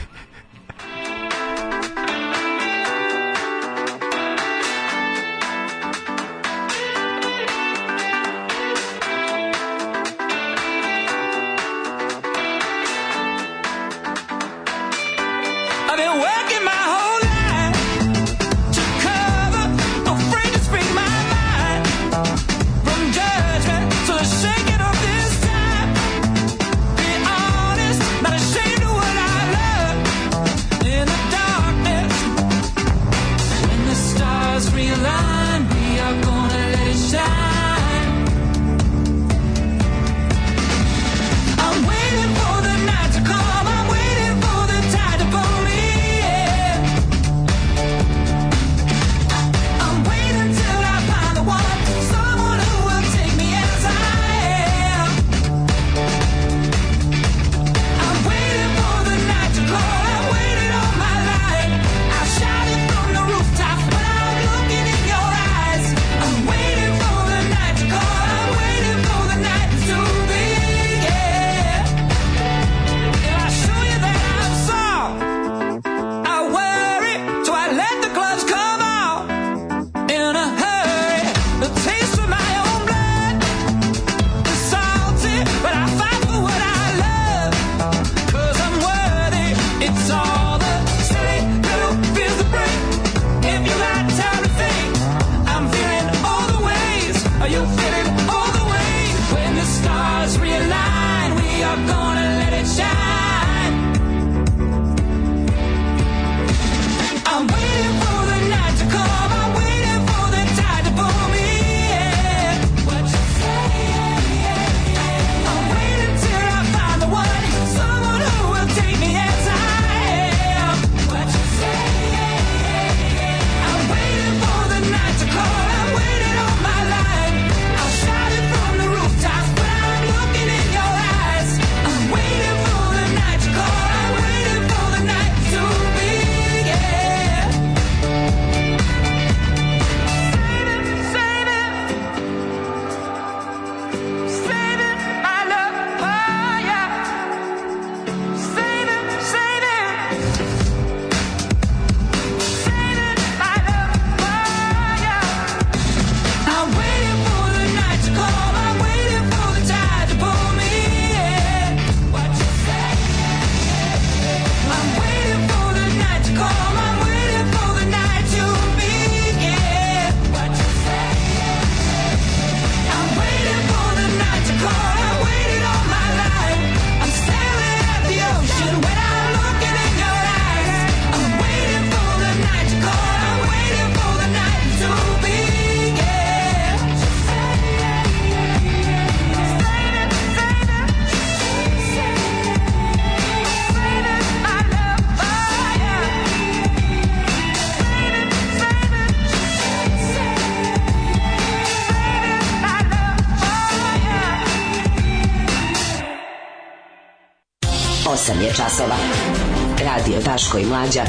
Speaker 12: Daško i Mlađa.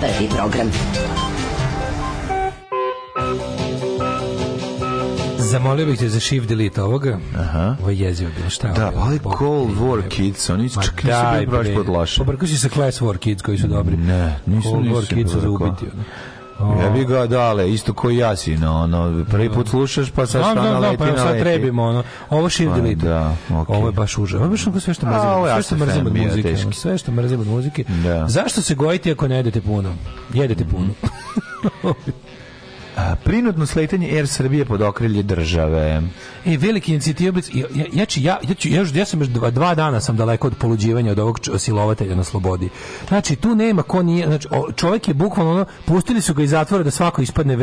Speaker 12: Prvi program. Zamolio bih te za shift delete ovoga. Aha. Ovo je jezivo bilo šta. Da, ali Cold War Kids, oni čak nisu bili baš pod loše. Pobrkao sa Class War Kids koji su dobri. Ne, nisu, Cold nisu War Kids su ubiti jebi ga dale, isto koji ja sino, ono, prvi put slušaš pa sad na da, da, da, naleti, pa sad trebimo, ono, ovo shift pa delete. Da, okay. Ovo je baš užas. Ovo je baš ono sve što mrzimo, sve što mrzimo od muzike, sve što mrzimo od muzike. Zašto se gojite ako ne jedete puno? Jedete mm. puno. A, Prinudno sletanje Air Srbije pod okrilje države. E, veliki inicijativac, ja, ja, ja, ja, ću, ja, ja sam još dva, dva, dana sam daleko od poluđivanja od ovog silovatelja na slobodi. Znači, tu nema ko nije, znači, čovjek je bukvalno, ono, pustili su ga iz zatvora da svako ispadne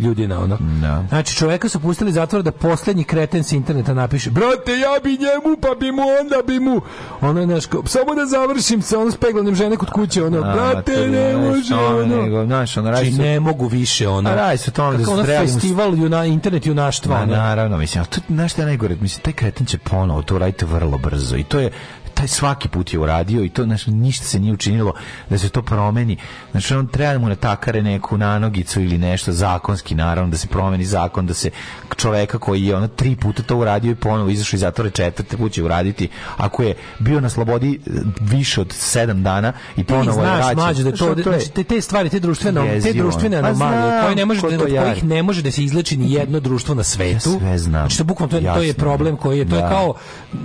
Speaker 12: ljudi na ono. No. Da. Znači, čovjeka su pustili iz zatvora da posljednji kreten sa interneta napiše, brate, ja bi njemu, pa bi mu, onda bi mu, ono, naško, samo da završim sa ono speglanim žene kod kuće, ono, A, brate, ne može, ono. Nego, znaš, ono, znači, ne mogu više, ono. A Radi se o tome da se ono, festival juna, internet junaštva, ono. Naravno, mislim, to, znaš šta je najgore, mislim, taj kretan će ponovo to raditi vrlo brzo i to je, taj svaki put je uradio i to znači ništa se nije učinilo da se to promeni. Znači on treba da mu natakare neku nanogicu ili nešto zakonski naravno da se promeni zakon da se čoveka koji je ona tri puta to uradio i ponovo izašao iz zatvora četvrte put će uraditi ako je bio na slobodi eh, više od sedam dana i ponovo je vraćen. Mlađe, da to, to da, znači, te, te stvari, te društvene, te društvene pa anomalije koje ne može da, od kojih ne može da se izleči ni jedno društvo na svetu. Ja sve znam. Znači, to, bukvalno, to, je, to je problem koji je, to je da. kao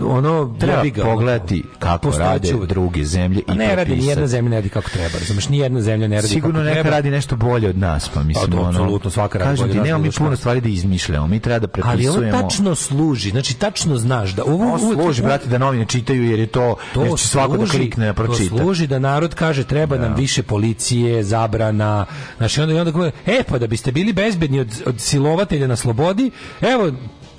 Speaker 12: ono, treba pogledati vidi kako Postoje rade čuva. druge zemlje i ne radi ni jedna zemlja ne radi kako treba razumeš ni jedna zemlja ne radi sigurno kako neka treba. radi nešto bolje od nas pa mislim pa, ono apsolutno svaka radi kažem ti nema mi puno stvari da izmišljamo mi treba da prepisujemo ali ovo tačno služi znači tačno znaš da ovo, ovo služi brate da novine čitaju jer je to, to znači svako da klikne da pročita to služi da narod kaže treba nam da. više policije zabrana znači onda i onda e pa da biste bili bezbedni od, od silovatelja na slobodi evo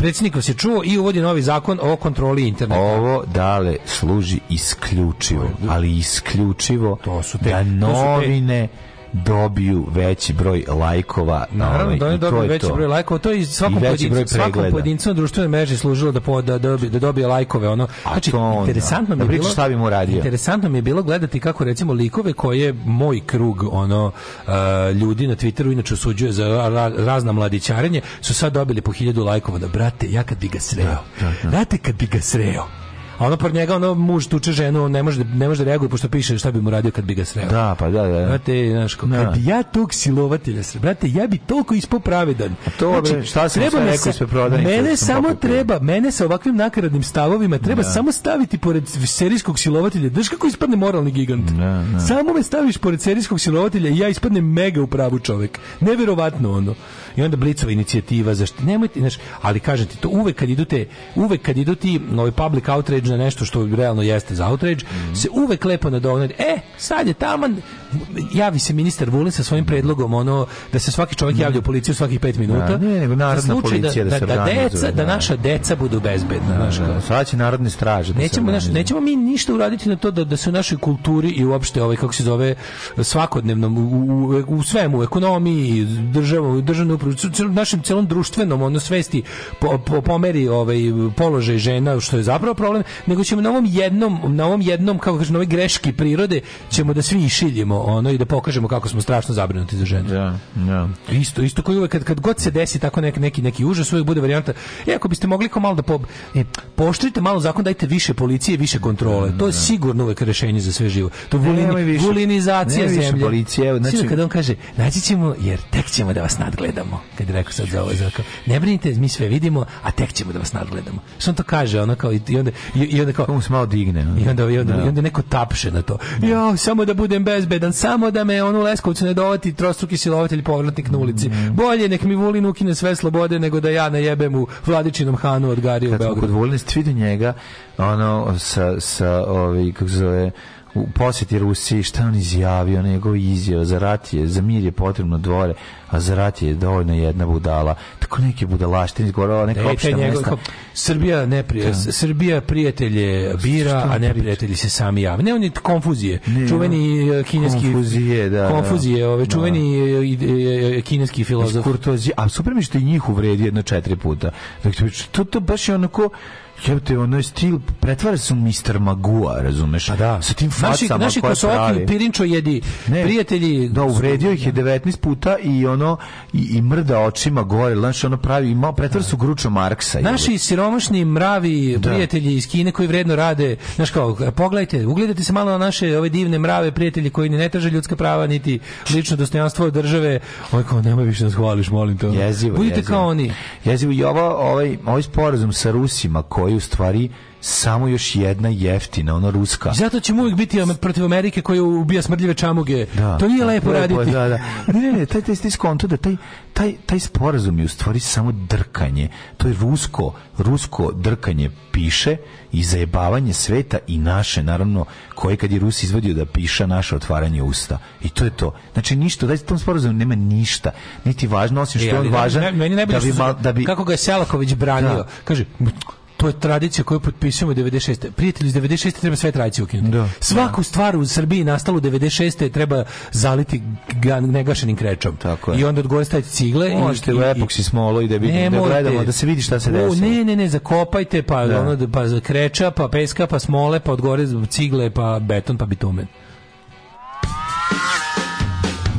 Speaker 12: predsjednik vas je čuo i uvodi novi zakon o kontroli interneta. Ovo dale služi isključivo, ali isključivo to su te, da novine... To su te dobiju veći broj lajkova Naravno, ovaj, da oni dobiju veći to. broj lajkova to je svakom pojedincu, svakom pojedincu na društvenoj mreži služilo da, po, da, dobije, da dobije lajkove ono. znači, interesantno mi da je bilo šta bi mu radio. interesantno mi je bilo gledati kako recimo likove koje moj krug ono uh, ljudi na Twitteru inače osuđuje za ra, razna mladićarenje su sad dobili po hiljadu lajkova da brate ja kad bi ga sreo da, da, da. brate kad bi ga sreo A ono par njega, ono muž tuče ženu, on ne može, da- ne može da reaguje, pošto piše šta bi mu radio kad bi ga sreo. Da, pa da, da. da. Brate, znaš, ko, da. kad ja tog silovatelja sreo, brate, ja bi toliko ispo pravedan. A to, znači, šta sam treba sve rekao ispred Mene samo popio. treba, mene sa ovakvim nakaradnim stavovima treba da. samo staviti pored serijskog silovatelja. Znaš kako ispadne moralni gigant? Da, da. Samo me staviš pored serijskog silovatelja i ja ispadnem mega u pravu čovek. Neverovatno ono i onda blicova inicijativa za što nemojte znaš, ali kažete to uvek kad idu te uvek kad idu ti ovaj public outrage na nešto što realno jeste za outrage mm -hmm. se uvek lepo nadovnadi e sad je taman javi se ministar Vulin sa svojim predlogom ono da se svaki čovjek javlja u policiju svakih 5 minuta
Speaker 13: da, ne, nego narodna da- policija da, da, da, da,
Speaker 12: deca, da naša deca budu bezbedna
Speaker 13: da, da, da, sad će narodne straže da
Speaker 12: nećemo,
Speaker 13: naš,
Speaker 12: nećemo mi ništa uraditi na to da, da se u našoj kulturi i uopšte ovaj kako se zove svakodnevnom u, u, u svemu u ekonomiji državu državnoj našem celom društvenom ono svesti po, po, pomeri ovaj položaj žena što je zapravo problem, nego ćemo na ovom jednom na ovom jednom kako kažem, na ovoj greški prirode ćemo da svi išiljimo ono i da pokažemo kako smo strašno zabrinuti za žene.
Speaker 13: Ja, ja.
Speaker 12: Isto isto koji uvek kad, kad god se desi tako neki neki neki užas uvek bude varijanta. E ako biste mogli ko malo da po, e, poštrite malo zakon dajte više policije, više kontrole. Mm, to je da. sigurno uvek rešenje za sve živo. To vulini, vulinizacija zemlje.
Speaker 13: Policije,
Speaker 12: znači... Svi kad on kaže, naći ćemo jer tek ćemo da vas nadgledamo nadgledamo. Kad je rekao sad za ovo, ovaj kao, ne brinite, mi sve vidimo, a tek ćemo da vas nadgledamo. Što on to kaže, ono kao, i onda, i, onda kao... se malo digne. I onda, i onda, no. Da. i onda neko tapše na to. Da. Jo, samo da budem bezbedan, samo da me onu Leskovcu ne dovati trostruki silovatelj povratnik na ulici. Mm. Bolje nek mi Vulin ukine sve slobode nego da ja najebem u Vladičinom Hanu od Gari u Beogradu. Kad
Speaker 13: Vulin njega, ono, sa, sa ovi, ovaj, kako se zove, u poseti Rusiji, šta on izjavio, nego izjava, za rat je, za mir je potrebno dvore, a za rat je dovoljno jedna budala. Tako neke budalaštine izgovorila, neka da, opšta njegov, Kao,
Speaker 12: Srbija, ne prije, da. Srbija prijatelje bira, a ne prijatelji se sami jave. Ne, on je konfuzije. Ne, čuveni uh, kineski...
Speaker 13: Konfuzije, da. da.
Speaker 12: Konfuzije, ove, čuveni da. kineski filozof.
Speaker 13: Kurtozi, a super mi što je njih uvredi jedno četiri puta. Dakle, to, to baš je onako jebote, ono je stil, pretvara se u Mr. Magua, razumeš? A
Speaker 12: da. Sa
Speaker 13: tim facama naši, naši koje pravi.
Speaker 12: pirinčo jedi, ne, prijatelji...
Speaker 13: Da, uvredio ih je 19 puta i ono, i, i mrda očima gore, znaš, ono pravi, imao, pretvara se u gručo Marksa.
Speaker 12: Naši siromašni mravi da. prijatelji iz Kine koji vredno rade, znaš kao, pogledajte, ugledajte se malo na naše ove divne mrave prijatelji koji ne ne traže ljudska prava, niti lično dostojanstvo države. Ovo kao, nemoj više da nas hvališ, molim te.
Speaker 13: Jezivo, Budite jezivo. kao oni. Jezivo, i ovo, ovaj, ovaj sporazum sa Rusima koji je u stvari samo još jedna jeftina, ona ruska.
Speaker 12: zato ćemo uvijek biti protiv Amerike koja ubija smrdljive čamuge. Da, to nije da, lepo, raditi.
Speaker 13: Da, da. Ne, ne, ne, taj, taj, skonto da taj, taj, taj sporazum je u stvari samo drkanje. To je rusko, rusko drkanje piše i zajebavanje sveta i naše, naravno, koje kad je Rus izvodio da piša naše otvaranje usta. I to je to. Znači ništa, da tom sporazumu nema ništa. Niti važno, osim što e, je on da, važan. Meni da bi, da bi,
Speaker 12: kako ga je Selaković branio. Da. Kaže, to je tradicija koju potpisujemo 96. Prijatelji iz 96. treba sve tradicije ukinuti. Da, Svaku da. stvar u Srbiji nastalu 96. treba zaliti negašenim krečom.
Speaker 13: Tako
Speaker 12: je. I onda odgore staviti cigle.
Speaker 13: Možete
Speaker 12: i,
Speaker 13: i, u epoksi smolo i da, vidim, ne, da morate, gledamo, da se vidi šta se desi.
Speaker 12: Ne, ne, ne, zakopajte, pa, da. ono, pa kreča, pa peska, pa smole, pa odgore cigle, pa beton, pa bitumen.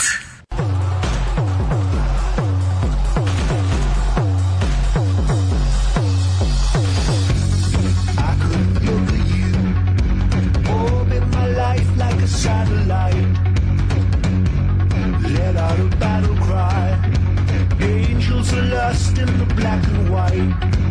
Speaker 13: 10. satellite. Let out a battle cry. Angels are lost in the black and white.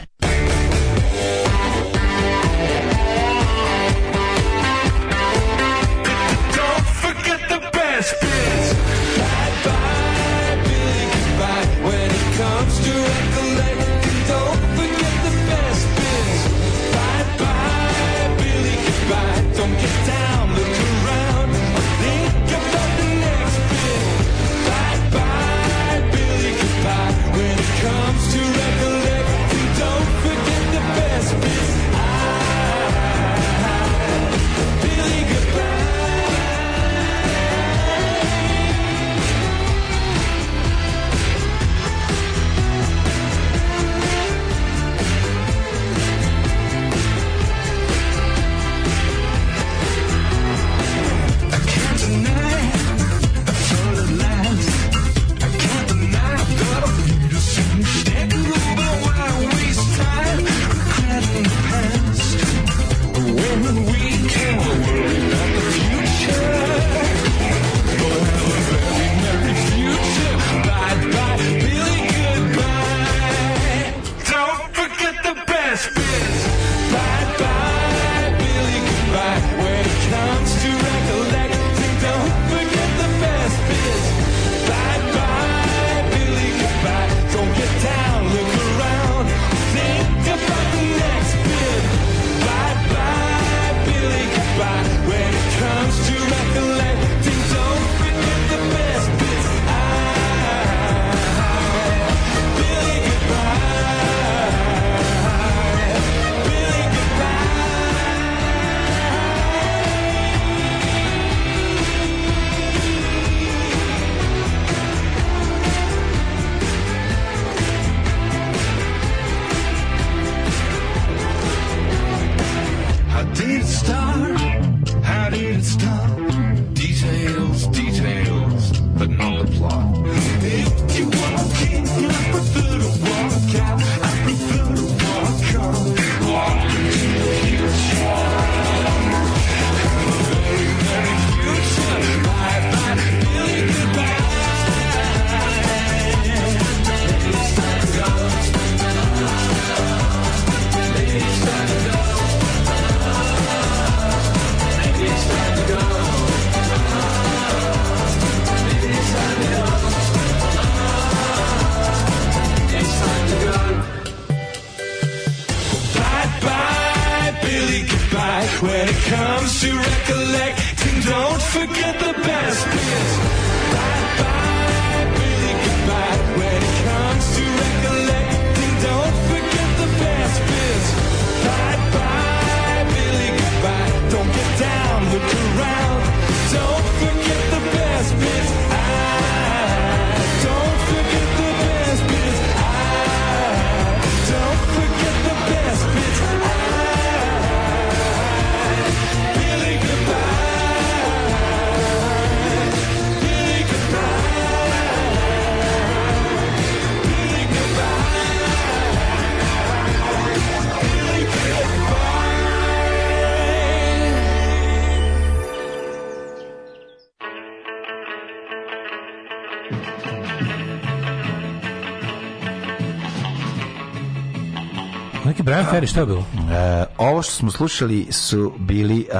Speaker 12: Feri,
Speaker 13: šta je bilo? E, ovo što smo slušali su bili uh,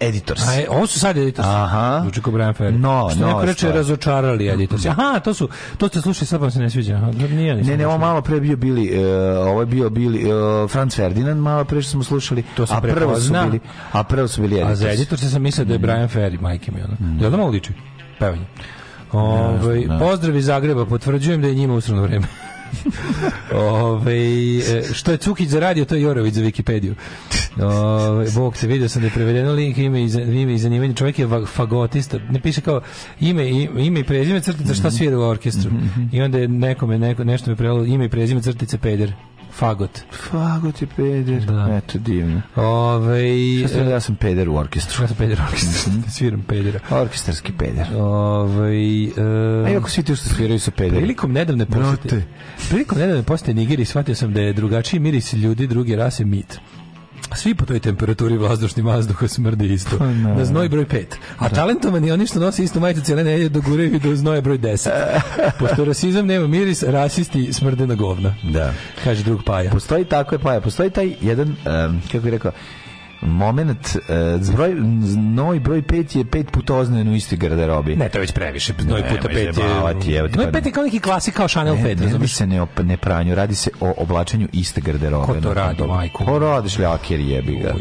Speaker 13: editors. A,
Speaker 12: ovo su sad editors. Aha. Zvuči ko Brian Ferry. No, što no. Neko reče razočarali editors. Aha, to su, to ste slušali, sad vam se ne sviđa. Aha,
Speaker 13: nije, ne, ne, ovo malo pre bio bili, uh, ovo je bio bili uh, Franz Ferdinand, malo pre što smo slušali. To sam a prvo su bili,
Speaker 12: a prvo su bili editors. A za editors sam mislio da je mm. Brian Ferry, majke mi ono. Mm. Da li da malo liči? Pevanje. Ove, ovaj, pozdrav iz Zagreba, potvrđujem da je njima usrano vreme. Ove, e, što je Cukić radio, to je Jorović za Wikipediju. Ove, Bog se, vidio sam da je prevedeno link, ime i, ime i zanimanje. Čovjek je fagotista. Ne piše kao ime, ime i prezime crtica šta svira u orkestru. Mhm, mhm. I onda je nekome, neko, nešto mi prevelo ime i prezime crtice peder. Fagot.
Speaker 13: Fagot je peder. Da. Eto, divno. Ove, Što e, ja
Speaker 12: sam
Speaker 13: peder u orkestru.
Speaker 12: Ja sam peder u orkestru. Mm -hmm. Sviram pedera.
Speaker 13: Orkestarski peder.
Speaker 12: Ove,
Speaker 13: um, A iako svi ti što sviraju su pederi.
Speaker 12: Prilikom nedavne posete, prilikom nedavne posete Nigeri shvatio sam da je drugačiji miris ljudi druge rase mit. Svi po toj temperaturi vazdušni mazduh smrdi isto. Pa no. Na znoj broj 5. A da. talentovani oni što nose istu majicu cijele nedelje do gure i do znoja broj 10. Pošto rasizam nema miris, rasisti smrde na govna.
Speaker 13: Da.
Speaker 12: Kaže drug Paja.
Speaker 13: Postoji tako je Paja, postoji taj jedan, um, kako bih rekao, moment, uh, broj, noj broj 5 je pet puta oznojen u isti garderobi.
Speaker 12: Ne, to je već previše.
Speaker 13: Noj
Speaker 12: puta 5 je... Noj 5 pa- je kao neki klasik kao Chanel 5.
Speaker 13: Ne, ne radi ne, op, ne pranju, radi se o oblačenju iste garderobe. Ko
Speaker 12: to
Speaker 13: radi,
Speaker 12: majko?
Speaker 13: Ko radi šljaker jebi ga.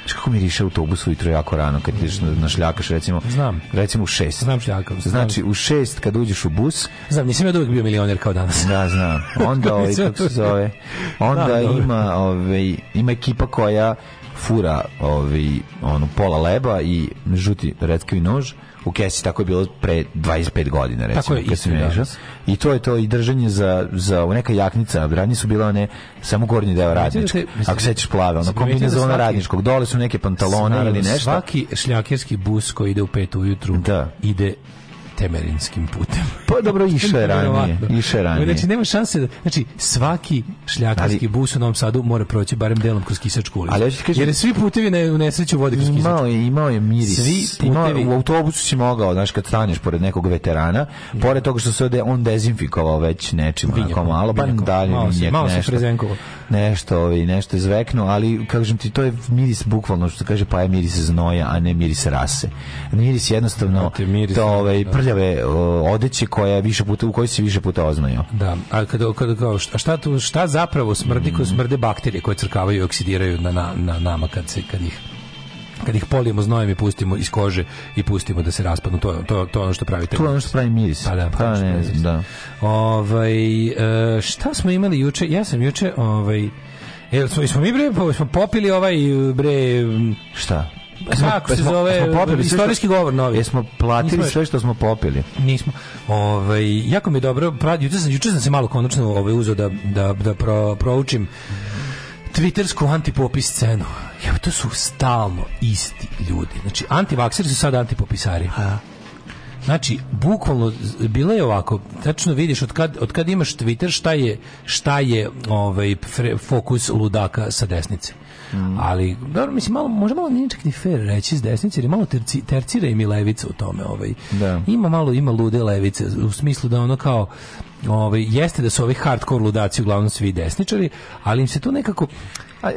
Speaker 13: Znaš kako mi miriše autobus ujutro jako rano kad ideš na, šljakaš recimo. Znam. Recimo u 6.
Speaker 12: Znam šljakaš.
Speaker 13: Znači
Speaker 12: u
Speaker 13: 6 kad uđeš u bus.
Speaker 12: Znam, nisam ja uvek bio milioner kao danas.
Speaker 13: Da, znam. Onda ovaj kako se zove. Onda da, ima ovaj ima ekipa koja fura ovi, ovaj, ono, pola leba i žuti redkavi nož u kesi, tako je bilo pre 25 godina, recimo. Tako je,
Speaker 12: isti, da.
Speaker 13: I to je to i držanje za, za neka jaknica. radnje su bile one, samo gornji deo da radnička. Ako sećaš plave, ono, kombinezona da radničkog. Dole su neke pantalone ili nešto.
Speaker 12: Svaki šljakerski bus koji ide u pet ujutru da. ide temerinskim putem.
Speaker 13: Pa dobro, išao je ranije. Išao ranije.
Speaker 12: Znači, nema šanse da... Znači, svaki šljakarski bus u Novom Sadu mora proći barem delom kroz Kisačku ulicu. Ali, kažem, Jer svi putevi ne, u nesreću vode kroz Kisačku.
Speaker 13: je, imao je miris. Svi putevi. Imao, u autobusu si mogao, znaš, kad staneš pored nekog veterana, pored toga što se ode, on dezinfikovao već nečim, vinjakom, onako malo, pa dalje. Malo se, malo se prezenkovao nešto, ovaj, nešto je zveknu, ali kažem ti, to je miris bukvalno što kaže pa je miris znoja, a ne miris rase. Miris jednostavno pa te miris, to ovaj, da. prljave odeće koja više puta, u kojoj se više puta oznojao.
Speaker 12: Da, a kada, kada, kao, šta, tu, šta zapravo smrdi, mm. koje smrde bakterije koje crkavaju i oksidiraju na, na, na nama kad, se, kad ih kad ih polijemo znojem i pustimo iz kože i pustimo da se raspadnu to to to ono što pravite to
Speaker 13: ono što pravi miris pa
Speaker 12: da, pa ne, da. ovaj e, šta smo imali juče ja sam juče ovaj e, Jel smo, smo mi bre, smo popili ovaj bre...
Speaker 13: Šta?
Speaker 12: Kako se zove? Smo popili istorijski govor novi.
Speaker 13: Jesmo platili Nismo, sve što smo popili.
Speaker 12: Nismo. Ovaj jako mi je dobro. Juče sam juče sam se malo konačno ovaj uzeo da da da pro, proučim Twittersku antipopis scenu. Evo, to su stalno isti ljudi. Znači, antivakseri su sad antipopisari.
Speaker 13: Ha.
Speaker 12: Znači, bukvalno, bilo je ovako, tačno vidiš od kad, od kad imaš Twitter šta je, šta je ovaj, fre, fokus ludaka sa desnice. Mm. Ali, dobro, mislim, malo, možda malo nije čak ni fair reći s desnice, jer malo terci, tercira im i levica u tome. Ovaj.
Speaker 13: Da.
Speaker 12: Ima malo, ima lude levice, u smislu da ono kao, ovaj, jeste da su ovi hardcore ludaci uglavnom svi desničari, ali im se to nekako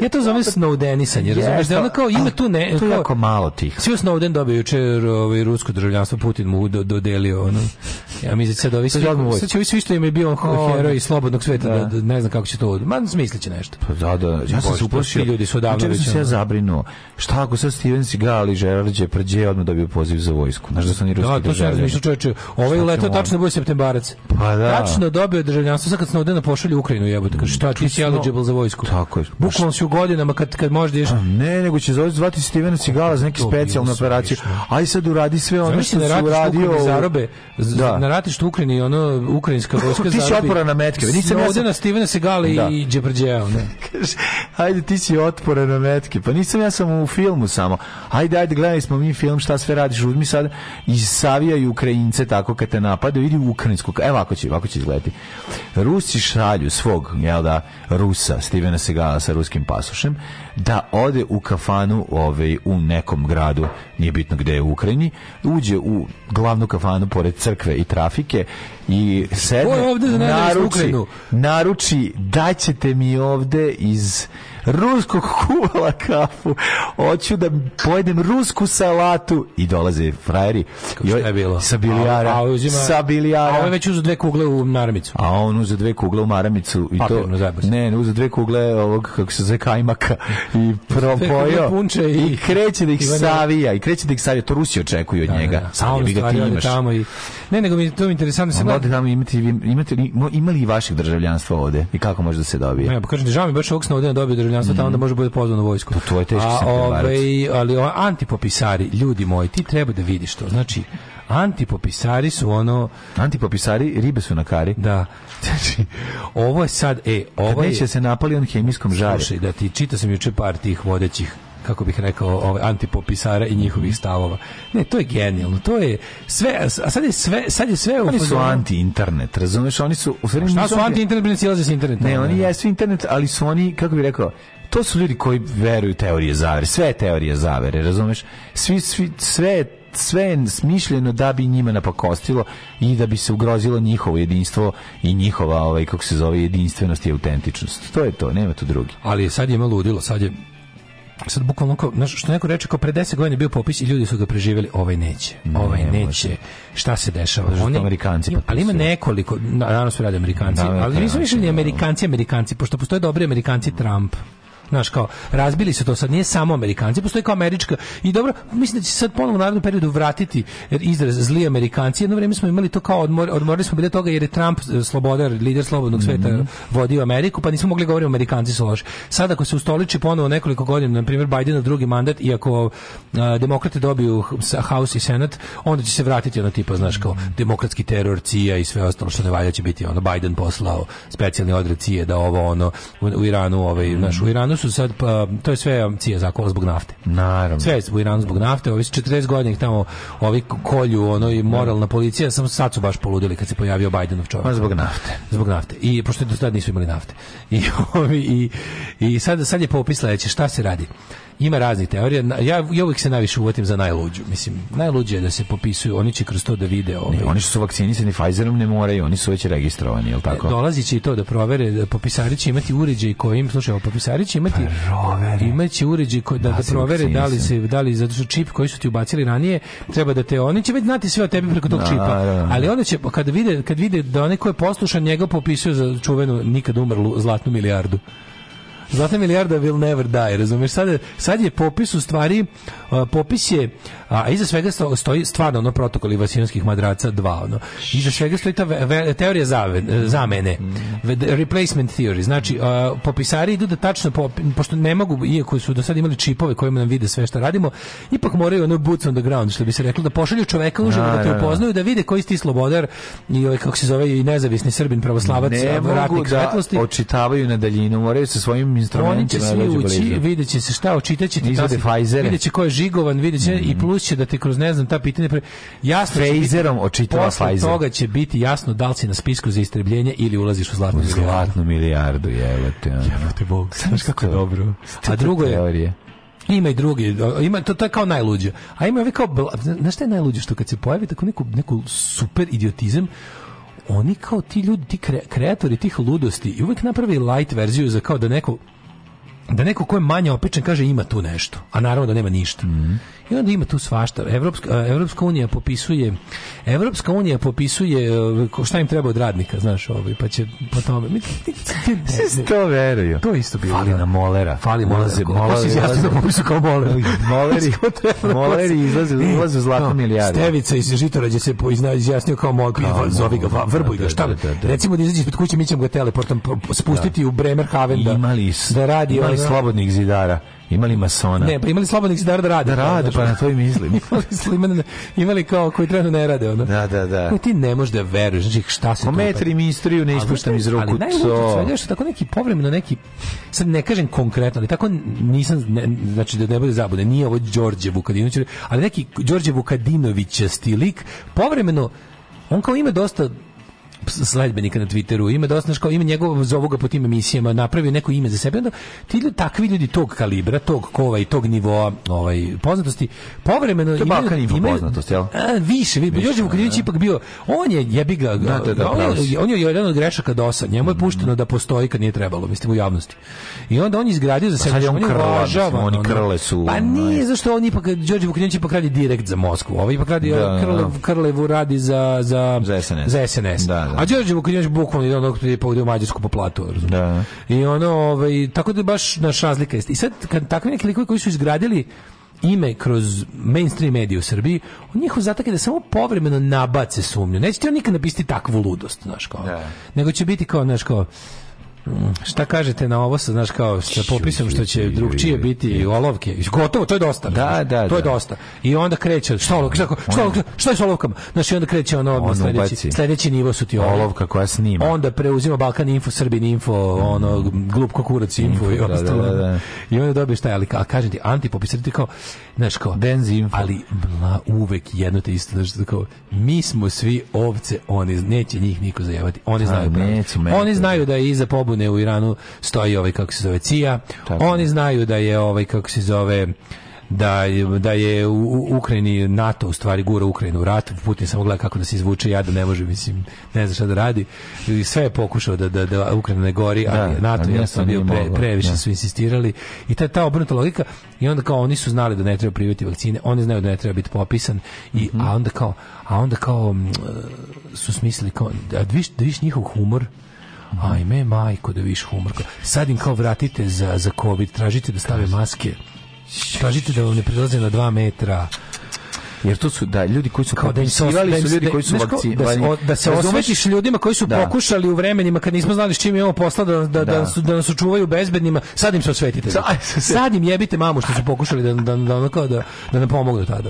Speaker 12: ja to zovem Snowdenisanje, razumiješ? Da ono kao ima tu ne...
Speaker 13: To je jako malo tih.
Speaker 12: Svi Snowden dobio jučer ovaj, rusko državljanstvo, Putin mu do, dodelio ono. Ja mislim sad ovi svi, sad će ovi svi što im je bio oh, heroj iz slobodnog sveta, da. da. da. ne znam kako će to... Ma smislit će nešto.
Speaker 13: Pa da, da, da ja sam se uplašio.
Speaker 12: ljudi
Speaker 13: su odavno već... sam se ja zabrinuo. Šta ako sad Steven Seagal i Gerard Depardieu odmah dobio poziv za vojsku? Znaš da su oni ruski
Speaker 12: državljani? da, to se razmišljao čoveče. Ovaj leto tačno bude septembarac. Pa da. Tačno dobio državljanstvo, sad kad Snowdena pošalju u Ukrajinu jebote. Kaže šta ti si eligible za vojsku? Tako je. Bukvalno si u godinama kad, kad možda ješ...
Speaker 13: ne, nego će zvati Stevena Cigala za neke specijalne operacije. Aj sad uradi sve ono što da si uradio...
Speaker 12: Zarobe, da. Na ratištu Ukrajini, ono, ukrajinska vojska zarobi.
Speaker 13: ti si otporan na metke.
Speaker 12: Nisam ja ovdje na Stevena Cigala i da. ne
Speaker 13: Ajde, ti si otporan na metke. Pa nisam ja samo u filmu samo. Ajde, ajde, gledali smo mi film, šta sve radiš, uzmi sad i savijaju Ukrajince tako kad te napade, vidi ukrajinsku, evo ovako će, ovako će izgledati. Rusi šalju svog, jel da, Rusa, Stevena Segala sa ruskim američkim pasošem da ode u kafanu ovaj, u nekom gradu, nije bitno gde je u Ukrajini, uđe u glavnu kafanu pored crkve i trafike i sedne, naruči, naruči da mi ovde iz ruskog kuvala kafu, hoću da pojedem rusku salatu i dolaze frajeri. Kako šta je bilo? Sa bilijara. A, a
Speaker 12: uzima, sa bilijara. A on već uzu dve kugle u maramicu.
Speaker 13: A on uzu dve kugle u maramicu. I to, ne, ne uzu dve kugle ovog, kako se zove, kajmaka i propojio. I, i, kreće da ih Ivana. savija. I kreće da ih savija. To Rusi očekuju od da, njega. Da, da. Sam bi ga ti imaš. Tamo i,
Speaker 12: ne, nego mi to je interesantno. se gleda.
Speaker 13: tamo imate, imate, imali i vašeg državljanstva ovde. I kako može da se dobije?
Speaker 12: Ne, pa kažem, žao mi baš ovog Snowdena dobio državljanstvo, mm. tamo da mhm. može bude pozvan u vojsku.
Speaker 13: Pa to je teški a,
Speaker 12: ovaj, Ali o, antipopisari, ljudi moji, ti treba da vidiš to. Znači, antipopisari su ono...
Speaker 13: Antipopisari, ribe su na kari.
Speaker 12: Da. Znači, ovo je sad... E, ovo Kad ovaj neće
Speaker 13: je... Da se napali on hemijskom žaru. Slušaj,
Speaker 12: da ti čitao sam juče par tih vodećih kako bih rekao, ovaj, antipopisara i njihovih stavova. Ne, to je genijalno. To je sve, a sad je sve, sad je sve
Speaker 13: Oni su anti-internet, razumeš? Oni su... U
Speaker 12: stvari, šta su anti-internet, ne silaze s
Speaker 13: internetom? Ne, oni da, da. jesu internet, ali su oni, kako bih rekao, to su ljudi koji veruju teorije zavere. Sve je teorija zavere, razumeš? Svi, svi, sve sve je smišljeno da bi njima napakostilo i da bi se ugrozilo njihovo jedinstvo i njihova, ovaj, kako se zove, jedinstvenost i autentičnost. To je to, nema tu drugi.
Speaker 12: Ali sad je malo ludilo, sad je sad bukvalno kao, znaš, što neko reče kao pre 10 godina bio popis i ljudi su ga preživjeli, ovaj neće, ovaj ne, neće. Može. Šta se dešava?
Speaker 13: On je, Amerikanci
Speaker 12: ima, ali ima nekoliko, naravno su radi Amerikanci, da, ali nisu više ni da, da. Amerikanci, Amerikanci, pošto postoje dobri Amerikanci Trump. Znaš, kao, razbili su to sad, nije samo Amerikanci, postoji kao američka, i dobro, mislim da će se sad ponovo u narednom periodu vratiti izraz zli Amerikanci, jedno vreme smo imali to kao, odmor, odmorili smo bili toga jer je Trump e, slobodar, lider slobodnog sveta mm -hmm. vodio Ameriku, pa nismo mogli govoriti Amerikanci su loši. Sad ako se ustoliči ponovo nekoliko godina, na primjer na drugi mandat, i ako demokrate dobiju House i Senat, onda će se vratiti ono tipa, znaš, kao demokratski teror, CIA i sve ostalo što ne valja će biti, ono, Biden poslao specijalni odred CIA da ovo, ono, u, u Iranu, ovaj, mm -hmm. naš, u Iranu su sad, pa, to je sve um, cija zakola zbog nafte.
Speaker 13: Naravno.
Speaker 12: Sve je u Iranu zbog nafte, ovih 40 godina tamo ovi kolju, ono i moralna da. policija, sam sad su baš poludili kad se pojavio Bajdenov čovjek. Pa
Speaker 13: zbog nafte.
Speaker 12: Zbog nafte. I pošto do sad nisu imali nafte. I, ovi, i, i sad, sad je popis sledeće, šta se radi? ima raznih teorija. Ja, ja uvijek se najviše uvotim za najluđu. Mislim, najluđe je da se popisuju, oni će kroz to da vide. Ovaj.
Speaker 13: Ne, oni što su vakcinisani Pfizerom ne moraju, oni su već registrovani, je li e, tako?
Speaker 12: Dolazi će i to da provere, da popisari će imati uređaj kojim, slušaj, popisari će imati imati pa, imaće uređaj koji da, da provere da li se da li zato što čip koji su ti ubacili ranije treba da te oni će već znati sve o tebi preko tog da, čipa. Da, ali onda će kad vide kad vide da onaj ko je poslušan njega popisuje za čuvenu nikad umrlu zlatnu milijardu. Zlatna milijarda will never die, razumiješ? Sad, sad je popis u stvari, uh, popis je, a iza svega stoji stvarno ono protokol ivasionskih madraca 2, ono. Iza svega stoji ta ve, ve, teorija zave, e, zamene, ve, replacement theory. Znači, uh, popisari idu da tačno, popi, pošto ne mogu, iako su do sad imali čipove kojima nam vide sve što radimo, ipak moraju ono boots on the ground, što bi se reklo, da pošalju čoveka uživo, da, da te da, da. upoznaju, da vide koji si ti slobodar i ovaj, kako se zove, i nezavisni srbin pravoslavac, ne ratnik mogu
Speaker 13: da očitavaju na daljinu, moraju sa svojim instrumentima.
Speaker 12: Oni će svi da ući, vidjet će se šta, očitat će ti
Speaker 13: Pfizer. Vidjet
Speaker 12: će ko je žigovan, vidjet će mm -hmm. i mhm. plus će da te kroz ne znam ta pitanja pre... jasno
Speaker 13: Pfizerom očitava Pfizer.
Speaker 12: toga će biti jasno da li si na spisku za istrebljenje ili ulaziš u zlatnu, u
Speaker 13: zlatnu milijardu. jevate. Jevate
Speaker 12: Bog, znaš kako je dobro. A drugo je, teorije. Ima i drugi, ima to, to je kao najluđe. A ima vi kao znaš šta je najluđe što kad se pojavi tako neku, neku super idiotizam oni kao ti ljudi, ti kre, kreatori tih ludosti i uvek napravi light verziju za kao da neko da neko ko je manje opečen kaže ima tu nešto, a naravno da nema ništa. Mm -hmm. I onda ima tu svašta. Evropska, Evropska unija popisuje Evropska unija popisuje e, šta im treba od radnika, znaš, ovaj, pa će po tome...
Speaker 13: Svi to veruju.
Speaker 12: To isto bilo.
Speaker 13: Fali da. na molera. Fali molera. Molera izlazi
Speaker 12: da popisu kao molera.
Speaker 13: Moleri, moleri da izlaze, ulaze e, u zlatnu milijardu.
Speaker 12: Stevica iz Žitorađe se izjasnio kao molera. Zovi ga, vrbuj ga, da, šta Recimo da izađe ispred kuće, mi ćemo ga teleportom spustiti u Bremerhaven da, da radi...
Speaker 13: Imali slobodnih zidara Imali masona.
Speaker 12: Ne, pa imali slobodnih zidara
Speaker 13: da
Speaker 12: rade.
Speaker 13: Da rade, pa na to i mislim.
Speaker 12: imali, imali kao koji trenutno ne rade. Ono.
Speaker 13: Da, da, da.
Speaker 12: Koji ti ne možeš da veruješ. Znači, šta se
Speaker 13: Kometri mi istoriju ne ispuštam iz ruku.
Speaker 12: Ali najbolje što tako neki povremeno neki, sad ne kažem konkretno, ali tako nisam, ne, znači da ne bude zabude, nije ovo Đorđe Vukadinović, ali neki Đorđe Vukadinović stilik, povremeno on kao ima dosta sledbenika na Twitteru, ima dosta kao ima njegov zovu po tim emisijama, napravio neko ime za sebe, onda ti ljudi, takvi ljudi tog kalibra, tog kova i tog nivoa ovaj, poznatosti, povremeno
Speaker 13: to imaju, Balkan imaju, poznatost, jel? A,
Speaker 12: više, više, Jože Vukadinović da, da. ipak bio, on je jebiga, da, da, da, on, je, on je jedan od grešaka dosa, njemu je mhm. pušteno da postoji kad nije trebalo, mislim, u javnosti. I onda on je izgradio za pa sebe, pa sad je da on, krla,
Speaker 13: mislim, oni krle su...
Speaker 12: Pa nije, ovaj. zašto on ipak, Đorđe Vukadinović ipak radi direkt za Moskvu, ovaj ipak radi, da, ovaj, Krlevu radi za, za, za SNS. Za SNS. Da, da. A Đorđe Vukadinović bukvalno ide onog je povode u Mađarsku po platu, razumiješ? Da. I ono, ovaj, tako da baš naš razlika jeste. I sad, kad takvi neki likovi koji su izgradili ime kroz mainstream medije u Srbiji, njihov zatak je da samo povremeno nabace sumnju. Neće ti on nikad napisati takvu ludost, znaš, kao. Da. Nego će biti kao, znaš, kao, Šta kažete na ovo sa, znaš, kao sa popisom što će drugčije biti i olovke? Gotovo, to je dosta.
Speaker 13: Da, da,
Speaker 12: To je da. dosta.
Speaker 13: I
Speaker 12: onda kreće, šta olovka, šta, šta, olovka, šta je sa olovkama? znači onda kreće ono, ono sledeći, sledeći nivo su ti
Speaker 13: olovka koja snima.
Speaker 12: Onda preuzima Balkan Info, Srbin Info, ono, glup kokurac Info, i da, da, ostalo. Da, da, da. I onda dobiješ taj, ali a kažem ti, antipopisar ti kao, znaš, kao,
Speaker 13: Benzinfo.
Speaker 12: ali mla, uvek jedno te isto, znači kao, mi smo svi ovce, oni, neće njih niko zajebati oni znaju Oni znaju da je iza pobune u Iranu stoji ovaj kako se zove CIA. Tako. Oni znaju da je ovaj kako se zove da je, da je u Ukrajini NATO u stvari gura Ukrajinu u rat, Putin samo gleda kako da se izvuče, ja da ne može, mislim, ne zna šta da radi. I sve je pokušao da, da, da Ukrajina ne gori, da, ali NATO je sam bio pre, da. previše da. su insistirali i ta, ta obrnuta logika i onda kao oni su znali da ne treba priviti vakcine, oni znaju da ne treba biti popisan i, mm -hmm. a onda kao, a onda kao mm, e, su smislili kao, da viš, da viš njihov humor, Ajme, majko, da viš humor. Sad im kao vratite za, za COVID, tražite da stave maske. Tražite da vam ne prilaze na dva metra
Speaker 13: jer to su da ljudi koji su
Speaker 12: kao da im su da ljudi koji su vakcin, da, se, da osvetiš ljudima koji su da. pokušali u vremenima kad nismo znali s čim imamo posla da da da, da. su, da nas očuvaju bezbednima sad im se osvetite sad im jebite mamu što su pokušali da da da da, da, da nam pomognu tada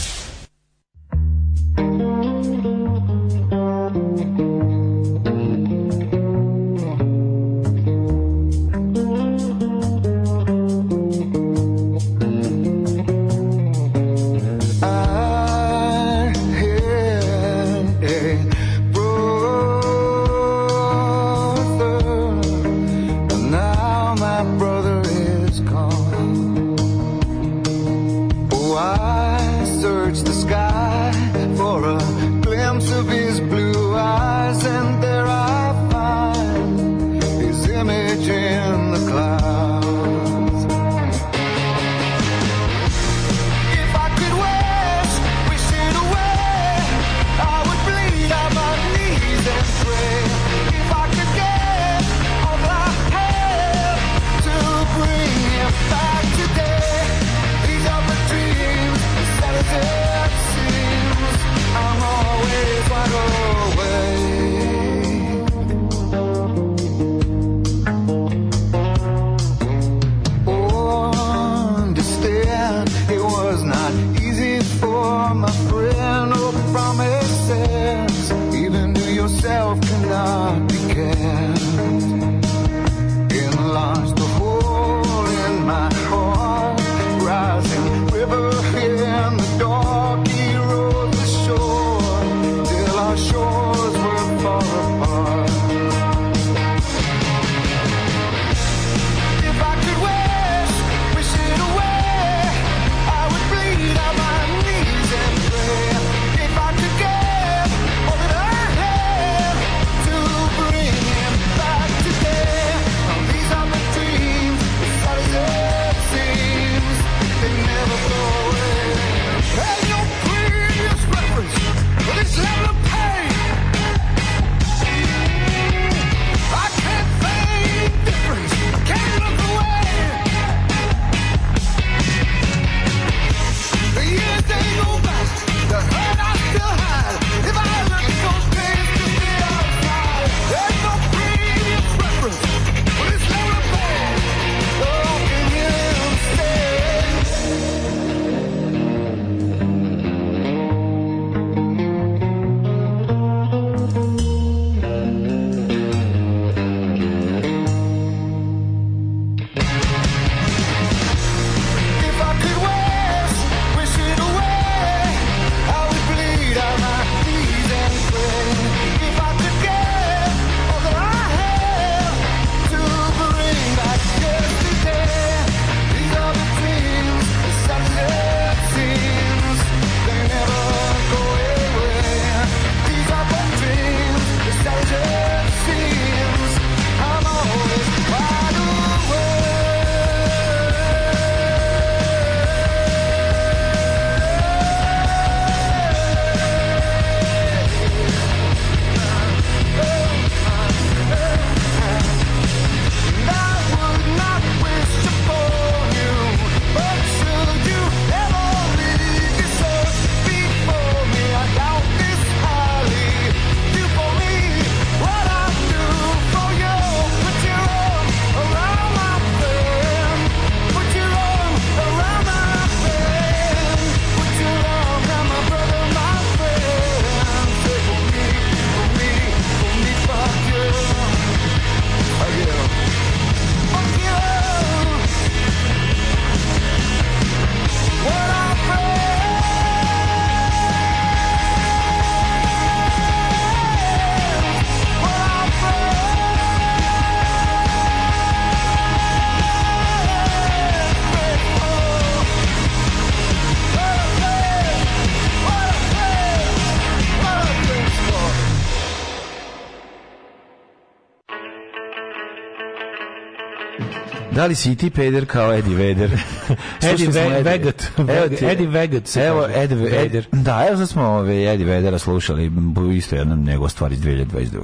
Speaker 13: Da li si i ti peder kao Eddie Vedder?
Speaker 12: Eddie Ve Vegat. Eddie Vegat. Evo,
Speaker 13: Eddie Vedder. Da, evo smo ove Eddie Vedera slušali isto jedan nego stvari iz 2022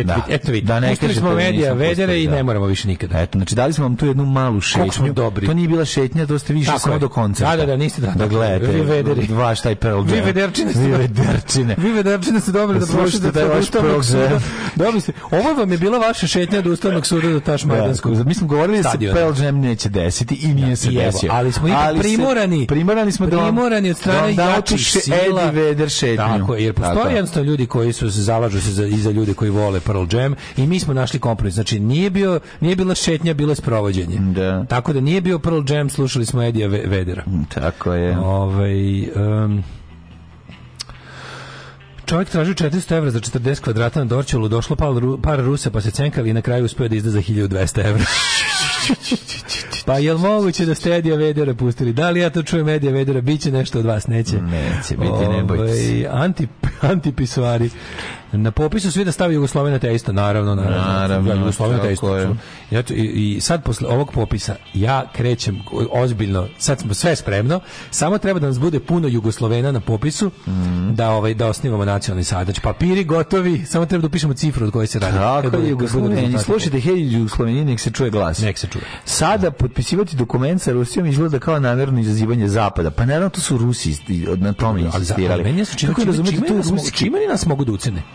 Speaker 12: eto, da. eto vidite. Da, ne Pustili smo da medija vedere i da. ne moramo više nikada.
Speaker 13: Eto, znači dali smo vam tu jednu malu šetnju. dobri. To nije bila šetnja, to ste više Tako samo do konca.
Speaker 12: Da, da, da, niste da. Da
Speaker 13: gledate.
Speaker 12: Vi
Speaker 13: vederi. Vaš
Speaker 12: taj Pearl Jam. Vi vederčine.
Speaker 13: Vi vederčine.
Speaker 12: Vi vederčine ste dobili da, da prošete da vaš Pearl Jam. Dobili ste. Ovo vam je bila vaša šetnja do Ustavnog suda do Taš Da,
Speaker 13: mi smo govorili da se Pearl Jam neće desiti i nije da, se desio.
Speaker 12: Ali smo ipak primorani. Primorani smo da primorani od strane
Speaker 13: jačih sila. Eddie
Speaker 12: Veder šetnju. Tako je, jer postoje jednostavno ljudi koji su se zalažu se za, i za ljude koji vole Pearl Jam i mi smo našli kompromis. Znači nije bio nije bila šetnja, bilo je sprovođenje.
Speaker 13: Da.
Speaker 12: Tako da nije bio Pearl Jam, slušali smo Edija Vedera. Mm,
Speaker 13: tako je.
Speaker 12: Ovaj um, Čovjek tražio 400 evra za 40 kvadrata na Dorčelu, došlo par, par Rusa pa se cenkali i na kraju uspio da izda za 1200 evra. Pa jel moguće da ste Edija Vedera pustili? Da li ja to čujem Edija Vedera? Biće nešto od vas, neće?
Speaker 13: Neće biti, ne
Speaker 12: bojte se. Ovaj, anti, antipisoari. Na popisu svi da stavi Jugoslovena te isto, naravno, naravno. naravno da, Jugoslovena te isto. Ja, i, I sad posle ovog popisa ja krećem ozbiljno, sad smo sve spremno, samo treba da nas bude puno Jugoslovena na popisu mm -hmm. da ovaj da osnivamo nacionalni savez. Znači papiri gotovi, samo treba da upišemo cifru od koje se
Speaker 13: radi. Tako je Jugosloveni. Slušajte Helji Jugosloveni, nek se čuje glas.
Speaker 12: Nek se čuje.
Speaker 13: Sada da. potpisivati dokument sa Rusijom izgleda kao namerno izazivanje zapada. Pa naravno to su Rusi na tome insistirali. Ali, ali meni je čime, čime,
Speaker 12: čime, čime nas mogu da ucene?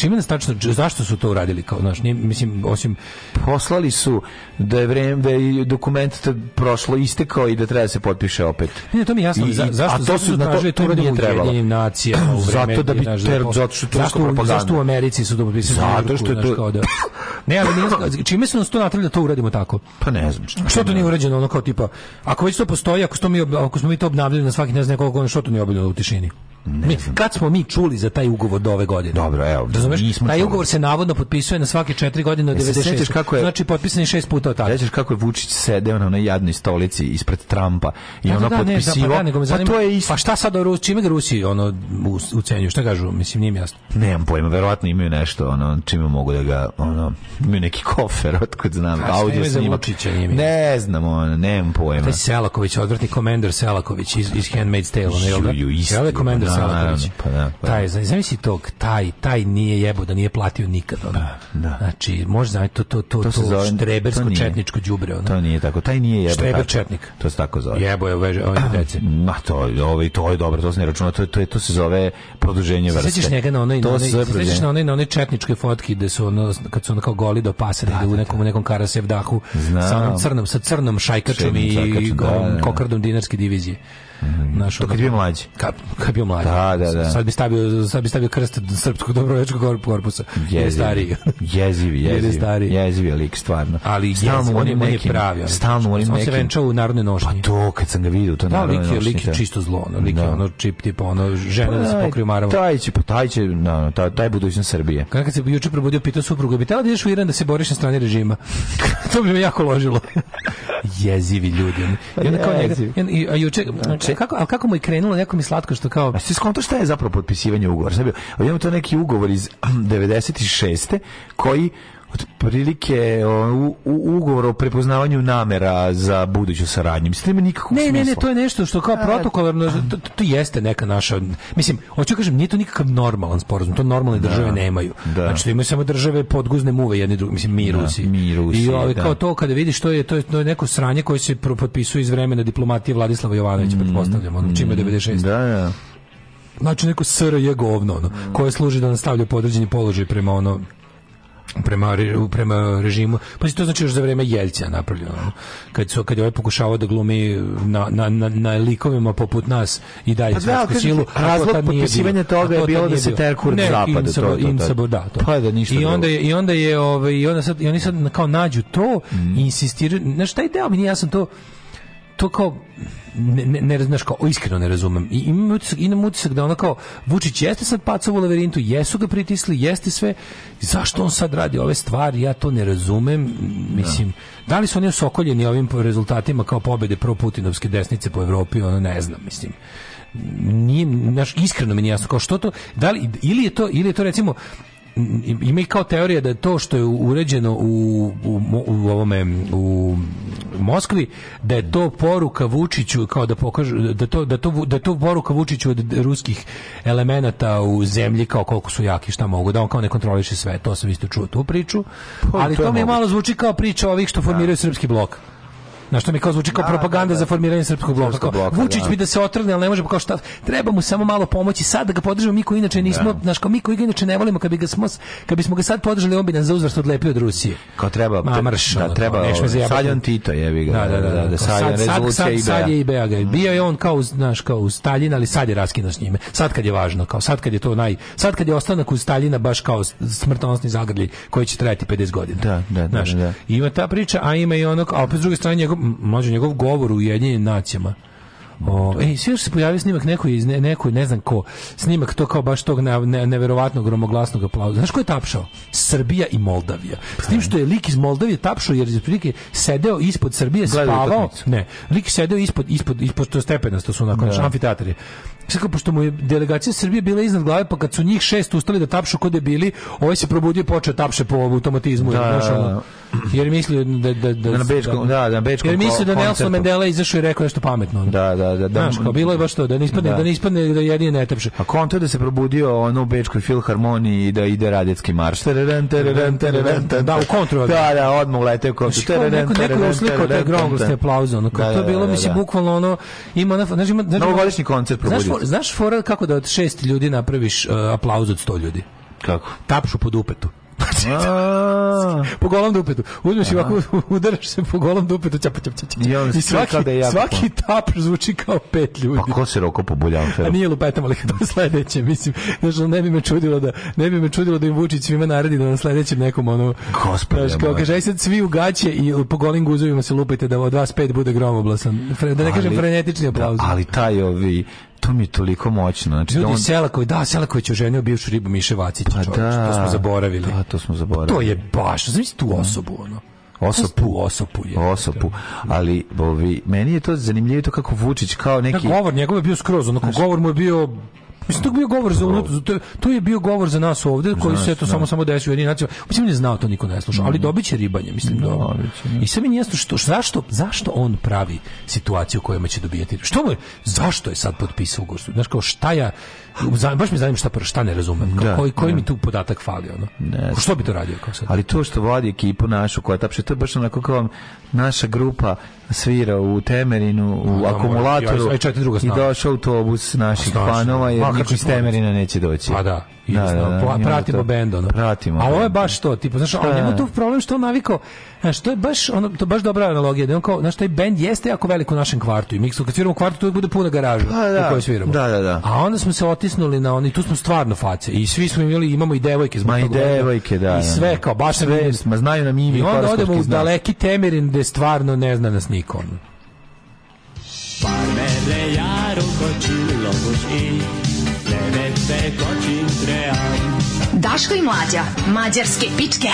Speaker 12: čime nas tačno zašto su to uradili kao znaš, nije, mislim osim
Speaker 13: poslali su da je vreme da je dokument prošlo istekao i da treba da se potpiše opet.
Speaker 12: Ne, to mi je jasno I, za, zašto a to zašto na to, to nije trebalo.
Speaker 13: Nacija, zato da bi naš, da ter, zato što to zašto, zašto
Speaker 12: u Americi su dobili
Speaker 13: potpisali zato što je to kao da
Speaker 12: Ne, ali nije, znači, čime su nas to natrali da to uradimo tako?
Speaker 13: Pa ne znam.
Speaker 12: Što, što to nije urađeno ono kao tipa ako već to postoji, ako, mi, ako smo mi to obnavljali na svakih ne znam koliko godina, što to nije obavljeno u tišini? Ne mi, Kad smo mi čuli za taj ugovor do ove godine?
Speaker 13: Dobro, evo.
Speaker 12: Da razumeš? Nismo Taj ugovor se navodno potpisuje na svake 4 godine od e, 96. kako je, znači potpisani 6 puta
Speaker 13: od tada. Sećaš kako je Vučić sedeo na onoj jadnoj stolici ispred Trampa i da, ono da, potpisivo. Da, ne, da, pa, da, zanima, pa, to je isto.
Speaker 12: Pa šta sad o Rusiji, čime ga Rusi ono ucenjuju? Šta kažu? Mislim nije mi jasno.
Speaker 13: Nemam pojma, verovatno imaju nešto ono čime mogu da ga ono imaju neki kofer otkud znam, A, audio njima. Vučića, nije ne znam, ono, nemam pojma. Taj
Speaker 12: Selaković, odvrtni komandor Selaković iz, iz Handmaid's Tale, ne, da? jel da?
Speaker 13: Jel je komandor Selaković?
Speaker 12: Pa da, pa da. Taj, zamisli tog, taj, taj nije jebo da nije platio nikad. Ono. Da, da. Znači, možeš znati to, to, to, to, to zove,
Speaker 13: štrebersko, to
Speaker 12: četničko đubre. Ono.
Speaker 13: To nije tako, taj nije jebo. Štreber tako,
Speaker 12: četnik.
Speaker 13: To se tako zove.
Speaker 12: Jebo
Speaker 13: je
Speaker 12: ove, ove dece. Ma
Speaker 13: to, ovaj to je dobro, to se ne računa, to, to, to se zove produženje vrste. Sećaš
Speaker 12: njega na onoj, to na onoj, sećaš na onoj, na onoj četničkoj fotki gde su ono, kad su ono kao goli do pasa, da, da, da, u nekom, nekom Karasev dahu, Znam. sa crnom, sa crnom šajkačom i, i da, da, da. kokardom dinarske divizije.
Speaker 13: Mhm. Naš, to kad bio mlađi.
Speaker 12: Kad, kad bio mlađi. Da, da, da. Sad bi stavio, sad bi stavio krst srpskog dobrovečkog korpusa. Jezivi. stariji.
Speaker 13: jezivi, jezivi. stariji. Jezivi lik, stvarno.
Speaker 12: Ali stalno jeziv, on, je, on je pravi. Stalno on je On se venčao u narodne nošnje.
Speaker 13: Pa to, kad sam ga vidio, to da, lik je, lik je da.
Speaker 12: čisto zlo. Ono, lik je da. ono čip, tipa ono, žena da se pa, pokriju maravu.
Speaker 13: Taj će, pa taj će, no, taj, taj budućnost Srbije.
Speaker 12: Kad
Speaker 13: se
Speaker 12: juče probudio, pitao suprugu, bi tela da ideš u Iran da se boriš na strani režima? to bi me jako ložilo. jezivi ljudi. I onda kao, a juče, znači, se kako al kako mu je krenulo neko mi slatko što kao a
Speaker 13: se skonto šta je zapravo potpisivanje ugovora znači bio to neki ugovor iz 96. Um, koji otprilike u, u, ugovor o prepoznavanju namera za buduću saradnju. Mislim, nema da nikakvog ne, smisla. Ne, ne,
Speaker 12: to je nešto što kao protokolarno, da. to, to, jeste neka naša, mislim, hoću kažem, nije to nikakav normalan sporazum, to normalne da, države nemaju. Da. Znači, to imaju samo države podguzne muve jedne druge, mislim, mi da, Rusi. Mi
Speaker 13: Rusi, I ove,
Speaker 12: kao to kada vidiš, to je, to je, to je neko sranje koje se potpisuje iz vremena diplomatije Vladislava Jovanovića, mm, pretpostavljam, onom čime je 96. Mm.
Speaker 13: Da, da.
Speaker 12: Znači neko SR je govno, ono, mm. koje služi da nastavlja podređeni položaj prema ono prema prema režimu pa to znači još za vrijeme Jeljca napravljeno kad su kad je ovaj pokušavao da glumi na, na, na, na likovima poput nas i dalje pa
Speaker 13: da, kažete, silu razlog potpisivanja toga je bilo da se Terkur
Speaker 12: ne, zapad insabor,
Speaker 13: to, to, to, insabor, da, to. Pa da
Speaker 12: ništa i onda je, i onda
Speaker 13: je
Speaker 12: ovaj i onda sad i oni sad kao nađu to mm. insistiraju znači taj ideja mi nije sam to to kao ne, ne, ne znaš kao, iskreno ne razumem. I imam utisak, imam utisak da onako kao, Vučić jeste sad pacao u laverintu, jesu ga pritisli, jeste sve, zašto on sad radi ove stvari, ja to ne razumem, mislim, da, li su oni osokoljeni ovim rezultatima kao pobede proputinovske desnice po Evropi, ono ne znam, mislim nije naš iskreno mi nije jasno kao što to da li ili je to ili je to recimo ima i kao teorija da to što je uređeno u, u, u ovome u Moskvi da je to poruka Vučiću kao da pokažu da to da to da to poruka Vučiću od ruskih elemenata u zemlji kao koliko su jaki šta mogu da on kao ne kontroliše sve to sam isto čuo tu priču pa ali to, to mi malo zvuči kao priča ovih što formiraju da. srpski blok Na što mi kao zvuči kao da, da, propaganda da. za formiranje srpskog bloka. Vučić bi da se otrgne, al ne može kao šta. Treba mu samo malo pomoći sad da ga podržimo mi koji inače nismo, znaš, kao mi koji ga inače ne volimo, kad bi ga smo
Speaker 13: kad
Speaker 12: bismo ga sad podržali, on bi nas zauzvrat odlepio od Rusije. Kao
Speaker 13: treba, Ma, mrš, da treba. Ovaj, Saljon Tito
Speaker 12: je ga. Da, da, da, da, Saljon rezolucija i Sad je i Beaga. Bio je on kao, znaš, kao uz Staljina, ali sad je raskinuo s njime. Sad kad je važno, kao sad kad je to naj, sad kad je ostanak uz Stalina baš kao smrtonosni zagrlji koji će trajati 50 godina. Da, da, da, da. Ima ta priča, a ima i onog, a opet s druge strane njegov mlađe njegov govor u Ujedinjenim nacijama. O, ej, sve se pojavio snimak neko iz ne, neko ne znam ko. Snimak to kao baš tog ne, ne, neverovatnog gromoglasnog aplauza. Znaš ko je tapšao? Srbija i Moldavija. S tim pa. što je lik iz Moldavije tapšao jer je prilike sedeo ispod Srbije, Gledali spavao. Ne, lik sedeo ispod ispod ispod to stepenasto su na da. amfiteatar Sad pošto mu je delegacija Srbije bila iznad glave, pa kad su njih šest ustali da tapšu kod je bili, ovaj se probudio i počeo tapše po automatizmu. Da, da, da. Jer mislio da... da, da, na Bečkom, da, da,
Speaker 13: na Bečkom Jer mislio da
Speaker 12: Nelson Mandela izašao i rekao nešto pametno.
Speaker 13: Da, da, da. da.
Speaker 12: Znaš, kao, bilo je baš to, da ne ispadne, da, da ne ispadne, da jedini ne tapše.
Speaker 13: A konto da se probudio ono u Bečkoj filharmoniji i da ide radetski marš.
Speaker 12: Da, u kontru.
Speaker 13: Da, da, odmah uleteo konto.
Speaker 12: Neko, neko je uslikao taj gronglosti aplauz, ono, kao da, to je da, bilo, da, mislim, bukvalno ono, ima,
Speaker 13: znaš, ima, novogodišnji koncert
Speaker 12: probudio znaš fora kako da od šest ljudi napraviš uh, aplauz od 100 ljudi?
Speaker 13: Kako?
Speaker 12: Tapšu po dupetu. po golom dupetu. Uzmeš i ovako udaraš se po golom dupetu. Čap, čap, čap, I, on I svaki, da je svaki pa. tap zvuči kao pet ljudi.
Speaker 13: Pa ko se roko po buljanferu?
Speaker 12: A nije lupetamo, ali to sledeće, mislim. Znaš, ne bi me čudilo da, ne bi me čudilo da im Vučić svima naredi da na sledećem nekom ono...
Speaker 13: Gospode, znaš,
Speaker 12: kao kaže, aj sad svi u gaće i po golim guzovima se lupajte da od vas pet bude gromoblasan. Da ne kažem frenetični aplauz.
Speaker 13: Da, ali taj ovi To mi je toliko moćno.
Speaker 12: Znači, Ljudi, da on... Selaković, da, Selaković je oženio bivšu ribu Miše Vacića, pa čovječ, da, to smo da, zaboravili.
Speaker 13: Da, to smo zaboravili.
Speaker 12: To je baš, znači tu da. osobu, ono.
Speaker 13: Osopu, osopu je. Osopu. Ali bovi, meni je to zanimljivo to kako Vučić kao neki da,
Speaker 12: govor njegov je bio skroz, onako govor mu je bio Mislim, to je bio govor za unato, to, to je bio govor za nas ovde, koji Znaš, se eto da. samo samo desio jedini nacija. Mislim, ne znao to niko ne sluša, ali mm. dobiće ribanje, mislim, da. No, da. I sve mi nije što, zašto, zašto on pravi situaciju u kojima će dobijati? Što mu je, zašto je sad potpisao gostu? Znaš, kao šta ja, baš mi zanima šta, šta ne razumem, kao, da, koji, koji da. mi tu podatak fali, ono? Ne, što bi to radio kao sad?
Speaker 13: Ali to što vodi ekipu našu koja tapše, to je baš onako kao naša grupa svira u Temerinu, u ja, akumulatoru ja, i došao autobus naših fanova, jer niko iz Temerina neće doći. Pa
Speaker 12: da. Da, da, da, pratimo bend ono.
Speaker 13: Pratimo.
Speaker 12: A ovo je da. baš to, tipo, znaš, on ima da. tu problem što on navikao, znaš, to je baš ono, to je baš dobra analogija, da on kao, znaš, taj bend jeste jako velik u našem kvartu i mi kad sviramo u kvartu to bude puna garaža pa, da. u kojoj sviramo.
Speaker 13: Da, da, da.
Speaker 12: A onda smo se otisnuli na oni, tu smo stvarno face i svi smo imali, imamo i devojke
Speaker 13: zbog Ma i devojke, da.
Speaker 12: I sve kao baš sve, ma znaju nam ime. I onda odemo u daleki Temerin gde stvarno ne zna nas ni ikonu. Parmele jaru kočin lobuš i levete kočin trean. Daško i mlađa, mađarske pičke.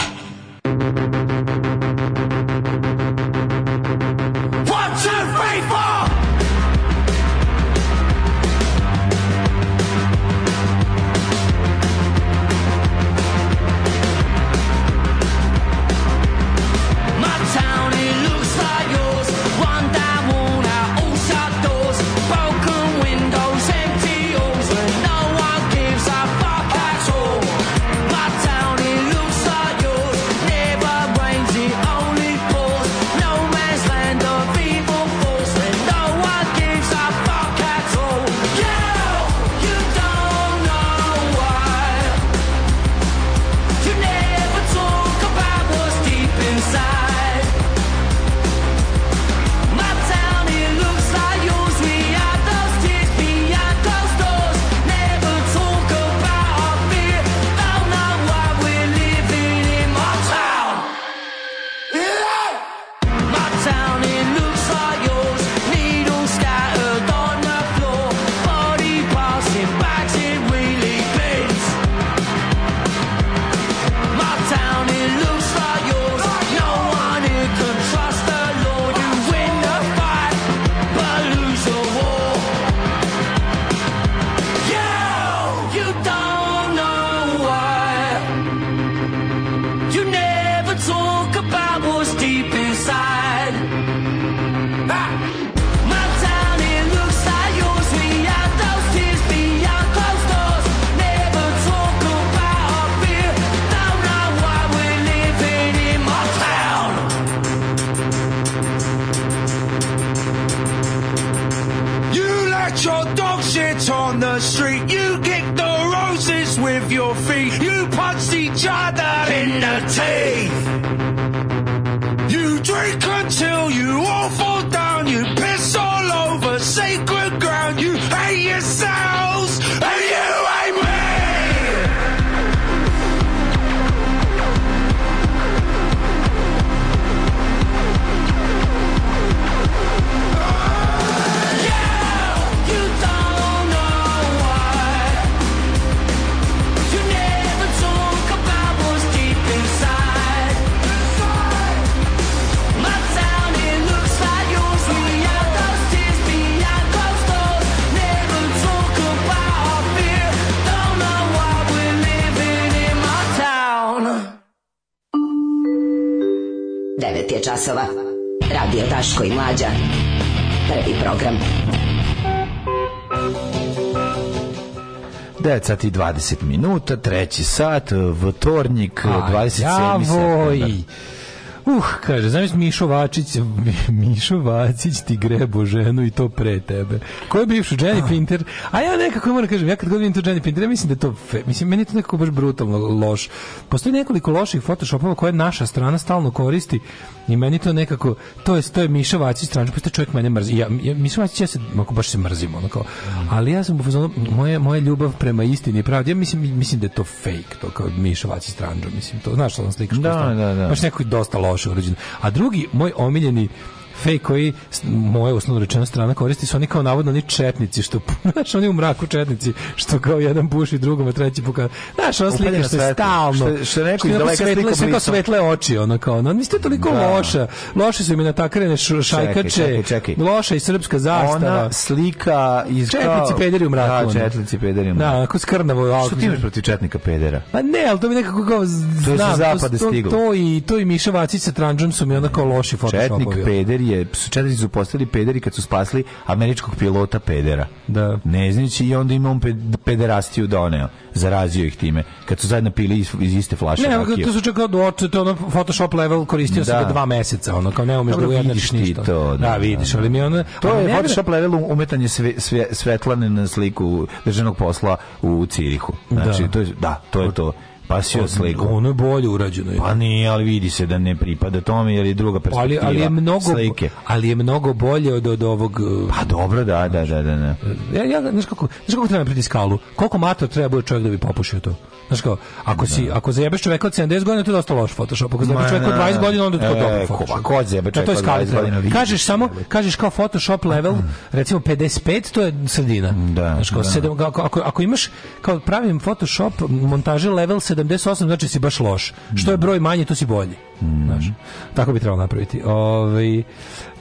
Speaker 13: shot časova. Radio Daško i Mlađa. Prvi program. 9 sati i 20 minuta, treći sat, vtornik, 27. septembra.
Speaker 12: Uh, kaže, znaš Mišo Vačić, Mišo Vačić ti grebo ženu i to pre tebe. Ko je bivšu Jenny oh. Pinter? A ja nekako moram da kažem, ja kad govorim to Jenny Pinter, ja mislim da to fe, mislim meni je to nekako baš brutalno loš. Postoji nekoliko loših photoshopova koje naša strana stalno koristi i meni to nekako to je to je Mišo Vačić strana, pa čovjek mene mrzi. Ja, ja Mišo Vačić, ja se ako baš se mrzim ono Ali ja sam u moje moja ljubav prema istini i pravdi, ja mislim mislim da je to fake, to kao Mišo Vačić strana, mislim to.
Speaker 13: Znaš što on slikaš? Da, da, da. Baš neko dosta loš
Speaker 12: loše urađeno. A drugi, moj omiljeni fej koji moje osnovno rečeno strana koristi su oni kao navodno ni četnici što znaš oni u mraku četnici što kao jedan buši drugom a treći puka znaš ona slika što je stalno što, što
Speaker 13: neko
Speaker 12: iz daleka svetle, slika kao svetle oči ona kao ona niste toliko da. loša loše su na takrene šajkače čekaj, čekaj, čekaj. loša i srpska zastava ona
Speaker 13: slika iz
Speaker 12: četnici pederi u mraku
Speaker 13: da, četnici pederi u da, mraku da
Speaker 12: onako
Speaker 13: skrnavo što ti imaš protiv četnika pedera
Speaker 12: pa ne al to mi nekako kao znam, to, to, to, i to i Miša Vacić sa Tranđom su mi onako
Speaker 13: loši photoshopovi četnik pederi je, četiri
Speaker 12: su
Speaker 13: postali pederi kad su spasli američkog pilota pedera.
Speaker 12: Da.
Speaker 13: Ne znajući i onda ima pederastiju doneo. Da zarazio ih time. Kad su zajedno pili iz, iz iste flaše.
Speaker 12: Ne, rakiju. to su čak od oče, to ono Photoshop level koristio da. se ga dva meseca, ono, kao nema da među ujednačiš
Speaker 13: ništa.
Speaker 12: To, da, da, vidiš, da, ali mi ono...
Speaker 13: To je ne, Photoshop level umetanje sve, sve, svetlane na sliku državnog posla u Cirihu. Znači, da. to je, da, to je to. Pasio Slego.
Speaker 12: Ono je bolje urađeno. Je.
Speaker 13: Pa nije, ali vidi se da ne pripada tome, jer je druga perspektiva ali, ali je mnogo, slike.
Speaker 12: Ali je mnogo bolje od, od ovog...
Speaker 13: E, pa dobro, da, da, da, da.
Speaker 12: Ne. Da. Ja, ja, znaš, kako, znaš kako treba napriti skalu? Koliko mator treba bude čovjek da bi popušio to? Znaš kao, ako, si, da. ako zajebeš čoveka od 70 godina, to je dosta loš Photoshop. Ako zajebeš čoveka od 20 da. godina, onda to e, dobro Photoshop.
Speaker 13: Ako zajebeš
Speaker 12: čoveka od 20 godina, vidi. Kažeš samo, kažeš kao Photoshop level, recimo 55, to je sredina. Da, znaš kao, da. Sedem, ako, ako, ako imaš, kao pravim Photoshop montaže level 70, 78, znači si baš loš. Što je broj manje, to si bolji. Mm. Znaš, tako bi trebalo napraviti. Ovaj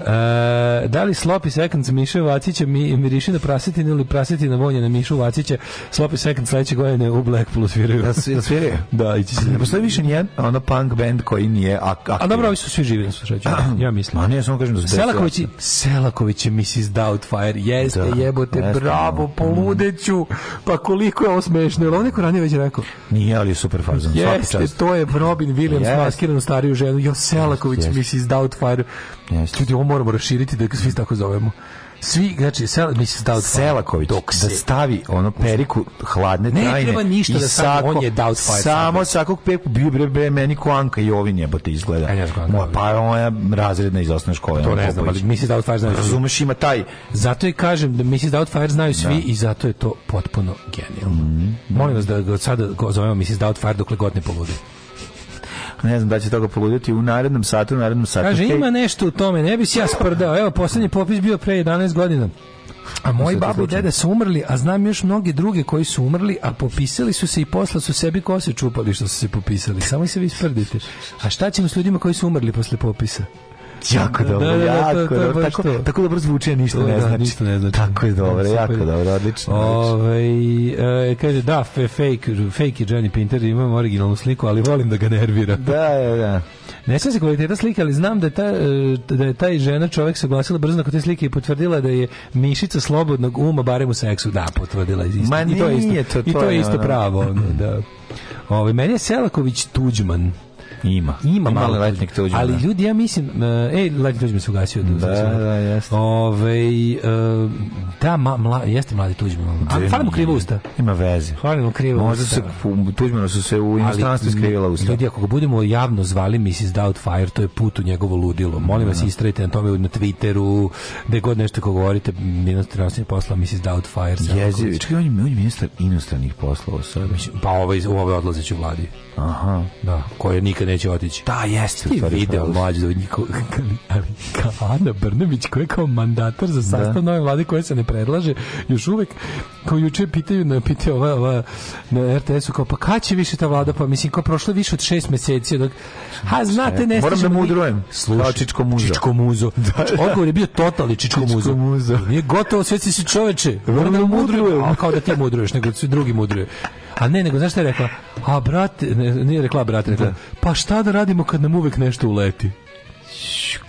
Speaker 12: E, da li slopi Seconds Miše Vacića mi, miriši na prasetinu ili prasetina vonja na Mišu Vacića? Slopi Seconds sledeće godine u Blackpoolu sviraju. Da, sviraju? Da,
Speaker 13: ići se. Ne postoji više nijedan ono punk band koji nije
Speaker 12: aktivan. A dobro, ovi su svi živi, slušajući. Ja mislim. A
Speaker 13: ne, samo kažem da
Speaker 12: su Selaković, Selaković je Mrs. Doubtfire. Jeste, da, jebote, jeste, bravo, mm. poludeću. Pa koliko je ovo smešno. Jel on neko ranije već rekao?
Speaker 13: Nije, ali je super fazan.
Speaker 12: Jeste, to je Robin Williams yes. maskiranu stariju ženu. Jo, Selaković, yes. Mrs. Doubtfire. Jeste. Ljudi, ovo moramo raširiti da svi tako zovemo. Svi, znači, sel, mislim,
Speaker 13: da Selaković, dok da se... da stavi ono periku hladne ne, trajne.
Speaker 12: Ne treba ništa
Speaker 13: da sako,
Speaker 12: on je Doubtfire.
Speaker 13: Da samo sakog peku bio bre, bre meni ko Anka i ovin jebote izgleda. Ja e, Moja, da. pa je moja razredna iz osnovne
Speaker 12: škole. To ne znam, ali Mrs. Doubtfire znaju. Razumeš,
Speaker 13: ima taj.
Speaker 12: Zato i kažem da da Doubtfire znaju svi da. i zato je to potpuno genijalno. Mm, Molim vas da od sada zovemo Mrs. Doubtfire dokle god ne poludi.
Speaker 13: Ne znam da će toga poluditi u narednom satu, u narednom
Speaker 12: satu. Kaže, okay. ima nešto u tome, ne bi se ja sprdao. Evo, poslednji popis bio pre 11 godina. A moji babi i dede su umrli, a znam još mnogi druge koji su umrli, a popisali su se i posle su sebi kose čupali što su se popisali. Samo se vi sprdite. A šta ćemo s ljudima koji su umrli posle popisa?
Speaker 13: Znači, jako da, dobro, da, da, jako dobro. Tako, tako dobro zvuči, ništa ne da, znači. Ništa
Speaker 12: ne znači.
Speaker 13: Tako je da, dobro, jako dobro, odlično.
Speaker 12: Ove, ovaj, kaže, da, fake, fake je Johnny Pinter, imam originalnu sliku, ali volim da ga nervira. Da, da, da. Ne sve se kvaliteta slike, ali znam da je, ta, e, da je taj žena čovjek se brzo nakon te slike i potvrdila da je mišica slobodnog uma, barem u seksu. Da, potvrdila isto. Ma I to isto, to, to, I to je isto pravo. Da. Ove, ovaj, meni je Selaković Tuđman.
Speaker 13: Ima. Ima, ima malo letnik tuđman.
Speaker 12: Da ali da. ljudi, ja mislim, uh, ej, letnik tuđman se ugasio.
Speaker 13: Da, da, da, jeste. Ove,
Speaker 12: uh, da, ma, mla, jeste mladi tuđman. A da, hvala mu krivo usta. Ima
Speaker 13: veze.
Speaker 12: Hvala mu krivo
Speaker 13: Možda usta. Možda se, tuđmanu
Speaker 12: su se
Speaker 13: u inostranstvu skrivila usta.
Speaker 12: Ljudi, ako ga budemo javno zvali Mrs. Doubtfire, to je put u njegovo ludilo. Molim vas, istrajte na tome na Twitteru, gde god nešto ko govorite, inostranih posla, Mrs. Doubtfire.
Speaker 13: Jezi, čekaj, on je, on je ministar inostranih poslova
Speaker 12: sada. Pa ovaj, u ovoj u vladi.
Speaker 13: Aha.
Speaker 12: Da, koja nikad ne neće otići.
Speaker 13: Da, jeste.
Speaker 12: Ti video mlađe da Ali ka Ana Brnabić koja je kao mandatar za da. sastav da. nove vlade koja se ne predlaže, još uvek kao juče pitaju na pitaju ova, ova na RTS-u kao pa kad će više ta vlada pa mislim kao prošlo više od šest meseci dok ha znate ne
Speaker 13: moram da mudrujem slušaj čičko muzo
Speaker 12: čičko muzo da, da. odgovor je bio totalni čičko, čičko muzo, muzo. nije gotovo sve si čoveče
Speaker 13: moram da, da mudrujem
Speaker 12: a kao da ti mudruješ nego svi drugi mudruju A ne, nego znaš šta je rekla? A brate, ne, nije rekla brate, rekla, pa šta da radimo kad nam uvek nešto uleti?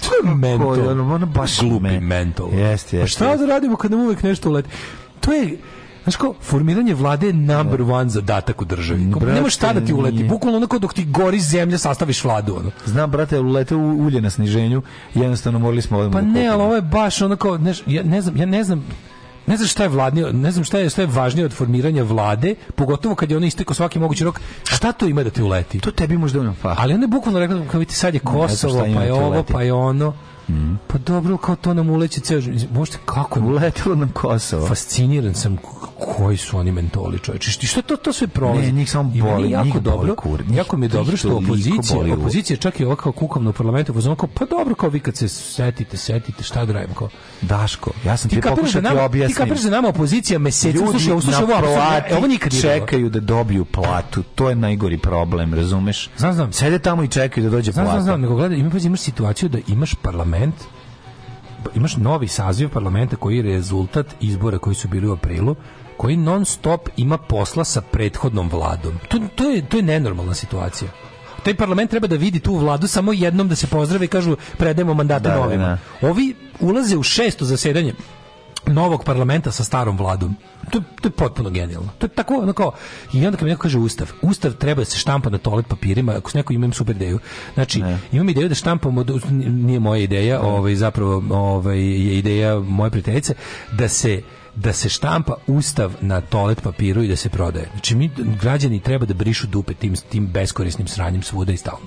Speaker 13: To je mental. ono, ono baš
Speaker 12: glupi men. mental.
Speaker 13: Jeste, pa jeste.
Speaker 12: Pa šta jest. da radimo kad nam uvek nešto uleti? To je, Znaš ko, formiranje vlade je number da. one zadatak u državi. Nemo šta da ti uleti. Bukvalno onako dok ti gori zemlja sastaviš vladu. Ono.
Speaker 13: Znam, brate, ulete u ulje na sniženju. Jednostavno morali smo...
Speaker 12: Pa ne, ali ovo je baš onako... Neš, ja ne znam, ja ne znam ne znam šta je vladnije, ne znam šta je, šta je važnije od formiranja vlade, pogotovo kad je ona istekao svaki mogući rok. Šta to ima da
Speaker 13: te
Speaker 12: uleti?
Speaker 13: To tebi možda
Speaker 12: ono
Speaker 13: pa.
Speaker 12: Ali ona je bukvalno rekla kako ti sad je Kosovo, pa da je ovo, pa je ono. Mm. Pa dobro, kao to nam uleće ceo Možete kako?
Speaker 13: Uletelo nam Kosovo.
Speaker 12: Fasciniran sam koji su oni mentoli, čoveče. Što to to sve prolazi?
Speaker 13: Ne, njih samo boli, jako njih dobro. kur,
Speaker 12: jako mi je dobro što opozicija, boli, opozicija čak i ova kao kukovna u parlamentu, pa kao, pa dobro, kao vi kad se setite, setite, šta da radim, kao.
Speaker 13: Daško, ja sam ti, da ti pokušao ti objasniti.
Speaker 12: Ti kapiraš da nama opozicija meseci, slušaj, slušaj, ovo, apsolutno, ovo nikad
Speaker 13: čekaju da dobiju platu. To je najgori problem, razumeš?
Speaker 12: Znam, znam.
Speaker 13: Sede tamo i čekaju da dođe plata. Znam,
Speaker 12: znam, nego gledaj, imaš situaciju da imaš parlament parlament imaš novi saziv parlamenta koji je rezultat izbora koji su bili u aprilu koji non stop ima posla sa prethodnom vladom. To, to, je, to je nenormalna situacija taj parlament treba da vidi tu vladu samo jednom da se pozdrave i kažu predajemo mandate da, da, novima. Da. Ovi ulaze u šesto zasedanje novog parlamenta sa starom vladom. To, to je potpuno genijalno. To je tako, onako, i onda kad mi neko kaže ustav, ustav treba da se štampa na toalet papirima, ako s neko imam super ideju. Znači, ne. imam ideju da štampamo, nije moja ideja, ovaj, zapravo ovaj, je ideja moje prijateljice, da se da se štampa ustav na toalet papiru i da se prodaje. Znači mi građani treba da brišu dupe tim tim beskorisnim sranjem svuda i stalno.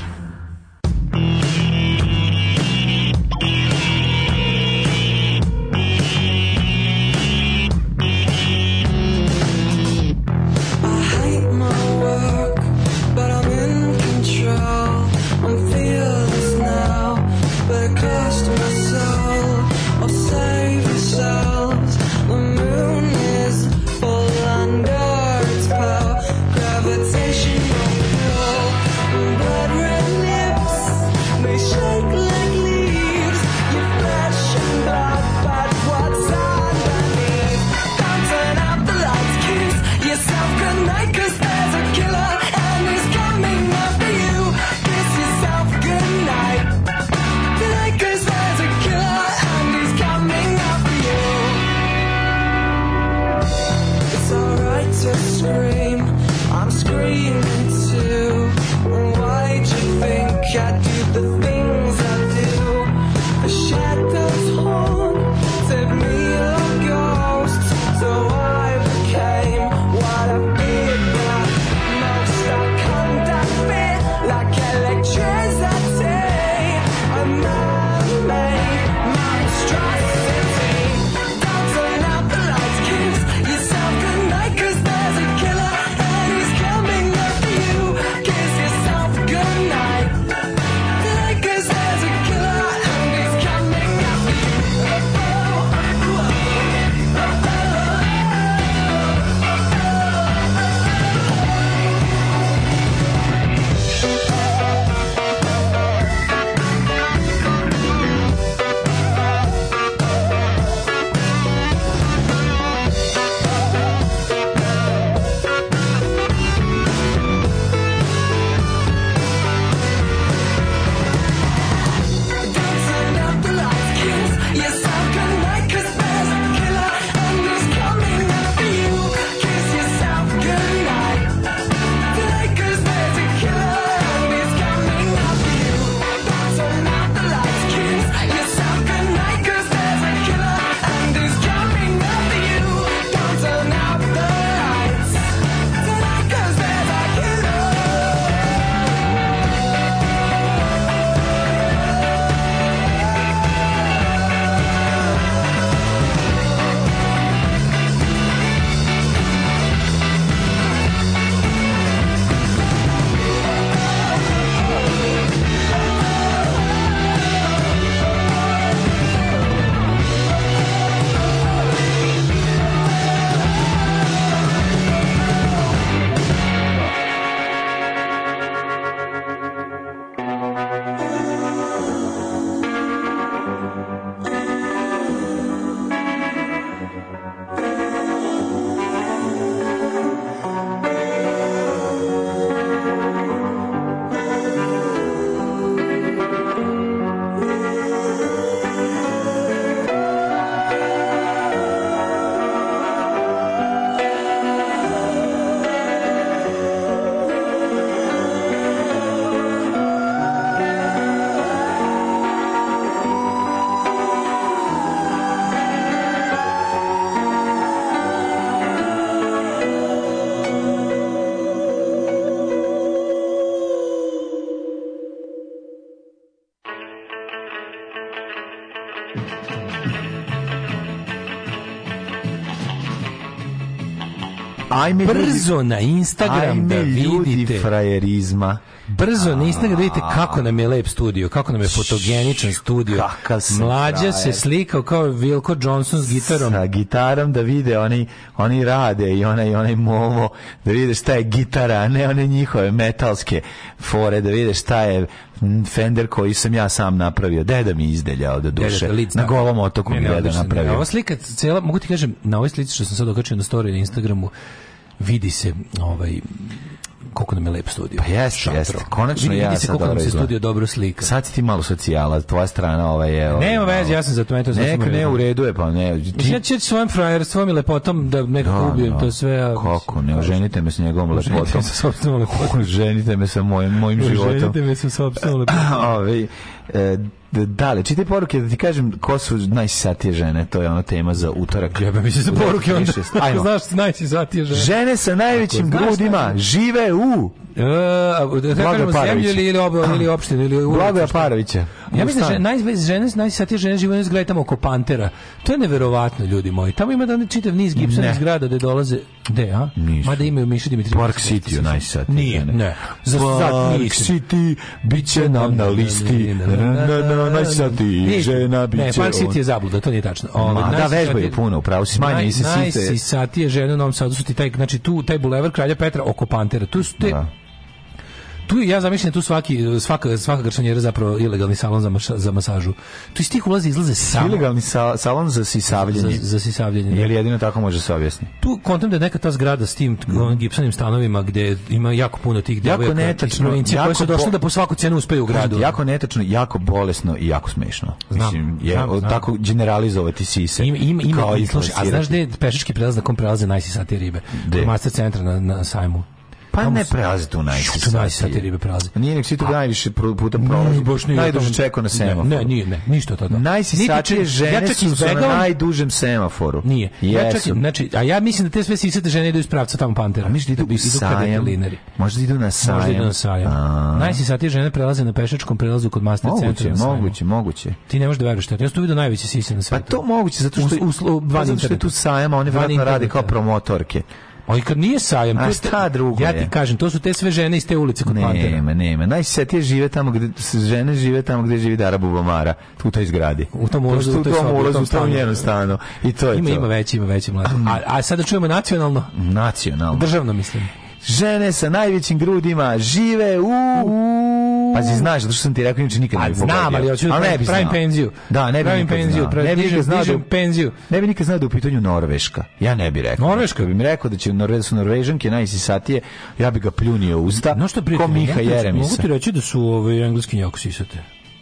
Speaker 12: to scream. I'm screaming. ajme brzo ljudi, na Instagram ajme da vidite frajerizma. Brzo na Instagram da vidite kako nam je lep studio, kako nam je fotogeničan studio. Se Mlađa se slikao kao Vilko Johnson s
Speaker 13: gitarom.
Speaker 12: Sa
Speaker 13: gitarom da vide oni, oni rade i onaj, onaj momo, da vide šta je gitara, a ne one njihove metalske fore, da vide šta je Fender koji sam ja sam napravio. Deda mi izdelja od duše. Deda, na golom otoku mi deda napravio. Ne,
Speaker 12: ova slika, cijela, mogu ti kažem, na ovoj slici što sam sad okačio na story na Instagramu, vidi se ovaj koliko nam je lep studio. Pa
Speaker 13: jeste, Šatro. jeste. Konačno vidi, vidi se koliko nam se studio dobro slika. Sad si ti malo socijala, tvoja strana ova je... Ovaj,
Speaker 12: Nema veze, ja sam za to.
Speaker 13: Eto, neka ne u redu je, pa ne...
Speaker 12: Ti... Ja ću svojim frajerstvom i lepotom da nekako no, da, ubijem no. Da. to sve. A...
Speaker 13: Kako ne, oženite me s njegovom lepotom. Oženite me sa sobstvenom lepotom. oženite me sa mojim, mojim životom.
Speaker 12: Oženite me sa sobstvenom
Speaker 13: lepotom. Ove, ovaj, e, Da, Dale, čitaj poruke da ti kažem ko su najsisatije žene, to je ona tema za utorak.
Speaker 12: Jebe mi se
Speaker 13: za
Speaker 12: poruke onda. Ajmo. Znaš
Speaker 13: da najsisatije žene. Žene sa najvećim Tako, grudima znaš, žive u...
Speaker 12: Uh, da, da kažemo zemlju ili, ili, ob, ili opštinu. Ili
Speaker 13: Blagoja Paravića.
Speaker 12: Ja mislim da najviše žene najsatije žene žive u zgradi oko Pantera. To je neverovatno ljudi moji. Tamo ima da ne čitav niz Gibsonovih zgrada gde dolaze Gde, a? Ma da imaju Miša Dimitrijević.
Speaker 13: Park City najsat.
Speaker 12: Nije, ne.
Speaker 13: Za Park City biće nam na listi. Najsati žena biće. Ne, Park
Speaker 12: City je zabluda, to nije tačno.
Speaker 13: Ma, da vežbaju puno, upravo si manje i se site.
Speaker 12: Najsatije žene u Novom Sadu su ti taj znači tu taj bulevar Kralja Petra oko Pantera. Tu su te tu ja zamišljam da tu svaki svaka svaka gršanjera zapravo ilegalni salon za, maša, za masažu. Tu iz tih ulazi izlaze samo
Speaker 13: ilegalni sa, salon za sisavljenje.
Speaker 12: Za, za sisavljenje. Da.
Speaker 13: Jel jedino tako može se objasniti.
Speaker 12: Tu kontam da je neka ta zgrada s tim mm. gipsanim stanovima gdje ima jako puno tih devojaka. Jako
Speaker 13: netačno,
Speaker 12: jako koje su došle da po svaku cenu uspeju u gradu.
Speaker 13: Jako netačno, jako bolesno i jako smešno. Znam, Mislim, je znam, znam. tako generalizovati sise.
Speaker 12: Ima ima ima, a znaš da je pešački prelaz na kom prelaze najsisatije ribe? Master centra na, na sajmu.
Speaker 13: Pa ne prelaze Dunaj. Što Dunaj sad ribe prelaze? Nije nek si tu najviše pa puta prolazi. Najduže čeko na semaforu.
Speaker 12: Ne, nije, ne, ništa tada.
Speaker 13: Najsisačije žene ja čak su na najdužem semaforu.
Speaker 12: Nije. Ja čak, znači, a ja mislim da te sve sisate žene idu iz pravca tamo Pantera. A
Speaker 13: misliš
Speaker 12: da,
Speaker 13: da idu, idu kada delinari. Možda idu na sajam. Možda idu na sajam.
Speaker 12: Najsisatije žene prelaze na pešačkom prelazu kod master centra.
Speaker 13: Moguće, moguće, moguće.
Speaker 12: Ti ne možeš da veruješ šta. Ja sam tu vidio najveće sise na pa svetu.
Speaker 13: Pa to moguće, zato što, u, u, van zato što je tu sajam,
Speaker 12: oni
Speaker 13: vratno rade kao promotorke.
Speaker 12: Ali kad nije sajam,
Speaker 13: a šta
Speaker 12: drugo Ja ti kažem, to su te sve žene iz te ulice kod
Speaker 13: Pantera. Nema, nema.
Speaker 12: te
Speaker 13: žive tamo gde žene žive tamo gde živi Dara Bubamara, u toj zgradi. U tom ulazu, u tom ulazu, u tom njenom stanu. I to je ima, to.
Speaker 12: Ima veći, ima veći mladi. Mm. A, a sada da čujemo nacionalno?
Speaker 13: Nacionalno.
Speaker 12: Državno mislim.
Speaker 13: Žene sa najvećim grudima žive u
Speaker 12: Pa si znaš, zato što sam ti rekao, inače nikad ne bi pogodio.
Speaker 13: Znam, ali hoću da pravim, pravim penziju. Da, ne bi pravim nikad penziju, znao. Ne bi nikad znao da, penziju. Ne bi nikad znao da u pitanju Norveška. Ja ne bi rekao.
Speaker 12: Norveška
Speaker 13: bi
Speaker 12: mi
Speaker 13: rekao da će Norve, da su Norvežanke najsisatije, ja bi ga pljunio usta. No što prije, ko Miha Jeremisa.
Speaker 12: Mogu ti reći da su ove ovaj, engleski jako sisate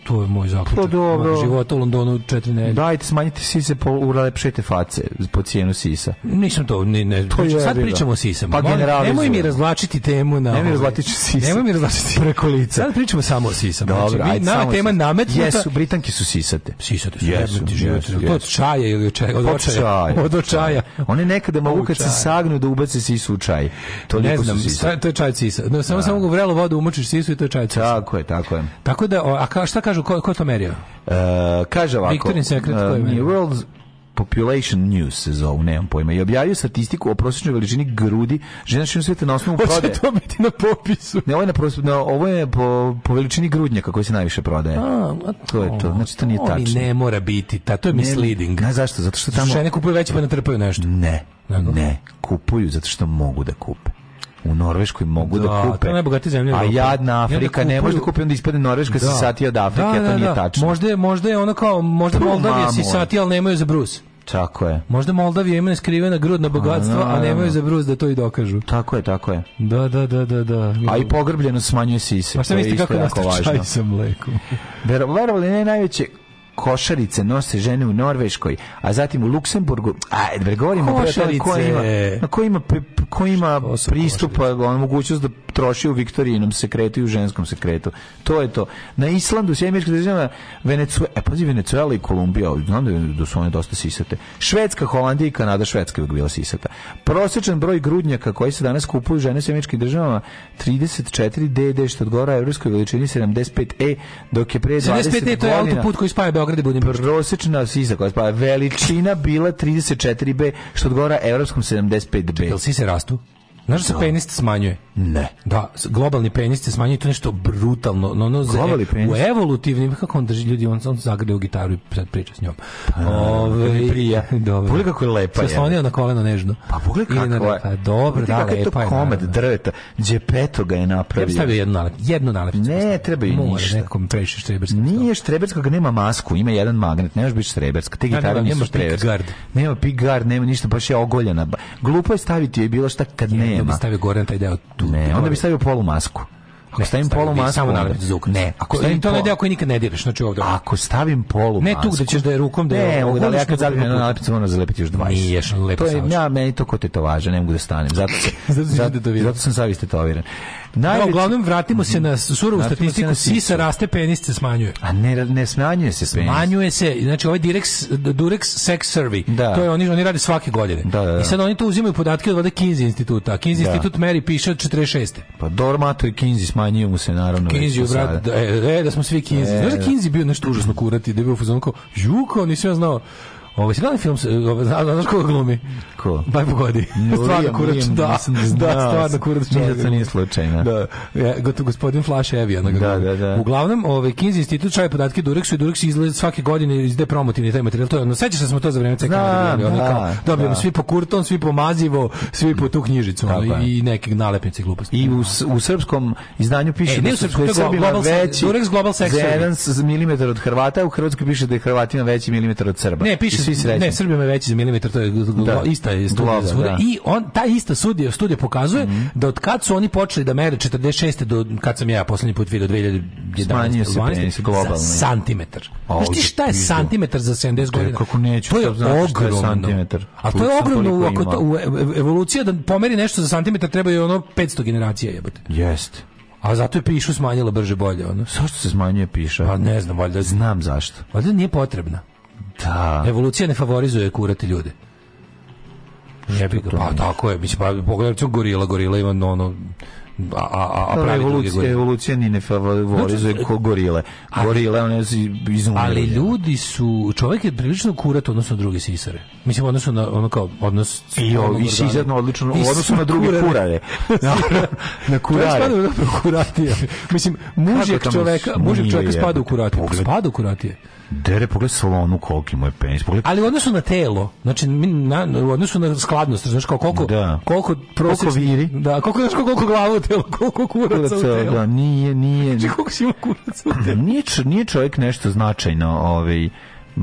Speaker 12: to je moj zaključak. To
Speaker 13: pa dobro.
Speaker 12: Života u Londonu četiri nedelje.
Speaker 13: Dajte, smanjite sise, po, ulepšajte face po cijenu sisa.
Speaker 12: Nisam to, ne, ne. To je sad pričamo o sisama. Pa Nemoj mi razvlačiti temu na...
Speaker 13: Nemoj mi ovaj- razvlačiti sise.
Speaker 12: Nemoj mi razvlačiti
Speaker 13: preko lica.
Speaker 12: Sad pričamo samo o sisama.
Speaker 13: Znači, dobro, znači, ajde,
Speaker 12: nama tema nametnuta...
Speaker 13: Jesu, Britanke su
Speaker 12: sisate. Sisate su, jesu, jesu, jesu. To od čaja ili od čaja? Od, pa od čaja. Od očaja.
Speaker 13: One nekada mogu kad se sagnu da ubace sisu u čaj. Toliko ne znam,
Speaker 12: to je čaj sisa. Samo da. samo vrelo vodu umočiš sisu i to je čaj
Speaker 13: sisa. Tako je,
Speaker 12: tako je. Tako da, a ka, šta kažu kažu, ko, ko to merio?
Speaker 13: Uh, kaže ovako,
Speaker 12: Victorin Secret,
Speaker 13: uh, New e, World Population News se zovu, nemam pojma. I objavio statistiku o prosječnoj veličini grudi žena širom svijeta na osnovu prodaje. Hoće
Speaker 12: to biti na popisu.
Speaker 13: Ne, ovo je,
Speaker 12: na
Speaker 13: prosp... na, ovo je po, po veličini grudnjaka koji se najviše prodaje. A, a to, to, je to. Znači, to nije tačno.
Speaker 12: ne mora biti. Ta, to je misleading.
Speaker 13: Ne, zašto? Zato što tamo...
Speaker 12: Žene kupuju veće pa ne natrpaju nešto.
Speaker 13: Ne. Ne, kupuju zato što mogu da kupe u Norveškoj mogu da, da kupe.
Speaker 12: To najbogatije zemlje.
Speaker 13: A jadna Afrika ne može da kupi, onda ispadne Norveška da. sati od da, Afrike, da, da, to nije da. tačno.
Speaker 12: Možda je, možda je ona kao, možda Moldavija sisati, ali nemaju za brus.
Speaker 13: Tako je.
Speaker 12: Možda Moldavija ima neskrivena grudna bogatstva, a, a nemaju da. za bruz da to i dokažu.
Speaker 13: Tako je, tako je.
Speaker 12: Da, da, da, da, da. A
Speaker 13: i pogrbljeno smanjuje sise.
Speaker 12: Pa šta
Speaker 13: mislite
Speaker 12: kako
Speaker 13: nastaje čaj sa mlekom? Verovali ne najveće košarice nose žene u Norveškoj, a zatim u Luksemburgu. A da
Speaker 12: govorimo o koja ima, na ko ima,
Speaker 13: ko ima pristupa, on mogućnost da troši u Viktorijinom sekretu i u ženskom sekretu. To je to. Na Islandu, Sjemirička država, Venecuela, e, pazi, Venecuela i Kolumbija, znam da, da su one dosta sisate. Švedska, Holandija i Kanada, Švedska je bila sisata. Prosječan broj grudnjaka koji se danas kupuju žene Sjemiričkim državama 34 DD, što odgovara evropskoj veličini 75E, dok je pre 20 75 godina... to je autoput koji
Speaker 12: spaja Beograd Beograd i
Speaker 13: Budimpešta. Prosečna sisa koja spada. Veličina bila 34b, što odgovara evropskom 75b.
Speaker 12: Jel se rastu? Znaš da se penis smanjuje?
Speaker 13: Ne.
Speaker 12: Da, globalni penis se smanjuje, to je nešto brutalno. No, no, globalni penis? U evolutivnim, kako on drži ljudi, on, on zagrade u gitaru i sad priča s njom.
Speaker 13: A, Ove, prija.
Speaker 12: Dobro.
Speaker 13: Pogledaj kako je lepa. Se
Speaker 12: Saslonio na koleno nežno.
Speaker 13: Pa pogledaj kako
Speaker 12: je.
Speaker 13: Pa,
Speaker 12: dobro, da, lepa je. to
Speaker 13: komad drveta. Džepeto ga je napravio.
Speaker 12: Ja stavio jednu nalepnicu. Jednu
Speaker 13: nalepnicu. Ne, treba i ništa.
Speaker 12: Nekom previše
Speaker 13: štreberskog. Nije štreberskog, nema masku, ima jedan magnet, Nemaš može biti štreberska. Te gitare nisu štreberske. Nema pick guard. Nema ništa, baš je ogoljena. Glupo je staviti je bilo šta kad ne nema. Onda bi
Speaker 12: stavio gore na taj deo tu.
Speaker 13: Ne, onda bi stavio polu masku. Ako ne, stavim, stavim polu masku, samo Ne, ako stavim
Speaker 12: to pol... deo koji nikad ne diraš, znači ovde.
Speaker 13: Ako stavim polu
Speaker 12: masku. Ne
Speaker 13: tu
Speaker 12: gde ćeš da je rukom da
Speaker 13: je. Ne, ovde ali ja da kad zalepim na nalepnicu moram zalepiti još
Speaker 12: 20. Nije
Speaker 13: lepo. To je ja meni to kod tetovaža, ne mogu da stanem. Zato se zato, zato, zato sam saviste tetoviran.
Speaker 12: Najveći... Da, uglavnom vratimo se na surovu statistiku, na sisa raste, penis se smanjuje.
Speaker 13: A ne, ne smanjuje se penis.
Speaker 12: Smanjuje se, znači ovaj Direx, Durex Sex Survey, da. to je oni, oni rade svake godine. Da, da, da. I sad oni to uzimaju podatke od vode Kinzi instituta. Kinsey da. institut meri piše od 46.
Speaker 13: Pa Dormato i Kinzi smanjuje mu se naravno.
Speaker 12: Kinzi, brat, da, e, da smo svi Kinsey. E, Znaš da, da Kinsey bio nešto užasno kurati, da je bio fuzon kao, juko, nisam ja znao Ovo si gledali film, znaš koga glumi?
Speaker 13: Ko?
Speaker 12: Baj pogodi. No, stvarno kurač, da, da, da stvarno kurač. Nije da
Speaker 13: to nije slučajno. Da,
Speaker 12: ja, gotu, gospodin Flaš Evi, ono ga da, da, da. Uglavnom, ovaj, Kinzi institut čaje podatke Dureksu i Dureks izlazi svake godine izde promotivni taj materijal. To je, ono, sećaš se da smo to za vreme CK da, ono, kao, dobijemo svi po kurton, svi po mazivo, svi po tu knjižicu, ono, i, neke nalepnice gluposti.
Speaker 13: I u, u srpskom izdanju piše e,
Speaker 12: da su global, veći Dureks Global
Speaker 13: Sex 1 mm od Hrvata, u Hrvatskoj piše da je Hrvatina veći milimetar od Srba. Ne, piše
Speaker 12: svi srećni. Ne, Srbijom je veći za milimetar, to je da. ista je studija. Da. I on, ta ista studija, studija pokazuje mm -hmm. da od kad su oni počeli da mere 46. do kad sam ja poslednji put vidio 2011. Smanjio se penis globalno. Za santimetar. Znaš ti šta je santimetar za 70 godina?
Speaker 13: Kako neću, to je
Speaker 12: znači ogromno. Je santimetar. A to je ogromno, ako to, evolucija da pomeri nešto za santimetar treba je ono 500 generacija jebote.
Speaker 13: Jeste.
Speaker 12: A zato je pišu smanjila brže bolje. Ono.
Speaker 13: Zašto se smanjuje piša? Pa
Speaker 12: ne znam, valjda.
Speaker 13: Znam zašto. Valjda nije potrebna.
Speaker 12: Da. Evolucija ne favorizuje kurate ljude. Jebi ga, pa tako je, mislim, pa pogledajte gorila, gorila ima ono, a, a, a pravi evolucija, drugi
Speaker 13: evolucija ni ne favorizuje znači, ko gorile.
Speaker 12: Gorile,
Speaker 13: one su izumljene.
Speaker 12: Ali ljudi su, čovjek je prilično kurat odnosno druge sisare. Mislim, odnosno na ono kao odnos... I,
Speaker 13: o, i sisarno odlično, u odnosu na druge kurare.
Speaker 12: kurare. na, na kurare. Čovjek spada u kuratije. Mislim, mužjek čoveka, mužjek čoveka spada u kurate. Spada u kurate.
Speaker 13: Dere, pogledaj salonu koliki mu je penis. Pogledaj.
Speaker 12: Ali u odnosu na telo, znači na, u odnosu na skladnost, znači kao koliko, da. koliko prosječni...
Speaker 13: Koliko viri.
Speaker 12: Da, koliko, znači koliko glavu u telo, koliko kuraca u telo.
Speaker 13: Da, nije, nije.
Speaker 12: Znači koliko si ima kuraca
Speaker 13: u telo. Nije, nije čovjek nešto značajno, ovaj,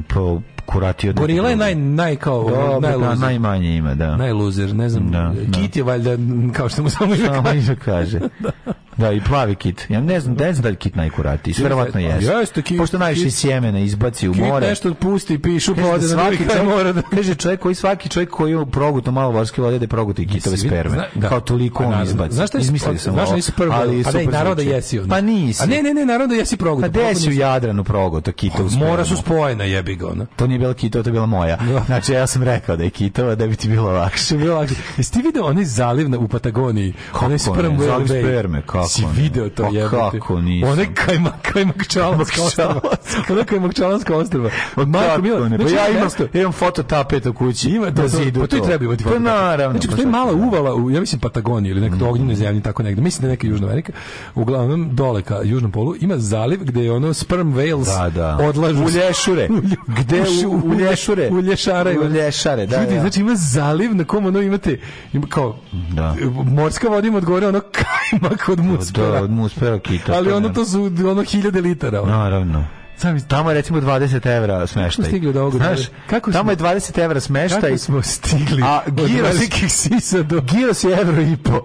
Speaker 13: po, kuratio
Speaker 12: Gorila je naj naj kao Dobre, naj da, najmanje
Speaker 13: ima, da.
Speaker 12: Najluzer, ne znam.
Speaker 13: Da,
Speaker 12: da, Kit je valjda kao što mu samo
Speaker 13: ime kaže. Samo kaže. da. Da, i plavi kit. Ja ne znam, ne znam da je kit najkuratiji. Verovatno
Speaker 12: jeste. Jeste kit.
Speaker 13: Pošto najviše sjemena izbaci u more. Kit
Speaker 12: nešto pusti, piš, da
Speaker 13: pa ode na drugi kraj mora. Da... Kaže čovjek koji svaki čovjek koji proguto malo vorske vode da proguto i kitove sperme. da. Kao toliko pa on izbaci. Znaš šta izmislili pa
Speaker 12: sam? Znaš
Speaker 13: nisi
Speaker 12: prvo, ali pa ne, naravno da jesi on.
Speaker 13: Pa nisi. A
Speaker 12: ne, ne, ne, naravno da jesi proguto.
Speaker 13: Pa desi u Jadranu proguto kitove pa sperme? Mora
Speaker 12: su spojena, jebi ga ona.
Speaker 13: To nije bila kitova, to je bila moja. Da. Znači ja sam rekao da je kitova da bi ti bilo lakše.
Speaker 12: Bilo
Speaker 13: lakše.
Speaker 12: Jesi ti video onaj zaliv u Patagoniji? Onaj sperme,
Speaker 13: sperme,
Speaker 12: kao Jesi video to
Speaker 13: jebote?
Speaker 12: Pa
Speaker 13: kako ni One
Speaker 12: kai kajmak čalanska ostrava. Ona kajmak čalanska ostrava. Od
Speaker 13: Marko Mila. Pa znači, pa ja imam, ja imam fototapet u kući. Ima
Speaker 12: da zidu Pa to i treba imati Pa naravno. Znači, pa postoji mala uvala, u, ja mislim Patagonija ili nekdo mm. ognjeno zemlji, tako negde. Mislim da neka Južna Amerika. Uglavnom, dole ka južnom polu ima zaliv gde je ono sperm whales da,
Speaker 13: da.
Speaker 12: odlažu. Ulješure. Gde u,
Speaker 13: ulješure?
Speaker 12: Ulješare. Da. Ulješare, da. Ljudi, znači ima zaliv na kom ono imate, ima kao, da. morska voda ima odgovore ono kajmak od
Speaker 13: mu muspera.
Speaker 12: Da,
Speaker 13: muspera kita.
Speaker 12: Ali ono to su ono hiljade litara.
Speaker 13: Ono. Naravno. Sam tamo je recimo 20 evra smeštaj. Kako
Speaker 12: stigli od ovoga? Znaš, kako tamo smo, je 20 evra smeštaj. Kako
Speaker 13: smo stigli? A
Speaker 12: Giros, sisa do...
Speaker 13: Giros je evro i po.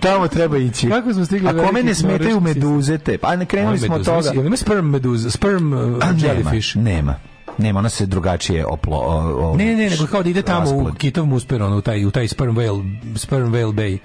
Speaker 13: Tamo treba ići.
Speaker 12: Kako smo stigli? A kome
Speaker 13: ne smetaju meduzete? Pa ne krenuli smo od toga.
Speaker 12: Ima sperm meduza, sperm uh,
Speaker 13: jellyfish. Nema, nema. Nema, ona se drugačije oplo... O, o,
Speaker 12: ne, ne, nego kao da ide tamo rasplet. u kitov musper, ono, u taj, u taj sperm whale, sperm whale bay.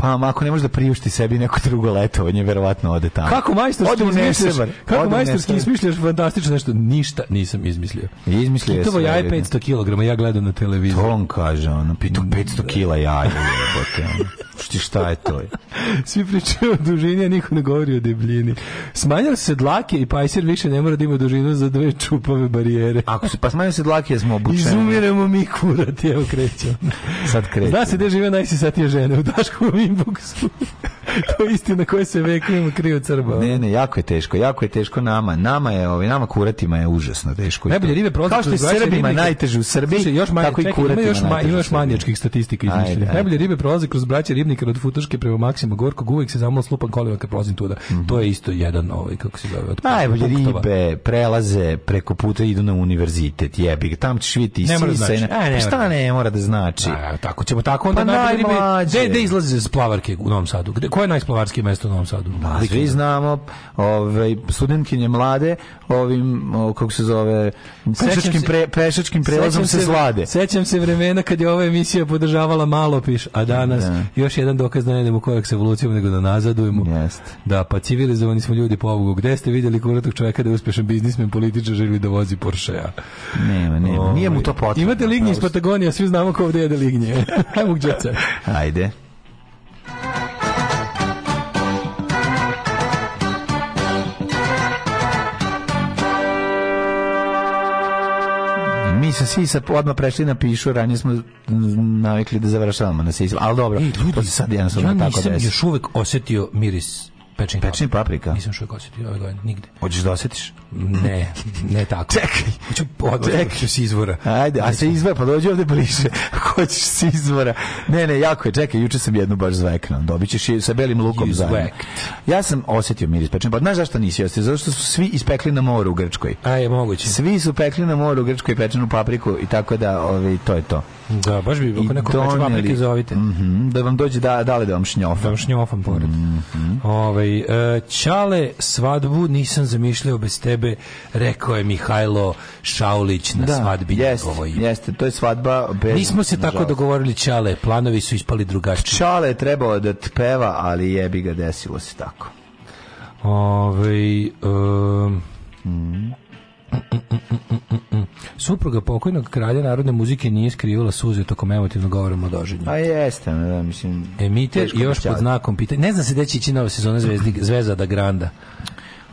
Speaker 13: Pa ako ne može da priušti sebi neko drugo letovanje, verovatno ode tamo.
Speaker 12: Kako majstorski izmišljaš? Kako majstorski izmišljaš fantastično nešto? Ništa nisam izmislio. Izmislio
Speaker 13: je.
Speaker 12: Pitovo jaje 500 kg, ja gledam na televiziji.
Speaker 13: To on kaže, ono, pito 500 kg jaja, jebote. Šti šta je to?
Speaker 12: Svi pričaju o dužini, a niko ne govori o debljini. Smanjali se dlake i pajsir više ne mora da ima dužinu za dve čupave barijere. Ako
Speaker 13: se pa smanjali se dlake, smo obučeni.
Speaker 12: Izumiremo mi kurat, evo krećemo. Sad krećemo. Zna se gde žive najsisatije žene, u Daškovom inboxu. to je istina koja se vekovima kriju crba.
Speaker 13: Ne, ne, jako je teško, jako je teško nama. Nama je, ovaj, nama kuratima je užasno teško. Najbolje
Speaker 12: ribe prolaze Kao što je Srbima najteže u Srbiji, Slušaj, još manje, tako i kuratima još, ma, ima još manjačkih statistika izmišljenih. Najbolje ribe prolaze kroz braće ribnika od Futoške prema Maksima Gorkog, uvek se zamalo slupan kolima kad prolazim tuda. Mm -hmm. To je isto jedan ovaj, kako se zove,
Speaker 13: od Najbolje ribe prelaze preko puta idu na univerzitet, jebi ga, tam ćeš vidjeti i da sisajne. Znači. E, pa šta da ne znači. mora da znači?
Speaker 12: A, tako ćemo tako
Speaker 13: onda pa najbolje ribe.
Speaker 12: Gde izlaze iz plavarke u Novom Sadu? Gde, koje je najsplavarskije mesto u Novom Sadu?
Speaker 13: Pa, svi znamo, ovaj studentkinje mlade, ovim kako se zove,
Speaker 12: pešačkim pre, pešačkim prelazom se, se zlade.
Speaker 13: Sećam se vremena kad je ova emisija podržavala malo piš, a danas da. još jedan dokaz da ne idemo korak sa evolucijom nego da nazadujemo.
Speaker 12: Yes.
Speaker 13: Da, pa civilizovani smo ljudi po ovogu. Gde ste videli kuratog čoveka da je uspešan biznismen, političar želi da vozi Porschea?
Speaker 12: Nema, nema. O, ovaj, Nije mu to potrebno.
Speaker 13: Imate lignje iz Patagonije, svi znamo ko ovdje jede lignje. Ajmo gdje Ajde. sisa odmah prešli na pišu, ranije smo navikli da završavamo na sisa. Ali dobro, Ej, ljudi, to se sad jednostavno
Speaker 12: ja tako desi. Ja nisam još uvek osetio miris pečeni, pečeni paprika. Nisam što osjetio ove godine, nigde.
Speaker 13: Hoćeš da osetiš?
Speaker 12: Ne, ne tako.
Speaker 13: Čekaj.
Speaker 12: Hoću, hoću s izvora.
Speaker 13: Ajde, a se izvora, pa dođi ovde bliže. Hoćeš se izvora. Ne, ne, jako je, čekaj, juče sam jednu baš zveknuo. Dobićeš je sa belim lukom za. Ja sam osetio miris pečenja, pa znaš zašto nisi osjetio? Zato što su svi ispekli na moru u Grčkoj.
Speaker 12: A je moguće.
Speaker 13: Svi su pekli na moru u Grčkoj pečenu papriku i tako da, ovaj, to je to.
Speaker 12: Da, baš bi, ako neko doneli, kreće paprike, zovite.
Speaker 13: Mm da vam dođe, da, dale da vam šnjofam. Da vam
Speaker 12: šnjofam pored.
Speaker 13: Mm
Speaker 12: -hmm. Ove, ovaj, čale, svadbu nisam zamišljao bez tebe, rekao je Mihajlo Šaulić na da, svadbi
Speaker 13: jeste, Jeste, to je svadba
Speaker 12: bez... Nismo se tako žalost. dogovorili Čale, planovi su ispali drugačije.
Speaker 13: Čale trebalo da tpeva, ali jebi ga desilo se tako.
Speaker 12: Ovaj um, mm. Supruga pokojnog kralja narodne muzike nije skrivala suze tokom emotivnog govora mladoženja. A pa
Speaker 13: jeste, da, mislim...
Speaker 12: Emiter još pod znakom pitanja. Ne zna se gde će ići nova sezona Zvezda Zvezada Granda.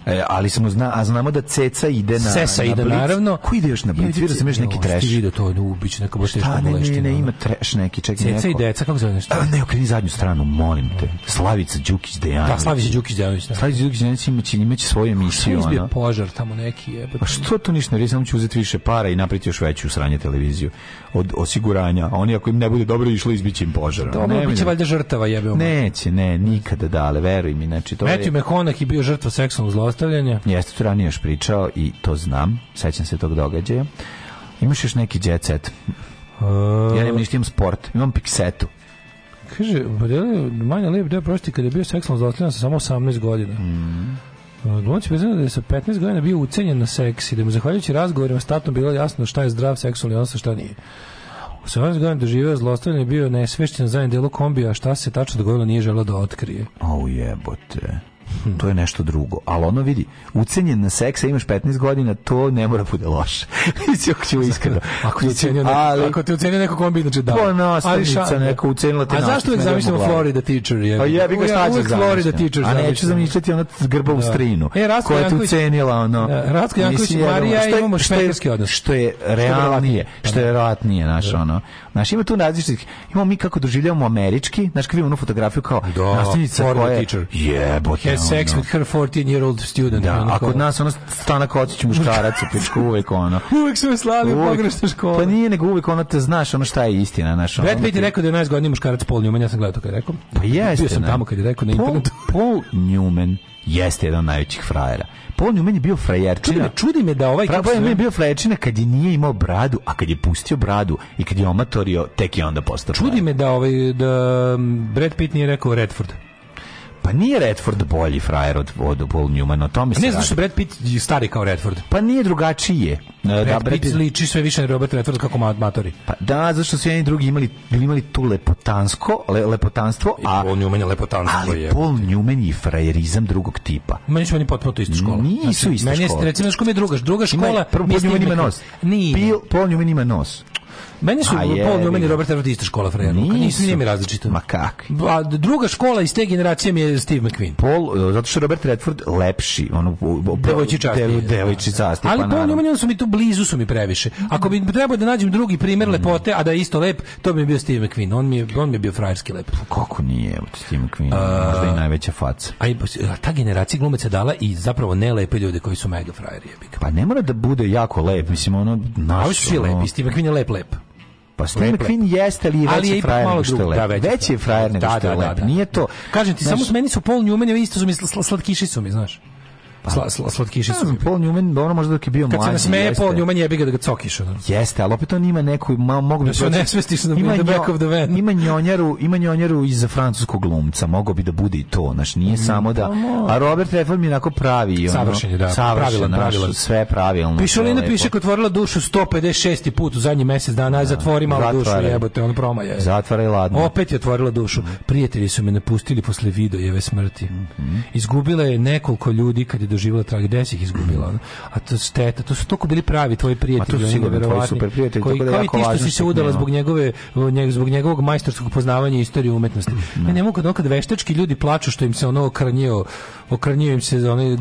Speaker 13: E, ali smo zna, a znamo da Ceca ide na Sesa na blic.
Speaker 12: naravno.
Speaker 13: Ko ide još na Blic? Vidio sam još neki treš. Ti da
Speaker 12: to ne ubić
Speaker 13: neka baš teško ne,
Speaker 12: ne,
Speaker 13: ne, ima treš neki, čekaj Ceca
Speaker 12: neko. Ceca i deca kako zove nešto?
Speaker 13: ne, okreni zadnju stranu, molim te. Slavica Đukić Dejanović. Da,
Speaker 12: Slavica Đukić Dejanović. Da.
Speaker 13: Slavica Đukić Dejanović ima će imaće svoju emisiju ona. Izbio
Speaker 12: požar tamo neki
Speaker 13: jebote. Pa što to ništa, ne, samo ću uzeti više para i napraviti još veću sranje televiziju od osiguranja. Oni ako im ne bude dobro išlo izbiće im požar.
Speaker 12: To ne, biće valjda žrtava jebe.
Speaker 13: Neće, ne, nikada dale, veruj mi,
Speaker 12: znači to Matthew je. Mehonak je bio žrtva seksualnog zlostavljanja.
Speaker 13: Jeste tu ranije još pričao i to znam. Sećam se tog događaja. Imaš još neki jet set? Uh... Ja nemam ništa, imam sport, imam piksetu.
Speaker 12: Kaže, pa Manja Lep, da prosti, kada je bio seksualno zlostavljan sa samo 18 godina.
Speaker 13: Mm
Speaker 12: Glumci priznao da je sa 15 godina bio ucenjen na seks i da mu zahvaljujući razgovorima s tatom bilo jasno šta je zdrav seksualni odnos, šta nije. U 17 godina doživio zlostavljanje i bio nesvešćen na zadnjem delu kombija, šta se tačno dogodilo nije želeo da
Speaker 13: otkrije. A ujebote. Hmm. To je nešto drugo. Ali ono vidi, ucenjen na seksa imaš 15 godina, to ne mora bude loše. ako ćemo iskreno. Ako te
Speaker 12: ucenio neko, ali, ako te ucenio neko kombi, inače da. Po
Speaker 13: pa, nastavnica neka ucenila te
Speaker 12: A zašto uvijek zamišljamo Florida teacher? Je, a
Speaker 13: pa,
Speaker 12: jebi
Speaker 13: ga šta
Speaker 12: ćeš Florida teacher.
Speaker 13: A neću zamišljati ona grbavu da. strinu. E, Ratko koja te ucenila, ono.
Speaker 12: Da, Ratko Janković i Marija imamo švajkarski odnos.
Speaker 13: Što je realnije, što je realnije, znaš, da. ono. Znaš, ima tu različitih. Imamo mi kako doživljavamo američki, znaš, kao vidimo onu fotografiju kao nastavnica koja je...
Speaker 12: Jebote, Sex with her 14 year old student.
Speaker 13: Da, ono a kod nas ono stana kocić muškarac u pičku uvek ono.
Speaker 12: uvek su me slali u pogrešnu pa školu.
Speaker 13: Pa nije nego uvek ono te znaš ono šta je istina. Naš, ono,
Speaker 12: Brad Pitt je rekao da je najzgodniji muškarac Paul Newman, ja sam gledao to kad
Speaker 13: je rekao. Pa
Speaker 12: jeste.
Speaker 13: Bio sam ne.
Speaker 12: tamo kad je rekao na internetu.
Speaker 13: Paul, Newman jeste jedan od najvećih frajera. Paul Newman je bio frajerčina. Čudi me,
Speaker 12: čudi me da ovaj...
Speaker 13: Paul Newman je bio frajerčina kad je nije imao bradu, a kad je pustio bradu i kad je omatorio, tek je onda postao
Speaker 12: Čudi me da, ovaj, da Brad Pitt nije rekao Redford.
Speaker 13: Pa nije Redford bolji frajer od, od Paul Newman, o tome se
Speaker 12: Ne znaš što Brad Pitt je stari kao Redford.
Speaker 13: Pa nije drugačije.
Speaker 12: Brad, da, Brad Pitt, liči sve više na Robert Redford kako matori.
Speaker 13: Pa da, zašto su jedni drugi imali imali tu lepotansko, le, lepotanstvo, I a
Speaker 12: Paul Newman je lepotanstvo ali je.
Speaker 13: Paul Newman je frajerizam drugog tipa.
Speaker 12: Meni su oni potpuno isto škola. Nisu znači, isto škola. Meni je recimo škola je druga, druga škola. Ima,
Speaker 13: prvo Paul Newman ima nos. Nije. Paul Newman ima nos.
Speaker 12: Meni su Paul Newman i Robert Redford ista škola frajerluka. Nisu. Nisu nije mi različito.
Speaker 13: Ma kak?
Speaker 12: A druga škola iz te generacije mi je Steve McQueen.
Speaker 13: Paul, e, zato što je Robert Redford lepši. Ono,
Speaker 12: devojči častnije.
Speaker 13: Devo, devojči častnije.
Speaker 12: Ali Paul Newman su mi tu blizu su mi previše. Ako bi trebao da nađem drugi primer lepote, a da je isto lep, to bi bio Steve McQueen. On mi je, on mi je bio frajerski lep.
Speaker 13: Pa kako nije od Steve McQueen?
Speaker 12: A,
Speaker 13: Možda i najveća faca. A,
Speaker 12: ta generacija glumaca dala i zapravo nelepe ljude koji su mega frajeri.
Speaker 13: Pa ne mora da bude jako lep. Mislim, ono,
Speaker 12: naš... A ovi su svi lepi. Steve McQueen je lep, lep.
Speaker 13: Pa Steve McQueen jeste, ali je veći ali je frajer nego što je lep. Da, veći, veći je frajer da, nego što da, je da, lep. Nije to.
Speaker 12: Kažem ti, znaš, samo s meni su Paul Newman isto su mi slatkiši su mi, znaš. Pa, sla, sla, slatkiši su.
Speaker 13: Ja, Paul Newman, ono možda dok je bio Kad mlađi. Kad
Speaker 12: se nasmeje Paul Newman jebi ga da ga cokiš. Ono.
Speaker 13: Jeste, ali opet on ima neku, ma, mogu
Speaker 12: bi... Da se ne svestiš da ima the back of
Speaker 13: the
Speaker 12: van.
Speaker 13: Ima njonjaru, ima njonjaru iz francuskog glumca, mogo bi da bude i to, znaš, nije mm, samo da... Pa A Robert Redford mi onako pravi. Ono,
Speaker 12: savršen je, da. Savršen, pravilan,
Speaker 13: sve pravilno.
Speaker 12: Pišolina piše kod otvorila dušu 156. put u zadnji mesec dana, da. zatvori malo Zatvaraj. dušu, jebote, on promaje.
Speaker 13: Zatvara i
Speaker 12: ladno. Opet je otvorila dušu. Prijatelji su me napustili posle Vidojeve smrti. Mm -hmm. Izgubila je nekoliko ljudi kad je doživjela tragediju, gde si ih izgubila. Ono. A to šteta, to su toliko bili pravi tvoji prijatelji, Ma to su sigurno
Speaker 13: tvoji super prijatelji, koji,
Speaker 12: tako da jako ti što si se udala zbog njegove njeg, zbog njegovog majstorskog poznavanja istorije umetnosti. Ne, ne mogu da kad veštački ljudi plaču što im se ono okrnjio, okrnjio im se one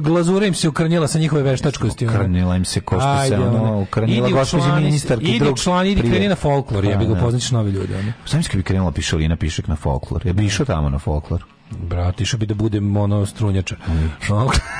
Speaker 12: glazura im se okrnjila sa njihove veštačkosti.
Speaker 13: Okranila im se ko
Speaker 12: što
Speaker 13: se ono
Speaker 12: okranila gospođa
Speaker 13: ministarka. drug.
Speaker 12: Idi član, idi
Speaker 13: kreni na folklor, ja bih pa, da. upoznaćeš nove ljude. Sam bi krenula pišalina pišek na folklor. Ja bi išao tamo na folklor.
Speaker 12: Brat, išao bi da budem ono strunjača. Mm.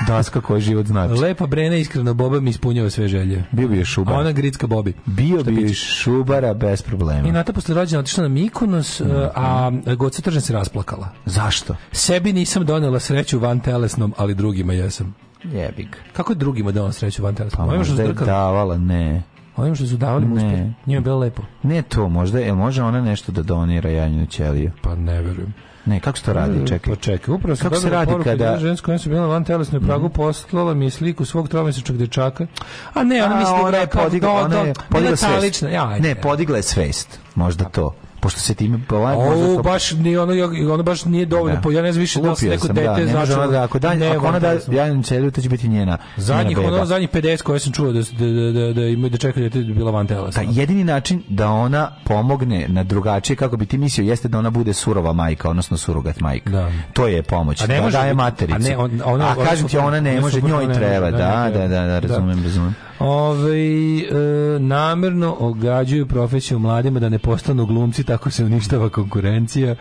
Speaker 13: Daska koji život znači.
Speaker 12: Lepa Brena, iskreno, Boba mi ispunjava sve želje.
Speaker 13: Bio bi je šubara.
Speaker 12: A ona gritska Bobi.
Speaker 13: Bio bi je šubara bez problema.
Speaker 12: I Nata posle rođena otišla na Mikonos, mhm.
Speaker 13: a
Speaker 12: Goca Tržan se rasplakala.
Speaker 13: Zašto?
Speaker 12: Sebi nisam donela sreću van telesnom, ali drugima jesam.
Speaker 13: Jebik.
Speaker 12: Kako je drugima da sreću van
Speaker 13: telesnom? Pa možda je davala, ne. Ovim što
Speaker 12: su davali mu uspjeh. Njima je bilo lepo.
Speaker 13: Ne to, možda, je može ona nešto da donira janju ćeliju?
Speaker 12: Pa ne verujem.
Speaker 13: Ne, kako se to radi? E, čekaj. Pa čekaj,
Speaker 12: upravo
Speaker 13: kako se radi kada da
Speaker 12: žensko su bila van telesnoj pragu mm. poslala mi sliku svog tromesečnog dečaka. A ne, ona misli
Speaker 13: da je podigla, ona je podigla svest. Ja, ne, podigla je svest. Možda to pošto se time
Speaker 12: ovaj Ovo baš ni ono ja ono baš nije dovoljno da. po ja ne znam više da se neko da, dete da, znači da ako da ne, ako ona da ja im celu to će biti njena zadnjih ono zadnjih 50 koje sam čuo da da da da, da ima da čekaju dete da bila van tela da, jedini način da ona pomogne na drugačije kako bi ti mislio jeste da ona bude surova majka odnosno surogat majka da. to je pomoć a ne da daje matericu a ne ona, ona, a kažem ti ona ne može njoj da, treba da da da da razumem razumem Ove, e, namerno ogađuju profesiju mladima da ne postanu glumci, tako se uništava konkurencija.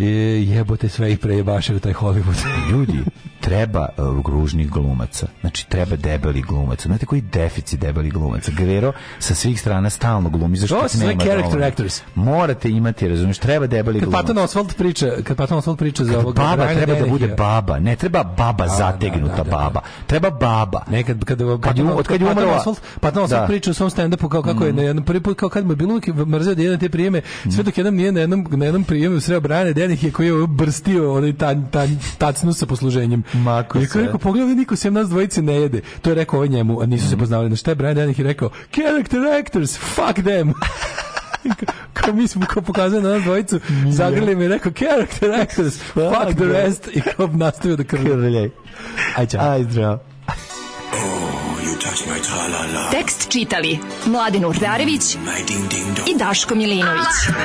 Speaker 12: E, jebote sve ih prejebaše u taj Hollywood. Ljudi, treba uh, gružnih glumaca. Znači, treba debeli glumaca. Znate koji deficit debeli glumaca? Guerrero sa svih strana stalno glumi. Zašto to su sve character dovoljno. actors. Morate imati, razumiješ, treba debeli kad glumac. Patton Oswald priča, kad Patton Oswald priča kad za ovoga... Baba treba Denehio. da bude baba. Ne treba baba A, da, zategnuta da, da, da, baba. Treba baba. Nekad, kad, kad, kad, od kad je umrla... Oswald, Patton Oswald da. priča u svom stand-upu kao kako mm. je mhm. na jednom prvi put, kao kad mu je bilo mrzeo da jedan te prijeme, sve dok jedan nije na jednom, na jednom prijemu sreo Brian Beljanih je koji je brstio onaj tan, tan, tacnu sa posluženjem. Mako je Rekao, pogledaj, niko sem nas dvojice ne jede. To je rekao ovaj njemu, a nisu mm. se mhm. poznavali. Na šta je Brian Beljanih je rekao, character actors, fuck them. kao mi smo kao pokazali na nas dvojicu, zagrli mi rekao character actors, fuck the rest i kao nastavio da krlje. Aj, čao. Aj, zdravo. Oh, Tekst čitali Mladin Urdarević i Daško Milinović